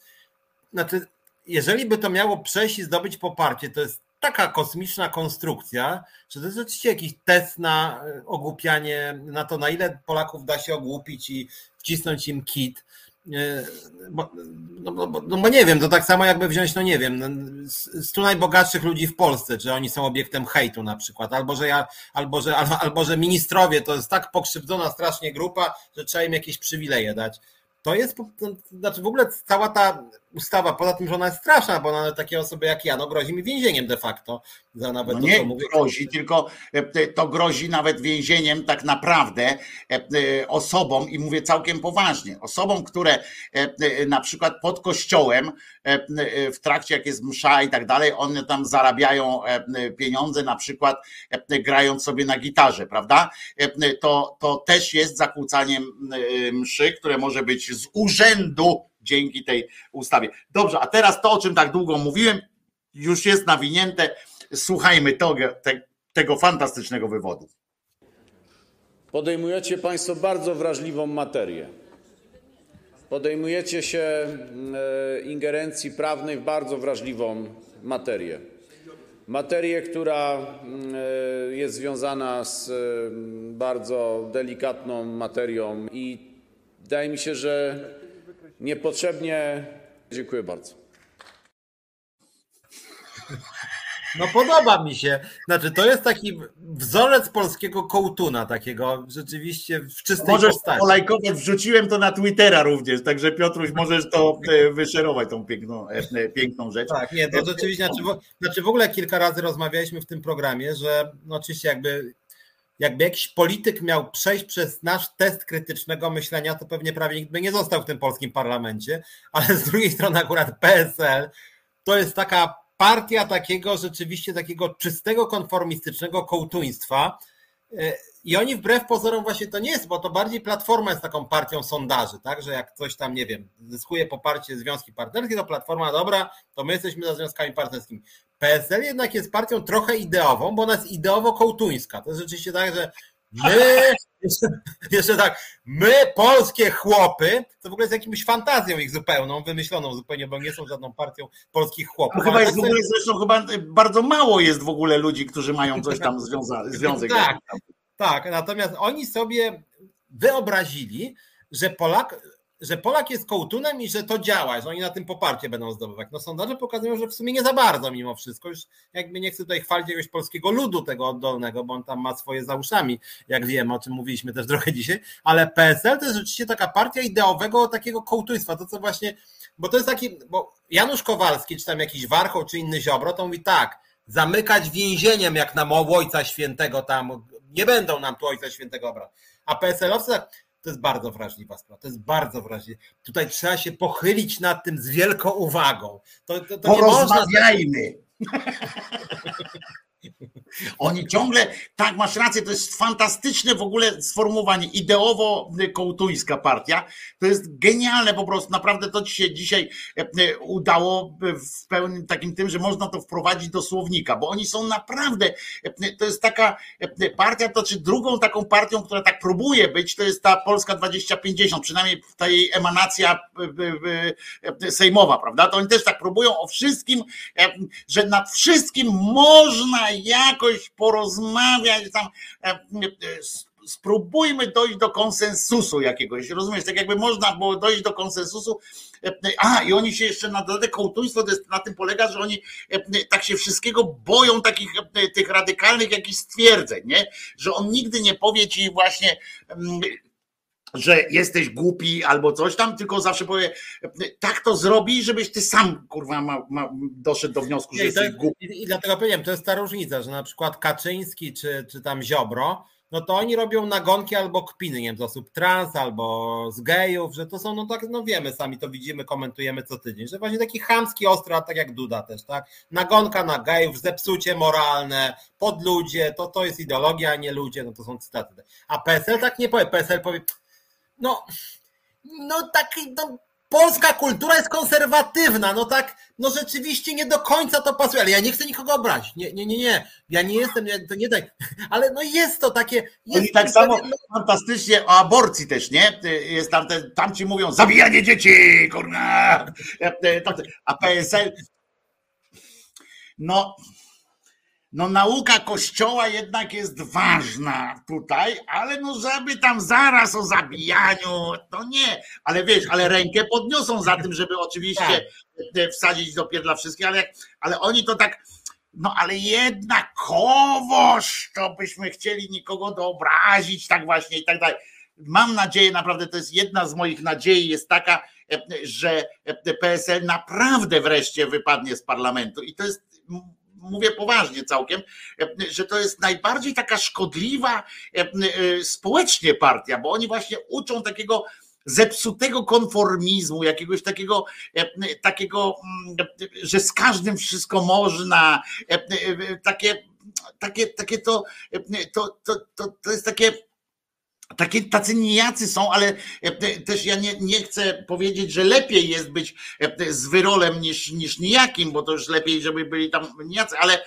znaczy, jeżeli by to miało przejść i zdobyć poparcie, to jest taka kosmiczna konstrukcja, że to jest oczywiście jakiś test na e, ogłupianie, na to, na ile Polaków da się ogłupić i wcisnąć im kit. Bo, no, no, no, bo nie wiem, to tak samo jakby wziąć, no nie wiem, stu najbogatszych ludzi w Polsce, czy oni są obiektem hejtu na przykład, albo że ja, albo że, albo, że ministrowie to jest tak pokrzywdzona strasznie grupa, że trzeba im jakieś przywileje dać. To jest, znaczy w ogóle cała ta ustawa, poza tym, że ona jest straszna, bo ona takie osoby jak ja, no grozi mi więzieniem de facto za nawet no to, nie mówię. grozi, tylko e, to grozi nawet więzieniem tak naprawdę e, e, osobom i mówię całkiem poważnie, osobom, które na przykład pod kościołem w trakcie jak jest msza i tak dalej, one tam zarabiają pieniądze na przykład grając sobie na gitarze, prawda? To, to też jest zakłócaniem mszy, które może być z urzędu dzięki tej ustawie. Dobrze, a teraz to, o czym tak długo mówiłem, już jest nawinięte. Słuchajmy tego, te, tego fantastycznego wywodu. Podejmujecie Państwo bardzo wrażliwą materię. Podejmujecie się mm, e, ingerencji prawnej w bardzo wrażliwą materię. Materię, która mm, e, jest związana z mm, bardzo delikatną materią i wydaje mi się, że niepotrzebnie. Dziękuję bardzo. No podoba mi się. Znaczy, to jest taki wzorzec polskiego kołtuna, takiego rzeczywiście w czystej możesz postaci. Możesz wrzuciłem to na Twittera również, także Piotruś, możesz to e, wyszerować, tą piękną, e, piękną rzecz. Tak, nie, to rzeczywiście, znaczy w, znaczy w ogóle kilka razy rozmawialiśmy w tym programie, że no oczywiście jakby jakby jakiś polityk miał przejść przez nasz test krytycznego myślenia, to pewnie prawie nikt by nie został w tym polskim parlamencie, ale z drugiej strony akurat PSL to jest taka partia takiego rzeczywiście takiego czystego konformistycznego kołtuństwa, i oni wbrew pozorom właśnie to nie jest, bo to bardziej Platforma jest taką partią sondaży, tak, że jak coś tam, nie wiem, zyskuje poparcie związki partnerskie, to Platforma, dobra, to my jesteśmy za związkami partnerskimi. PSL jednak jest partią trochę ideową, bo ona jest ideowo-kołtuńska. To jest rzeczywiście tak, że my, jeszcze, jeszcze tak, my, polskie chłopy, to w ogóle jest jakimś fantazją ich zupełną, wymyśloną zupełnie, bo nie są żadną partią polskich chłopów. Chyba jest w ogóle, zresztą chyba bardzo mało jest w ogóle ludzi, którzy mają coś tam związa, związek. Tak, tak, natomiast oni sobie wyobrazili, że Polak, że Polak jest kołtunem i że to działa, że oni na tym poparcie będą zdobywać. No sondaże pokazują, że w sumie nie za bardzo mimo wszystko. Już jakby nie chcę tutaj chwalić jakiegoś polskiego ludu tego oddolnego, bo on tam ma swoje za uszami, jak wiemy, o czym mówiliśmy też trochę dzisiaj, ale PSL to jest rzeczywiście taka partia ideowego takiego kołtuństwa, to co właśnie, bo to jest taki, bo Janusz Kowalski, czy tam jakiś Warchoł, czy inny Ziobro, to mówi tak, zamykać więzieniem jak na Ojca Świętego tam nie będą nam tu Ojca Świętego brać. A PSL-owcy to jest bardzo wrażliwa sprawa, to jest bardzo wrażliwe. Tutaj trzeba się pochylić nad tym z wielką uwagą. To, to, to Porozmawiajmy. Oni ciągle, tak masz rację, to jest fantastyczne w ogóle sformułowanie, ideowo-kołtuńska partia, to jest genialne po prostu, naprawdę to ci się dzisiaj e, e, udało w pełnym takim tym, że można to wprowadzić do słownika, bo oni są naprawdę, e, to jest taka partia, to czy drugą taką partią, która tak próbuje być, to jest ta Polska 2050, przynajmniej ta jej emanacja sejmowa, prawda, to oni też tak próbują o wszystkim, że nad wszystkim można jakoś porozmawiać tam, e, e, spróbujmy dojść do konsensusu jakiegoś, rozumiesz, tak jakby można było dojść do konsensusu, e, a i oni się jeszcze na dodatek kołtuństwo na tym polega, że oni tak się wszystkiego boją takich tych radykalnych jakichś stwierdzeń, nie? że on nigdy nie powie ci właśnie że jesteś głupi albo coś tam, tylko zawsze powie, tak to zrobi, żebyś ty sam, kurwa, ma, ma, doszedł do wniosku, że jesteś głupi. I, I dlatego powiem, to jest ta różnica, że na przykład Kaczyński czy, czy tam Ziobro, no to oni robią nagonki albo kpiny, nie wiem, z osób trans albo z gejów, że to są, no tak, no wiemy, sami to widzimy, komentujemy co tydzień, że właśnie taki chamski ostro, tak jak Duda też, tak, nagonka na gejów, zepsucie moralne, podludzie, to, to jest ideologia, a nie ludzie, no to są cytaty. A PSL tak nie powie, PSL powie, no, no taki, no, polska kultura jest konserwatywna, no tak, no rzeczywiście nie do końca to pasuje, ale ja nie chcę nikogo obrazić, nie, nie, nie, nie, ja nie jestem, to nie tak, ale no jest to takie... Jest I tak samo no... fantastycznie o aborcji też, nie? Jest tam, te, tam ci mówią zabijanie dzieci, kurna, a PSL no no nauka kościoła jednak jest ważna tutaj, ale no żeby tam zaraz o zabijaniu, to nie. Ale wiesz, ale rękę podniosą za tym, żeby oczywiście tak. wsadzić do pierdla wszystkich, ale, ale oni to tak, no ale jednakowoż to byśmy chcieli nikogo doobrazić, tak właśnie i tak dalej. Mam nadzieję, naprawdę to jest jedna z moich nadziei, jest taka, że PSL naprawdę wreszcie wypadnie z parlamentu i to jest mówię poważnie całkiem, że to jest najbardziej taka szkodliwa e, e, społecznie partia, bo oni właśnie uczą takiego zepsutego konformizmu, jakiegoś takiego, e, takiego, mm, że z każdym wszystko można, takie, takie, takie to, to, to, to, to jest takie takie, tacy nijacy są, ale e, też ja nie, nie chcę powiedzieć, że lepiej jest być e, z wyrolem niż, niż nijakim, bo to już lepiej, żeby byli tam nijacy, ale,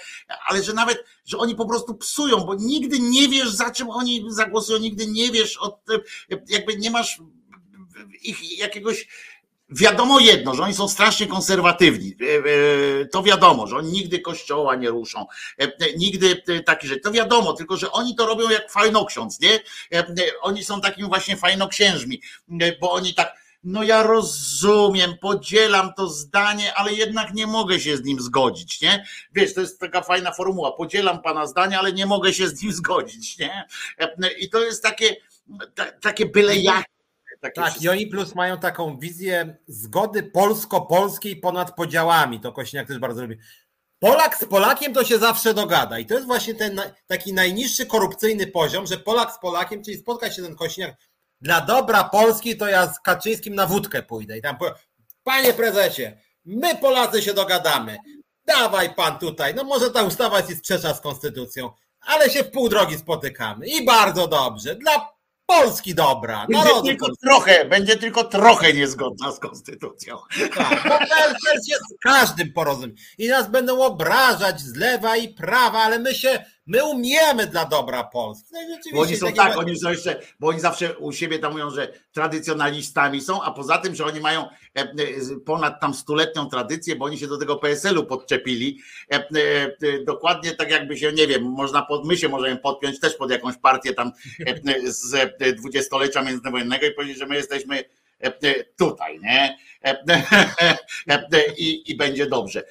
ale że nawet, że oni po prostu psują, bo nigdy nie wiesz, za czym oni zagłosują, nigdy nie wiesz, od, e, jakby nie masz ich jakiegoś Wiadomo jedno, że oni są strasznie konserwatywni. E, e, to wiadomo, że oni nigdy kościoła nie ruszą, e, nigdy takie rzeczy. To wiadomo, tylko że oni to robią jak fajnoksiądz, nie? Oni są takimi właśnie fajnoksiężmi, bo oni tak, no ja rozumiem, podzielam to zdanie, ale jednak nie mogę się z nim zgodzić, nie? Wiesz, to jest taka fajna formuła. Podzielam pana zdanie, ale nie mogę się z nim zgodzić, nie? I to jest takie, takie byle jak tak, i oni plus mają taką wizję zgody polsko-polskiej ponad podziałami. To Kośniak też bardzo lubi. Polak z Polakiem to się zawsze dogada. I to jest właśnie ten taki najniższy korupcyjny poziom, że Polak z Polakiem, czyli spotka się ten Kośniak dla dobra Polski, to ja z Kaczyńskim na wódkę pójdę. I tam powiem, panie prezesie, my Polacy się dogadamy. Dawaj pan tutaj. No może ta ustawa jest sprzeczna z konstytucją, ale się w pół drogi spotykamy. I bardzo dobrze. Dla Polski dobra. Będzie tylko Polski. trochę, będzie tylko trochę niezgodna z konstytucją. Tak, bo jest z każdym porozumiem. I nas będą obrażać z lewa i prawa, ale my się My umiemy dla dobra Polski. No bo oni są tak, oni są jeszcze, bo oni zawsze u siebie tam mówią, że tradycjonalistami są, a poza tym, że oni mają e, e, ponad tam stuletnią tradycję, bo oni się do tego PSL-u podczepili. E, dokładnie tak jakby się, nie wiem, można pod, my się możemy podpiąć też pod jakąś partię tam z dwudziestolecia międzywojennego i powiedzieć, że my jesteśmy tutaj, nie? I, i będzie dobrze.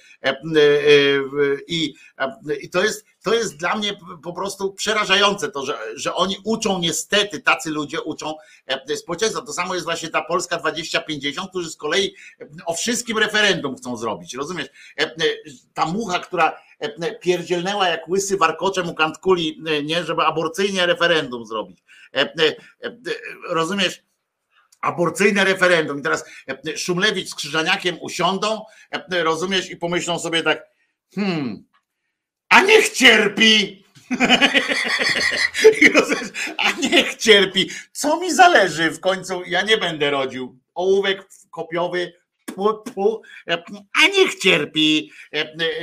I, i to, jest, to jest dla mnie po prostu przerażające, to, że, że oni uczą niestety, tacy ludzie uczą społeczeństwa. To samo jest właśnie ta Polska 2050, którzy z kolei o wszystkim referendum chcą zrobić. Rozumiesz? Ta mucha, która pierdzielnęła jak łysy warkoczem u kantkuli, nie, żeby aborcyjnie referendum zrobić. Rozumiesz? aborcyjne referendum. I teraz e, Szumlewicz z Krzyżaniakiem usiądą, e, rozumiesz, i pomyślą sobie tak, hmm, a niech cierpi. a niech cierpi. Co mi zależy w końcu? Ja nie będę rodził. Ołówek kopiowy, pu, pu, e, a niech cierpi.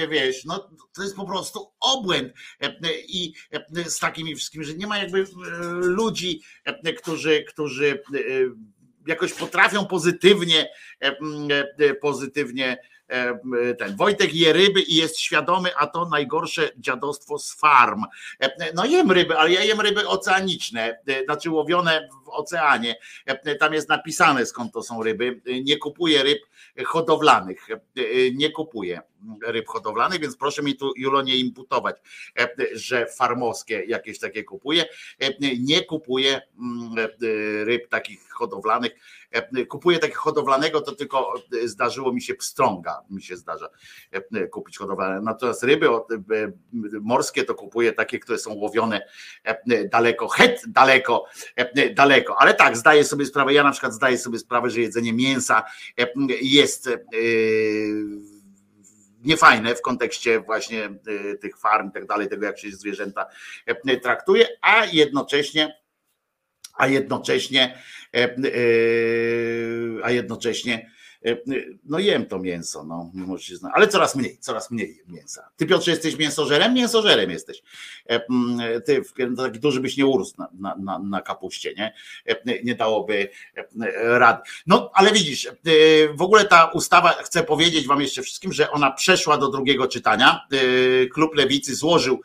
Wiesz, no to jest po prostu obłęd. I z takimi wszystkimi, że nie ma jakby ludzi, którzy, którzy jakoś potrafią pozytywnie, e, e, pozytywnie e, ten Wojtek je ryby i jest świadomy, a to najgorsze dziadostwo z farm. No jem ryby, ale ja jem ryby oceaniczne, znaczy łowione w oceanie. Tam jest napisane skąd to są ryby. Nie kupuję ryb hodowlanych. Nie kupuję ryb hodowlanych, więc proszę mi tu Julo nie imputować, że farmowskie jakieś takie kupuję. Nie kupuję mm, ryb takich hodowlanych. Kupuję takich hodowlanego, to tylko zdarzyło mi się pstrąga, mi się zdarza kupić hodowlane. Natomiast ryby morskie to kupuję takie, które są łowione daleko, het daleko, daleko. Ale tak, zdaję sobie sprawę, ja na przykład zdaję sobie sprawę, że jedzenie mięsa jest niefajne w kontekście właśnie tych farm i tak dalej, tego jak się zwierzęta traktuje, a jednocześnie a jednocześnie, a jednocześnie no jem to mięso, no, możecie znać, ale coraz mniej, coraz mniej mięsa. Ty Piotrze jesteś mięsożerem? Mięsożerem jesteś. Ty taki duży byś nie urósł na, na, na, na kapuście, nie? Nie dałoby rad. No, ale widzisz, w ogóle ta ustawa, chcę powiedzieć wam jeszcze wszystkim, że ona przeszła do drugiego czytania. Klub Lewicy złożył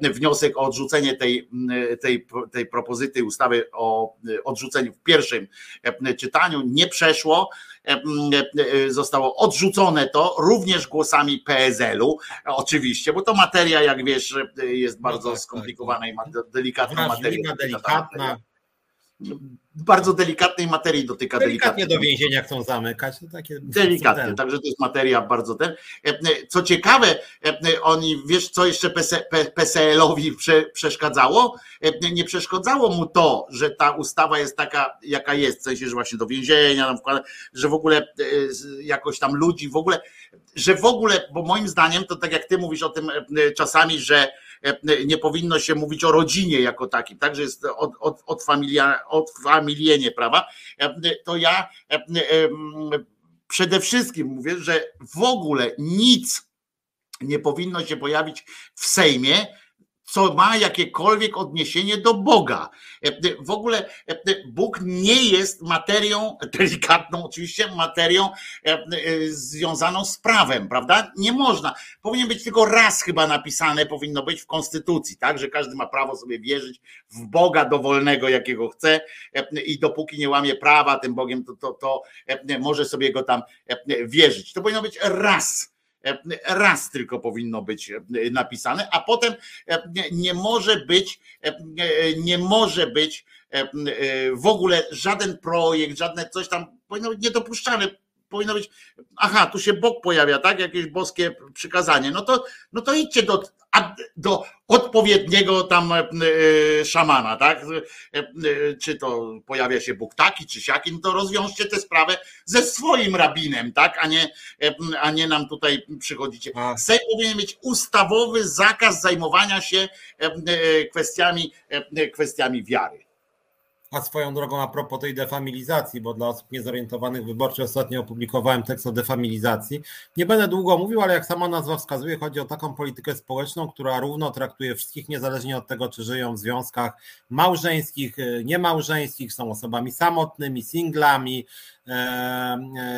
wniosek o odrzucenie tej, tej, tej propozycji ustawy o odrzuceniu w pierwszym czytaniu. Nie przeszło. Zostało odrzucone to również głosami PSL-u, oczywiście, bo to materia, jak wiesz, jest bardzo no tak, skomplikowana tak, i delikatna materia. Delikatna bardzo delikatnej materii dotyka. Delikatnie do więzienia chcą zamykać. To takie delikatnie, także to jest materia bardzo ten. E, e, co ciekawe, e, oni, wiesz co jeszcze PSL-owi przeszkadzało? Nie przeszkadzało mu to, że ta ustawa jest taka, jaka jest, w sensie, że właśnie do więzienia, na przykład, że w ogóle jakoś tam ludzi, w ogóle, że w ogóle, bo moim zdaniem, to tak jak ty mówisz o tym czasami, że nie powinno się mówić o rodzinie jako takim, tak, że jest od, od, od, familia, od familienie, prawa, e, to ja e, przede wszystkim mówię, że w ogóle nic nie powinno się pojawić w Sejmie, co ma jakiekolwiek odniesienie do Boga. E, e, w ogóle e, Bóg nie jest materią, delikatną oczywiście, materią związaną z prawem, prawda? Nie można. Powinien być tylko raz chyba napisane, powinno być w Konstytucji, tak? Że każdy ma prawo sobie wierzyć w Boga dowolnego, jakiego chce i dopóki nie łamie prawa tym Bogiem, to, to, to może sobie go tam wierzyć. To powinno być raz raz tylko powinno być e, napisane, a potem e, nie może być, nie może być w ogóle żaden projekt, żadne coś tam powinno być niedopuszczane powinno być, aha, tu się Bóg pojawia, tak? Jakieś boskie przykazanie. No to, no to idźcie do, do odpowiedniego tam e, e, szamana, tak? E, czy to pojawia się Bóg taki, czy siaki, no to rozwiążcie tę sprawę ze swoim rabinem, tak? A nie, a nie nam tutaj przychodzicie. Sejm powinien mieć ustawowy zakaz zajmowania się kwestiami, kwestiami wiary. A swoją drogą a propos tej defamilizacji, bo dla osób niezorientowanych wyborczy ostatnio opublikowałem tekst o defamilizacji. Nie będę długo mówił, ale jak sama nazwa wskazuje, chodzi o taką politykę społeczną, która równo traktuje wszystkich, niezależnie od tego, czy żyją w związkach małżeńskich, niemałżeńskich, są osobami samotnymi, singlami,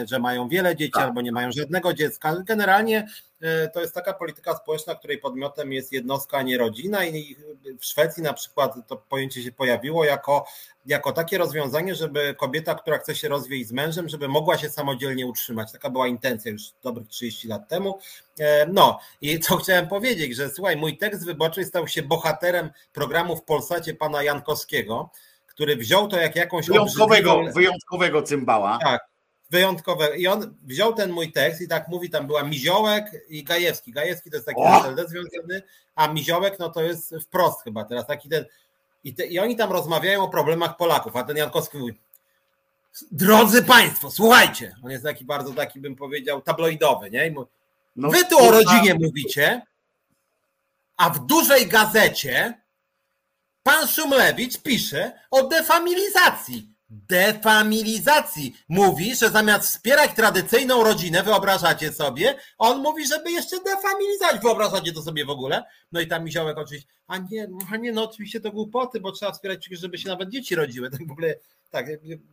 że mają wiele dzieci tak. albo nie mają żadnego dziecka. Generalnie E, to jest taka polityka społeczna, której podmiotem jest jednostka, a nie rodzina i w Szwecji na przykład to pojęcie się pojawiło jako, jako takie rozwiązanie, żeby kobieta, która chce się rozwieść z mężem, żeby mogła się samodzielnie utrzymać. Taka była intencja już dobrych 30 lat temu. E, no i co chciałem powiedzieć, że słuchaj, mój tekst wyborczy stał się bohaterem programu w Polsacie pana Jankowskiego, który wziął to jak jakąś wyjątkowego, obrzydliwą... wyjątkowego cymbała. Tak, wyjątkowe. I on wziął ten mój tekst i tak mówi, tam była Miziołek i Gajewski. Gajewski to jest taki SLD związany, a Miziołek no to jest wprost chyba teraz taki ten. I, te, I oni tam rozmawiają o problemach Polaków, a ten Jankowski mówi, drodzy Państwo, słuchajcie, on jest taki bardzo taki bym powiedział tabloidowy, nie? Mówi, no, wy tu o rodzinie mówicie, a w dużej gazecie pan Szumlewicz pisze o defamilizacji defamilizacji. Mówi, że zamiast wspierać tradycyjną rodzinę, wyobrażacie sobie, on mówi, żeby jeszcze defamilizować. Wyobrażacie to sobie w ogóle? No i tam Miziołek oczywiście, a nie, a nie, no oczywiście to głupoty, bo trzeba wspierać, żeby się nawet dzieci rodziły. Tak w ogóle, tak,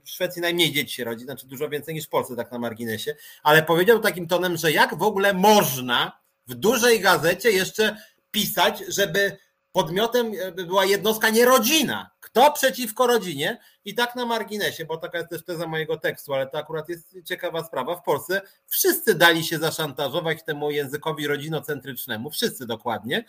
w Szwecji najmniej dzieci się rodzi, znaczy dużo więcej niż w Polsce, tak na marginesie, ale powiedział takim tonem, że jak w ogóle można w dużej gazecie jeszcze pisać, żeby podmiotem była jednostka, nie rodzina. Kto przeciwko rodzinie? I tak na marginesie, bo taka jest też teza mojego tekstu, ale to akurat jest ciekawa sprawa. W Polsce wszyscy dali się zaszantażować temu językowi rodzinocentrycznemu, wszyscy dokładnie.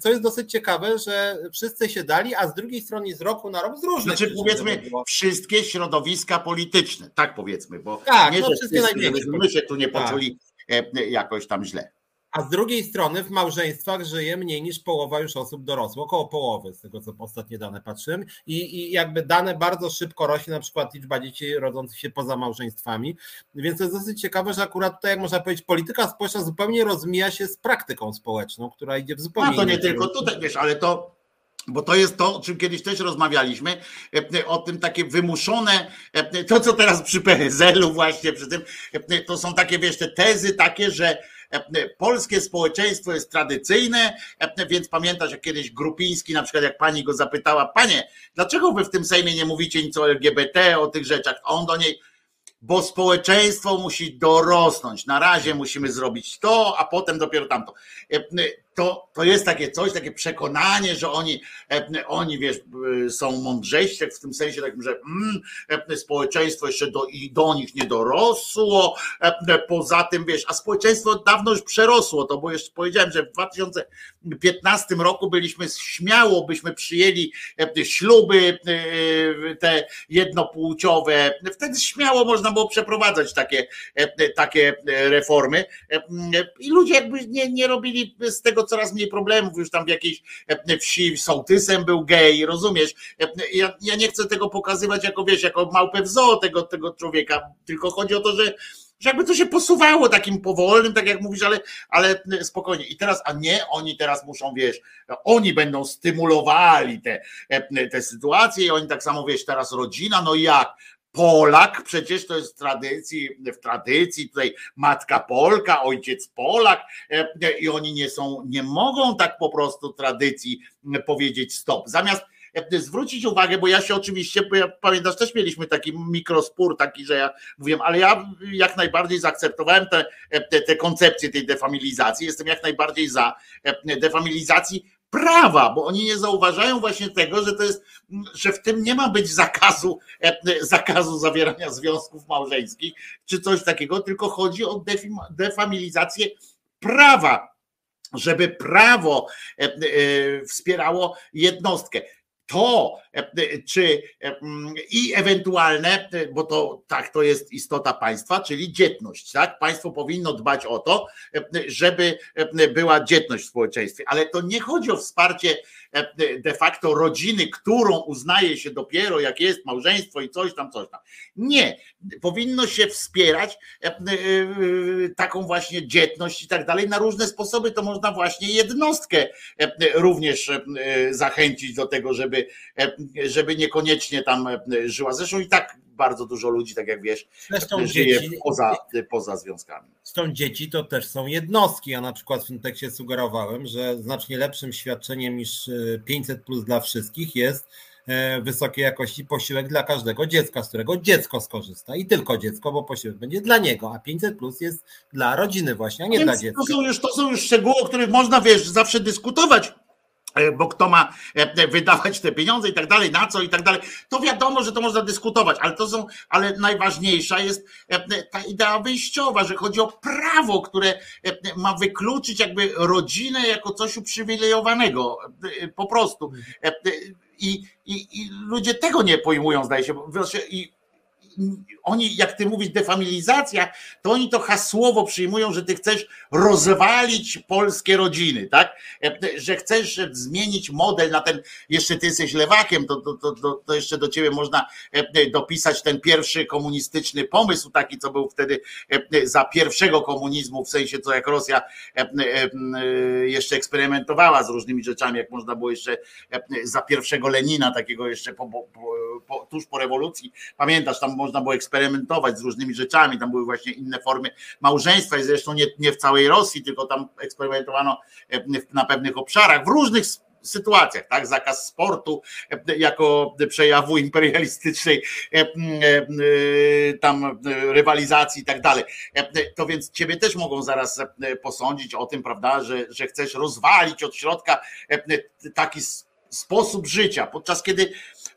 Co jest dosyć ciekawe, że wszyscy się dali, a z drugiej strony z roku na rok z różnych. Znaczy powiedzmy wszystkie środowiska polityczne, tak powiedzmy, bo tak, nie, no, wszystkie największe. My się tu nie tak. poczuli tak. jakoś tam źle. A z drugiej strony w małżeństwach żyje mniej niż połowa już osób dorosłych, około połowy z tego co ostatnie dane patrzyłem. I, i jakby dane bardzo szybko rośnie, na przykład liczba dzieci rodzących się poza małżeństwami, więc to jest dosyć ciekawe, że akurat tutaj jak można powiedzieć polityka społeczna zupełnie rozmija się z praktyką społeczną, która idzie w zupełnie No to nie tylko tutaj, wiesz, ale to bo to jest to, o czym kiedyś też rozmawialiśmy, o tym takie wymuszone, to co teraz przy PSL-u właśnie, przy tym, to są takie, wiesz, te tezy takie, że polskie społeczeństwo jest tradycyjne, więc pamiętasz, jak kiedyś Grupiński, na przykład jak pani go zapytała, panie, dlaczego wy w tym Sejmie nie mówicie nic o LGBT, o tych rzeczach, on do niej, bo społeczeństwo musi dorosnąć. Na razie musimy zrobić to, a potem dopiero tamto to, to jest takie coś, takie przekonanie, że oni, e, oni wiesz, e, są mądrzejsi, w tym sensie takim, że mm, e, społeczeństwo jeszcze do, i do nich nie dorosło. Poza tym, wiesz, a społeczeństwo dawno już przerosło to, bo jeszcze powiedziałem, że w 2015 roku byliśmy śmiało, byśmy przyjęli śluby te jednopłciowe. Wtedy śmiało można było przeprowadzać takie, takie reformy i ludzie jakby nie, nie robili z tego coraz mniej problemów, już tam w jakiejś e, wsi sołtysem był gej, rozumiesz? E, ja, ja nie chcę tego pokazywać jako, wiesz, jako małpę w zoo tego, tego człowieka, tylko chodzi o to, że że jakby to się posuwało takim powolnym, tak jak mówisz, ale, ale spokojnie. I teraz, a nie, oni teraz muszą, wiesz, oni będą stymulowali te, te sytuacje i oni tak samo, wiesz, teraz rodzina, no jak? Polak, przecież to jest w tradycji, w tradycji tutaj matka Polka, ojciec Polak e, i oni nie są, nie mogą tak po prostu tradycji powiedzieć stop. Zamiast zwrócić uwagę, bo ja się oczywiście, bo ja pamiętasz, też mieliśmy taki mikrospór taki, że ja mówiłem, ale ja jak najbardziej zaakceptowałem te, e, te, te koncepcje tej defamilizacji, jestem jak najbardziej za defamilizacji prawa, bo oni nie zauważają właśnie tego, że to jest, że w tym nie ma być zakazu, e, zakazu zawierania związków małżeńskich czy coś takiego, tylko chodzi o defamilizację prawa, żeby prawo e, e, wspierało jednostkę to, e, czy e, mm, i ewentualne, e, bo to tak, to jest istota państwa, czyli dzietność, tak? Państwo powinno dbać o to, żeby była dzietność w społeczeństwie, ale to nie chodzi o wsparcie de facto rodziny, którą uznaje się dopiero, jak jest małżeństwo i coś tam, coś tam. Nie, powinno się wspierać taką właśnie dzietność i tak dalej. Na różne sposoby to można właśnie jednostkę również zachęcić do tego, żeby żeby, e, żeby niekoniecznie tam e, żyła. Zresztą i tak bardzo dużo ludzi, tak jak wiesz, Zresztą żyje dzieci, poza, poza związkami. Zresztą dzieci to też są jednostki. Ja na przykład w tym tekście sugerowałem, że znacznie lepszym świadczeniem niż 500 e, plus dla wszystkich jest wysokiej jakości posiłek dla każdego dziecka, z którego dziecko skorzysta i tylko dziecko, bo posiłek będzie dla niego, a 500 plus jest dla rodziny właśnie, a nie Więc dla dziecka. To są, już, to są już szczegóły, o których można, wiesz, zawsze dyskutować, bo kto ma e, wydawać te pieniądze i tak dalej, na co i tak dalej. To wiadomo, że to można dyskutować, ale to są, ale najważniejsza jest e, ta idea wyjściowa, że chodzi o prawo, które ma wykluczyć jakby rodzinę jako coś uprzywilejowanego. Po prostu. I, i, i ludzie tego nie pojmują, zdaje się. I oni, jak ty mówisz, defamilizacja, to oni to hasłowo przyjmują, że ty chcesz rozwalić polskie rodziny, tak? Że chcesz zmienić model na ten, jeszcze ty jesteś lewakiem, to, to, to, to jeszcze do ciebie można dopisać ten pierwszy komunistyczny pomysł, taki, co był wtedy za pierwszego komunizmu, w sensie co jak Rosja jeszcze eksperymentowała z różnymi rzeczami, jak można było jeszcze za pierwszego Lenina, takiego jeszcze po, po, po, tuż po rewolucji, pamiętasz, tam można było eksperymentować z różnymi rzeczami, tam były właśnie inne formy małżeństwa i zresztą nie, nie w całej Rosji, tylko tam eksperymentowano e, na pewnych obszarach, w różnych sytuacjach, tak? Zakaz sportu e, jako przejawu imperialistycznej e, tam rywalizacji i tak dalej. To więc ciebie też mogą zaraz posądzić o tym, prawda, że, że chcesz rozwalić od środka taki sposób życia, podczas kiedy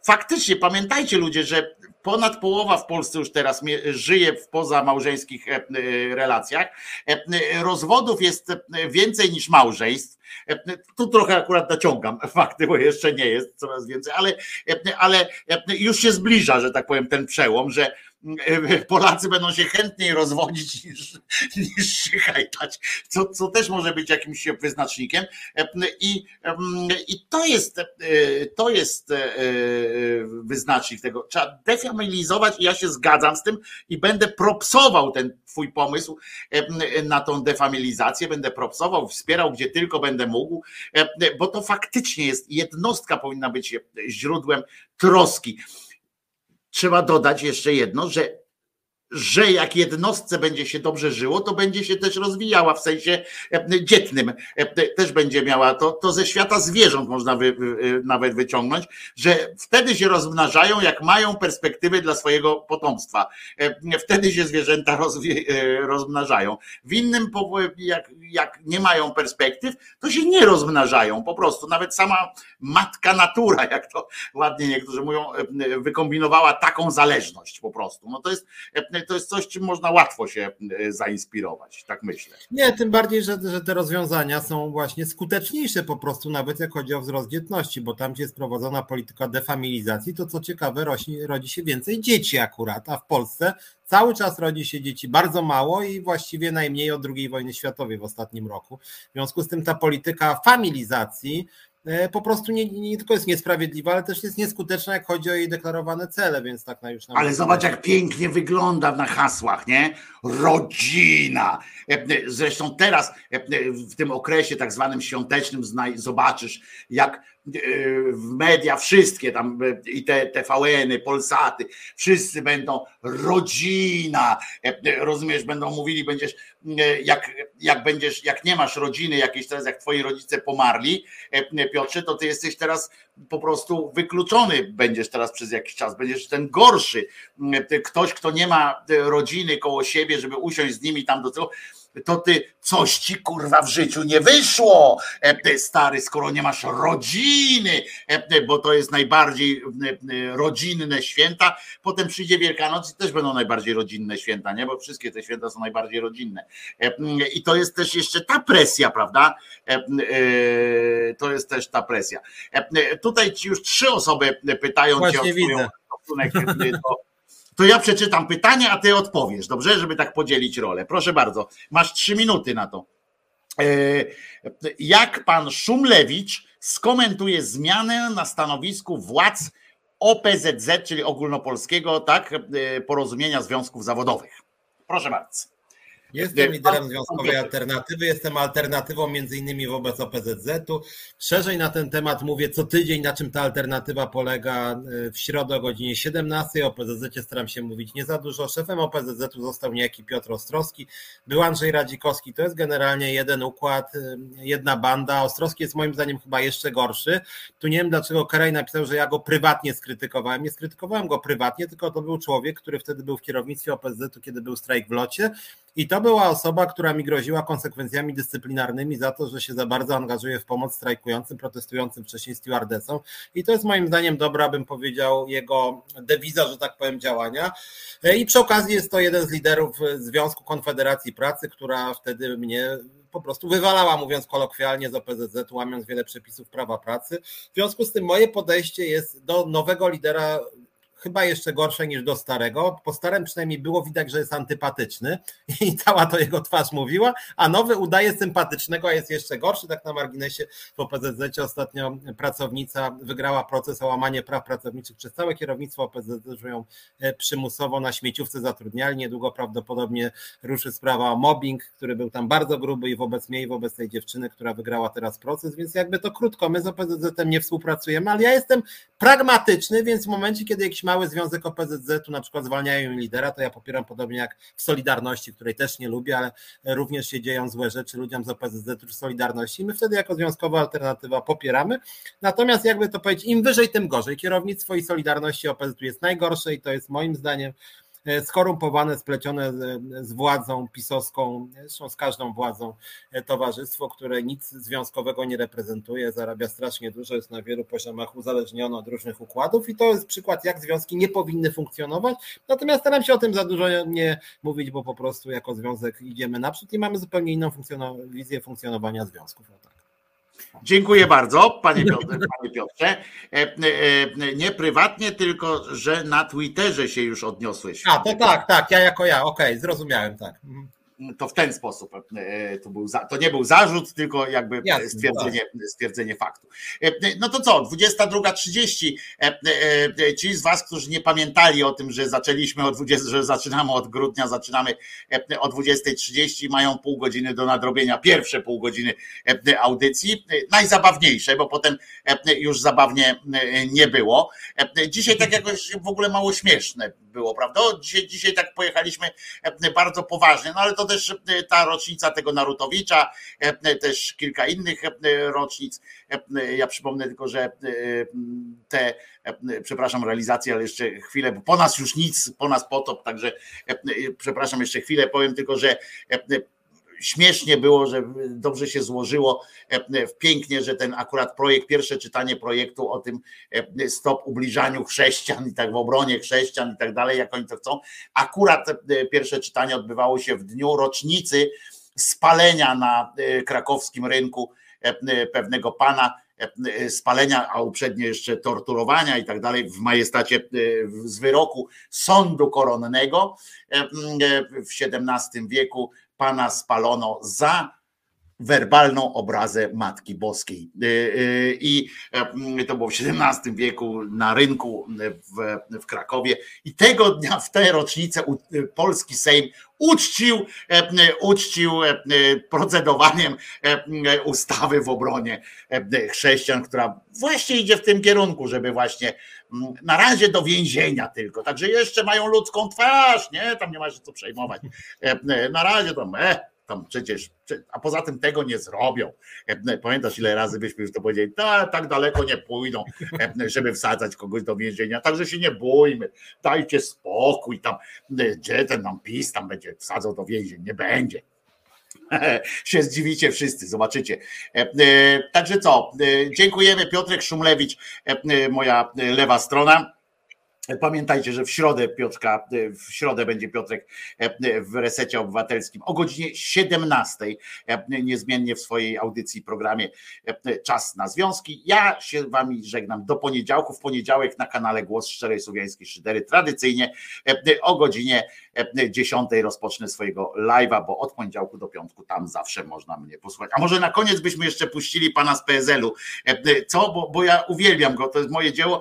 faktycznie pamiętajcie ludzie, że ponad połowa w Polsce już teraz żyje w pozamałżeńskich e, e, relacjach. E, rozwodów jest więcej niż małżeństw. Tu trochę akurat naciągam fakty, bo jeszcze nie jest coraz więcej, ale, ale już się zbliża, że tak powiem, ten przełom, że Polacy będą się chętniej rozwodzić niż, niż się hajtać, co, co też może być jakimś wyznacznikiem. I, i to jest to jest wyznacznik tego. Trzeba defamilizować i ja się zgadzam z tym i będę propsował ten twój pomysł na tą defamilizację, będę propsował, wspierał gdzie tylko będę mógł, bo to faktycznie jest jednostka powinna być źródłem troski. Trzeba dodać jeszcze jedno, że że jak jednostce będzie się dobrze żyło, to będzie się też rozwijała w sensie e, dzietnym. E, też będzie miała to, to ze świata zwierząt można wy, nawet wyciągnąć, że wtedy się rozmnażają, jak mają perspektywy dla swojego potomstwa. E, wtedy się zwierzęta rozwi, rozmnażają. W innym, jak, jak nie mają perspektyw, to się nie rozmnażają po prostu. Nawet sama matka natura, jak to ładnie niektórzy mówią, wykombinowała taką zależność po prostu. No to jest to jest coś, czym można łatwo się e, zainspirować, tak myślę. Nie, tym bardziej, że, że te rozwiązania są właśnie skuteczniejsze po prostu, nawet jak chodzi o wzrost dzietności, bo tam, gdzie jest prowadzona polityka defamilizacji, to co ciekawe, rośnie, rodzi się więcej dzieci akurat, a w Polsce cały czas rodzi się dzieci bardzo mało i właściwie najmniej od II wojny światowej w ostatnim roku. W związku z tym ta polityka familizacji po prostu nie, nie, tylko jest niesprawiedliwa, ale też jest nieskuteczna, jak chodzi o jej deklarowane cele, więc tak na już. Na ale zobacz, jak pięknie wygląda na hasłach, nie? Rodzina. E, zresztą teraz, e, w tym okresie tak zwanym świątecznym, zobaczysz, jak w media wszystkie tam i te TVN-y, Polsaty, wszyscy będą rodzina, rozumiesz, będą mówili, będziesz, jak, jak będziesz, jak nie masz rodziny jakiejś teraz, jak twoi rodzice pomarli, Piotrze, to ty jesteś teraz po prostu wykluczony będziesz teraz przez jakiś czas, będziesz ten gorszy. Ktoś, kto nie ma rodziny koło siebie, żeby usiąść z nimi tam do tego, to ty coś ci kurwa w życiu nie wyszło, e, stary, skoro nie masz rodziny, e, bo to jest najbardziej e, rodzinne święta. Potem przyjdzie Wielkanoc i też będą najbardziej rodzinne święta, nie? Bo wszystkie te święta są najbardziej rodzinne. I to jest też jeszcze ta presja, prawda? To jest też ta presja. Tutaj ci już trzy osoby pytają Właśnie cię o widzę. stosunek do to ja przeczytam pytanie, a ty odpowiesz, dobrze? Żeby tak podzielić rolę. Proszę bardzo, masz trzy minuty na to. E, jak pan Szumlewicz skomentuje zmianę na stanowisku władz OPZZ, czyli ogólnopolskiego, tak, e, porozumienia związków zawodowych? Proszę bardzo. Jestem liderem Związkowej Alternatywy, jestem alternatywą między innymi wobec OPZZ-u. Szerzej na ten temat mówię co tydzień, na czym ta alternatywa polega. E, w środę o godzinie 17 o OPZZ staram się mówić nie za dużo. Szefem OPZZ-u został niejaki Piotr Ostrowski, był Andrzej Radzikowski. To jest generalnie jeden układ, e, jedna banda. Ostrowski jest moim zdaniem chyba jeszcze gorszy. Tu nie wiem dlaczego Karaj napisał, że ja go prywatnie skrytykowałem. Nie skrytykowałem go prywatnie, tylko to był człowiek, który wtedy był w kierownictwie OPZZ-u, kiedy był strajk w locie i to była osoba, która mi groziła konsekwencjami dyscyplinarnymi za to, że się za bardzo angażuje w pomoc strajkującym, protestującym wcześniej stewardesom. I to jest moim zdaniem dobra, bym powiedział, jego dewiza, że tak powiem, działania. I przy okazji jest to jeden z liderów Związku Konfederacji Pracy, która wtedy mnie po prostu wywalała, mówiąc kolokwialnie, z OPZZ, łamiąc wiele przepisów prawa pracy. W związku z tym moje podejście jest do nowego lidera chyba jeszcze gorsze niż do starego. Po starym przynajmniej było widać, że jest antypatyczny i cała to jego twarz mówiła, a nowy udaje sympatycznego, a jest jeszcze gorszy. Tak na marginesie w OPZZ ostatnio pracownica wygrała proces o łamanie praw pracowniczych przez całe kierownictwo OPZZ, że ją e, przymusowo na śmieciówce zatrudniali. Niedługo prawdopodobnie ruszy sprawa o mobbing, który był tam bardzo gruby i wobec mnie i wobec tej dziewczyny, która wygrała teraz proces, więc jakby to krótko, my z OPZZ-em nie współpracujemy, ale ja jestem pragmatyczny, więc w momencie, kiedy jakiś mały związek OPZZ-u na przykład zwalniają lidera, to ja popieram podobnie jak w Solidarności, której też nie lubię, ale również się dzieją złe rzeczy ludziom z OPZZ czy Solidarności. My wtedy jako związkowa alternatywa popieramy. Natomiast jakby to powiedzieć, im wyżej, tym gorzej. Kierownictwo i Solidarności OPZZ jest najgorsze i to jest moim zdaniem skorumpowane, splecione z, z władzą pisowską, zresztą z każdą władzą e, towarzystwo, które nic związkowego nie reprezentuje, zarabia strasznie dużo, jest na wielu poziomach uzależnione od różnych układów i to jest przykład, jak związki nie powinny funkcjonować. Natomiast staram się o tym za dużo nie mówić, bo po prostu jako związek idziemy naprzód i mamy zupełnie inną wizję funkcjonowania związków. No tak. Dziękuję bardzo, panie Piotrze. Panie Piotrze. E, e, nie prywatnie, tylko że na Twitterze się już odniosłeś. A, to tak, tak, ja jako ja, okej, okay, zrozumiałem, tak. Mhm to w ten sposób e, to, był, to nie był zarzut, tylko jakby Jasne, stwierdzenie, tak. stwierdzenie faktu. E, no to co, 22.30. E, ci z Was, którzy nie pamiętali o tym, że zaczęliśmy od 20, że zaczynamy od grudnia, zaczynamy o 20.30, mają pół godziny do nadrobienia, pierwsze pół godziny audycji. Najzabawniejsze, bo potem już zabawnie nie było. Dzisiaj tak jakoś w ogóle mało śmieszne było, prawda? Dzisiaj, dzisiaj tak pojechaliśmy bardzo poważnie, no ale to też e, ta rocznica tego Narutowicza, e, e, też kilka innych rocznic. Ja przypomnę tylko, że te, przepraszam, realizacje, ale jeszcze chwilę, bo po nas już nic, po nas potop, także przepraszam, jeszcze chwilę powiem tylko, że śmiesznie było, że dobrze się złożyło pięknie, że ten akurat projekt, pierwsze czytanie projektu o tym stop ubliżaniu chrześcijan i tak w obronie chrześcijan i tak dalej, jak oni to chcą. Akurat pierwsze czytanie odbywało się w dniu rocznicy spalenia na krakowskim rynku pewnego pana, spalenia, a uprzednio jeszcze torturowania i tak dalej w majestacie z wyroku sądu koronnego w XVII wieku Pana spalono za werbalną obrazę Matki Boskiej. Y, y, I y, to było w XVII wieku na rynku w, w Krakowie. I tego dnia, w tę rocznicę, polski Sejm uczcił, uczcił procedowaniem ustawy w obronie chrześcijan, która właśnie idzie w tym kierunku, żeby właśnie na razie do więzienia tylko. Także jeszcze mają ludzką twarz, nie? Tam nie ma się co przejmować. Na razie to me tam przecież, a poza tym tego nie zrobią. E, pamiętasz, ile razy byśmy już to powiedzieli, tak, tak daleko nie pójdą, e, żeby wsadzać kogoś do więzienia, także się nie bójmy, dajcie spokój, tam, e, gdzie ten nam PiS tam będzie wsadzał do więzień, nie będzie. się zdziwicie wszyscy, zobaczycie. Także co, dziękujemy Piotrek Szumlewicz, moja lewa strona. Pamiętajcie, że w środę Piotrka, w środę będzie Piotrek w resecie obywatelskim o godzinie 17, niezmiennie w swojej audycji, programie Czas na Związki. Ja się wami żegnam do poniedziałku. W poniedziałek na kanale Głos Szczerej Słowiańskiej Szydery tradycyjnie o godzinie 10 rozpocznę swojego live'a, bo od poniedziałku do piątku tam zawsze można mnie posłuchać. A może na koniec byśmy jeszcze puścili pana z PSL-u. Co? Bo, bo ja uwielbiam go, to jest moje dzieło.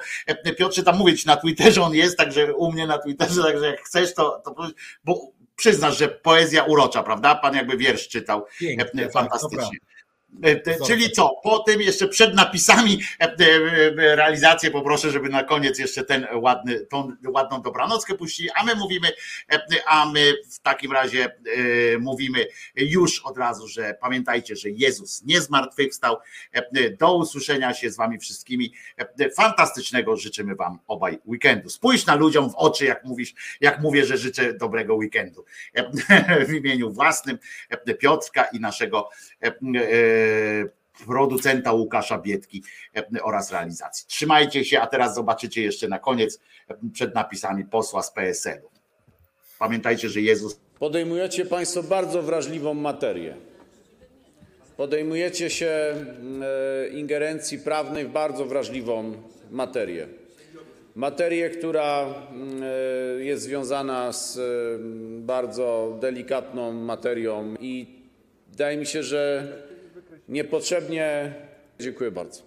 Piotrze, tam mówić na Twitterze on jest, także u mnie na Twitterze, także jak chcesz, to, to bo przyznasz, że poezja urocza, prawda? Pan jakby wiersz czytał Pięknie, tak, fantastycznie. Tak, czyli co? Po tym jeszcze przed napisami e, e, realizację poproszę, żeby na koniec jeszcze ten ładny, tą ładną dobranockę puścili, a my mówimy, a my w takim razie mówimy już od razu, że pamiętajcie, że Jezus nie zmartwychwstał. Do usłyszenia się z wami wszystkimi. Fantastycznego życzymy wam obaj weekendu. Spójrz na ludziom w oczy, jak mówisz, jak mówię, że życzę dobrego weekendu. W imieniu własnym Piotrka i naszego producenta Łukasza Biedki oraz realizacji. Trzymajcie się, a teraz zobaczycie jeszcze na koniec przed napisami posła z PSL-u. Pamiętajcie, że Jezus. Podejmujecie Państwo bardzo wrażliwą materię. Podejmujecie się e, ingerencji prawnej w bardzo wrażliwą materię. Materię, która e, jest związana z bardzo delikatną materią i wydaje mi się, że Niepotrzebnie. Dziękuję bardzo.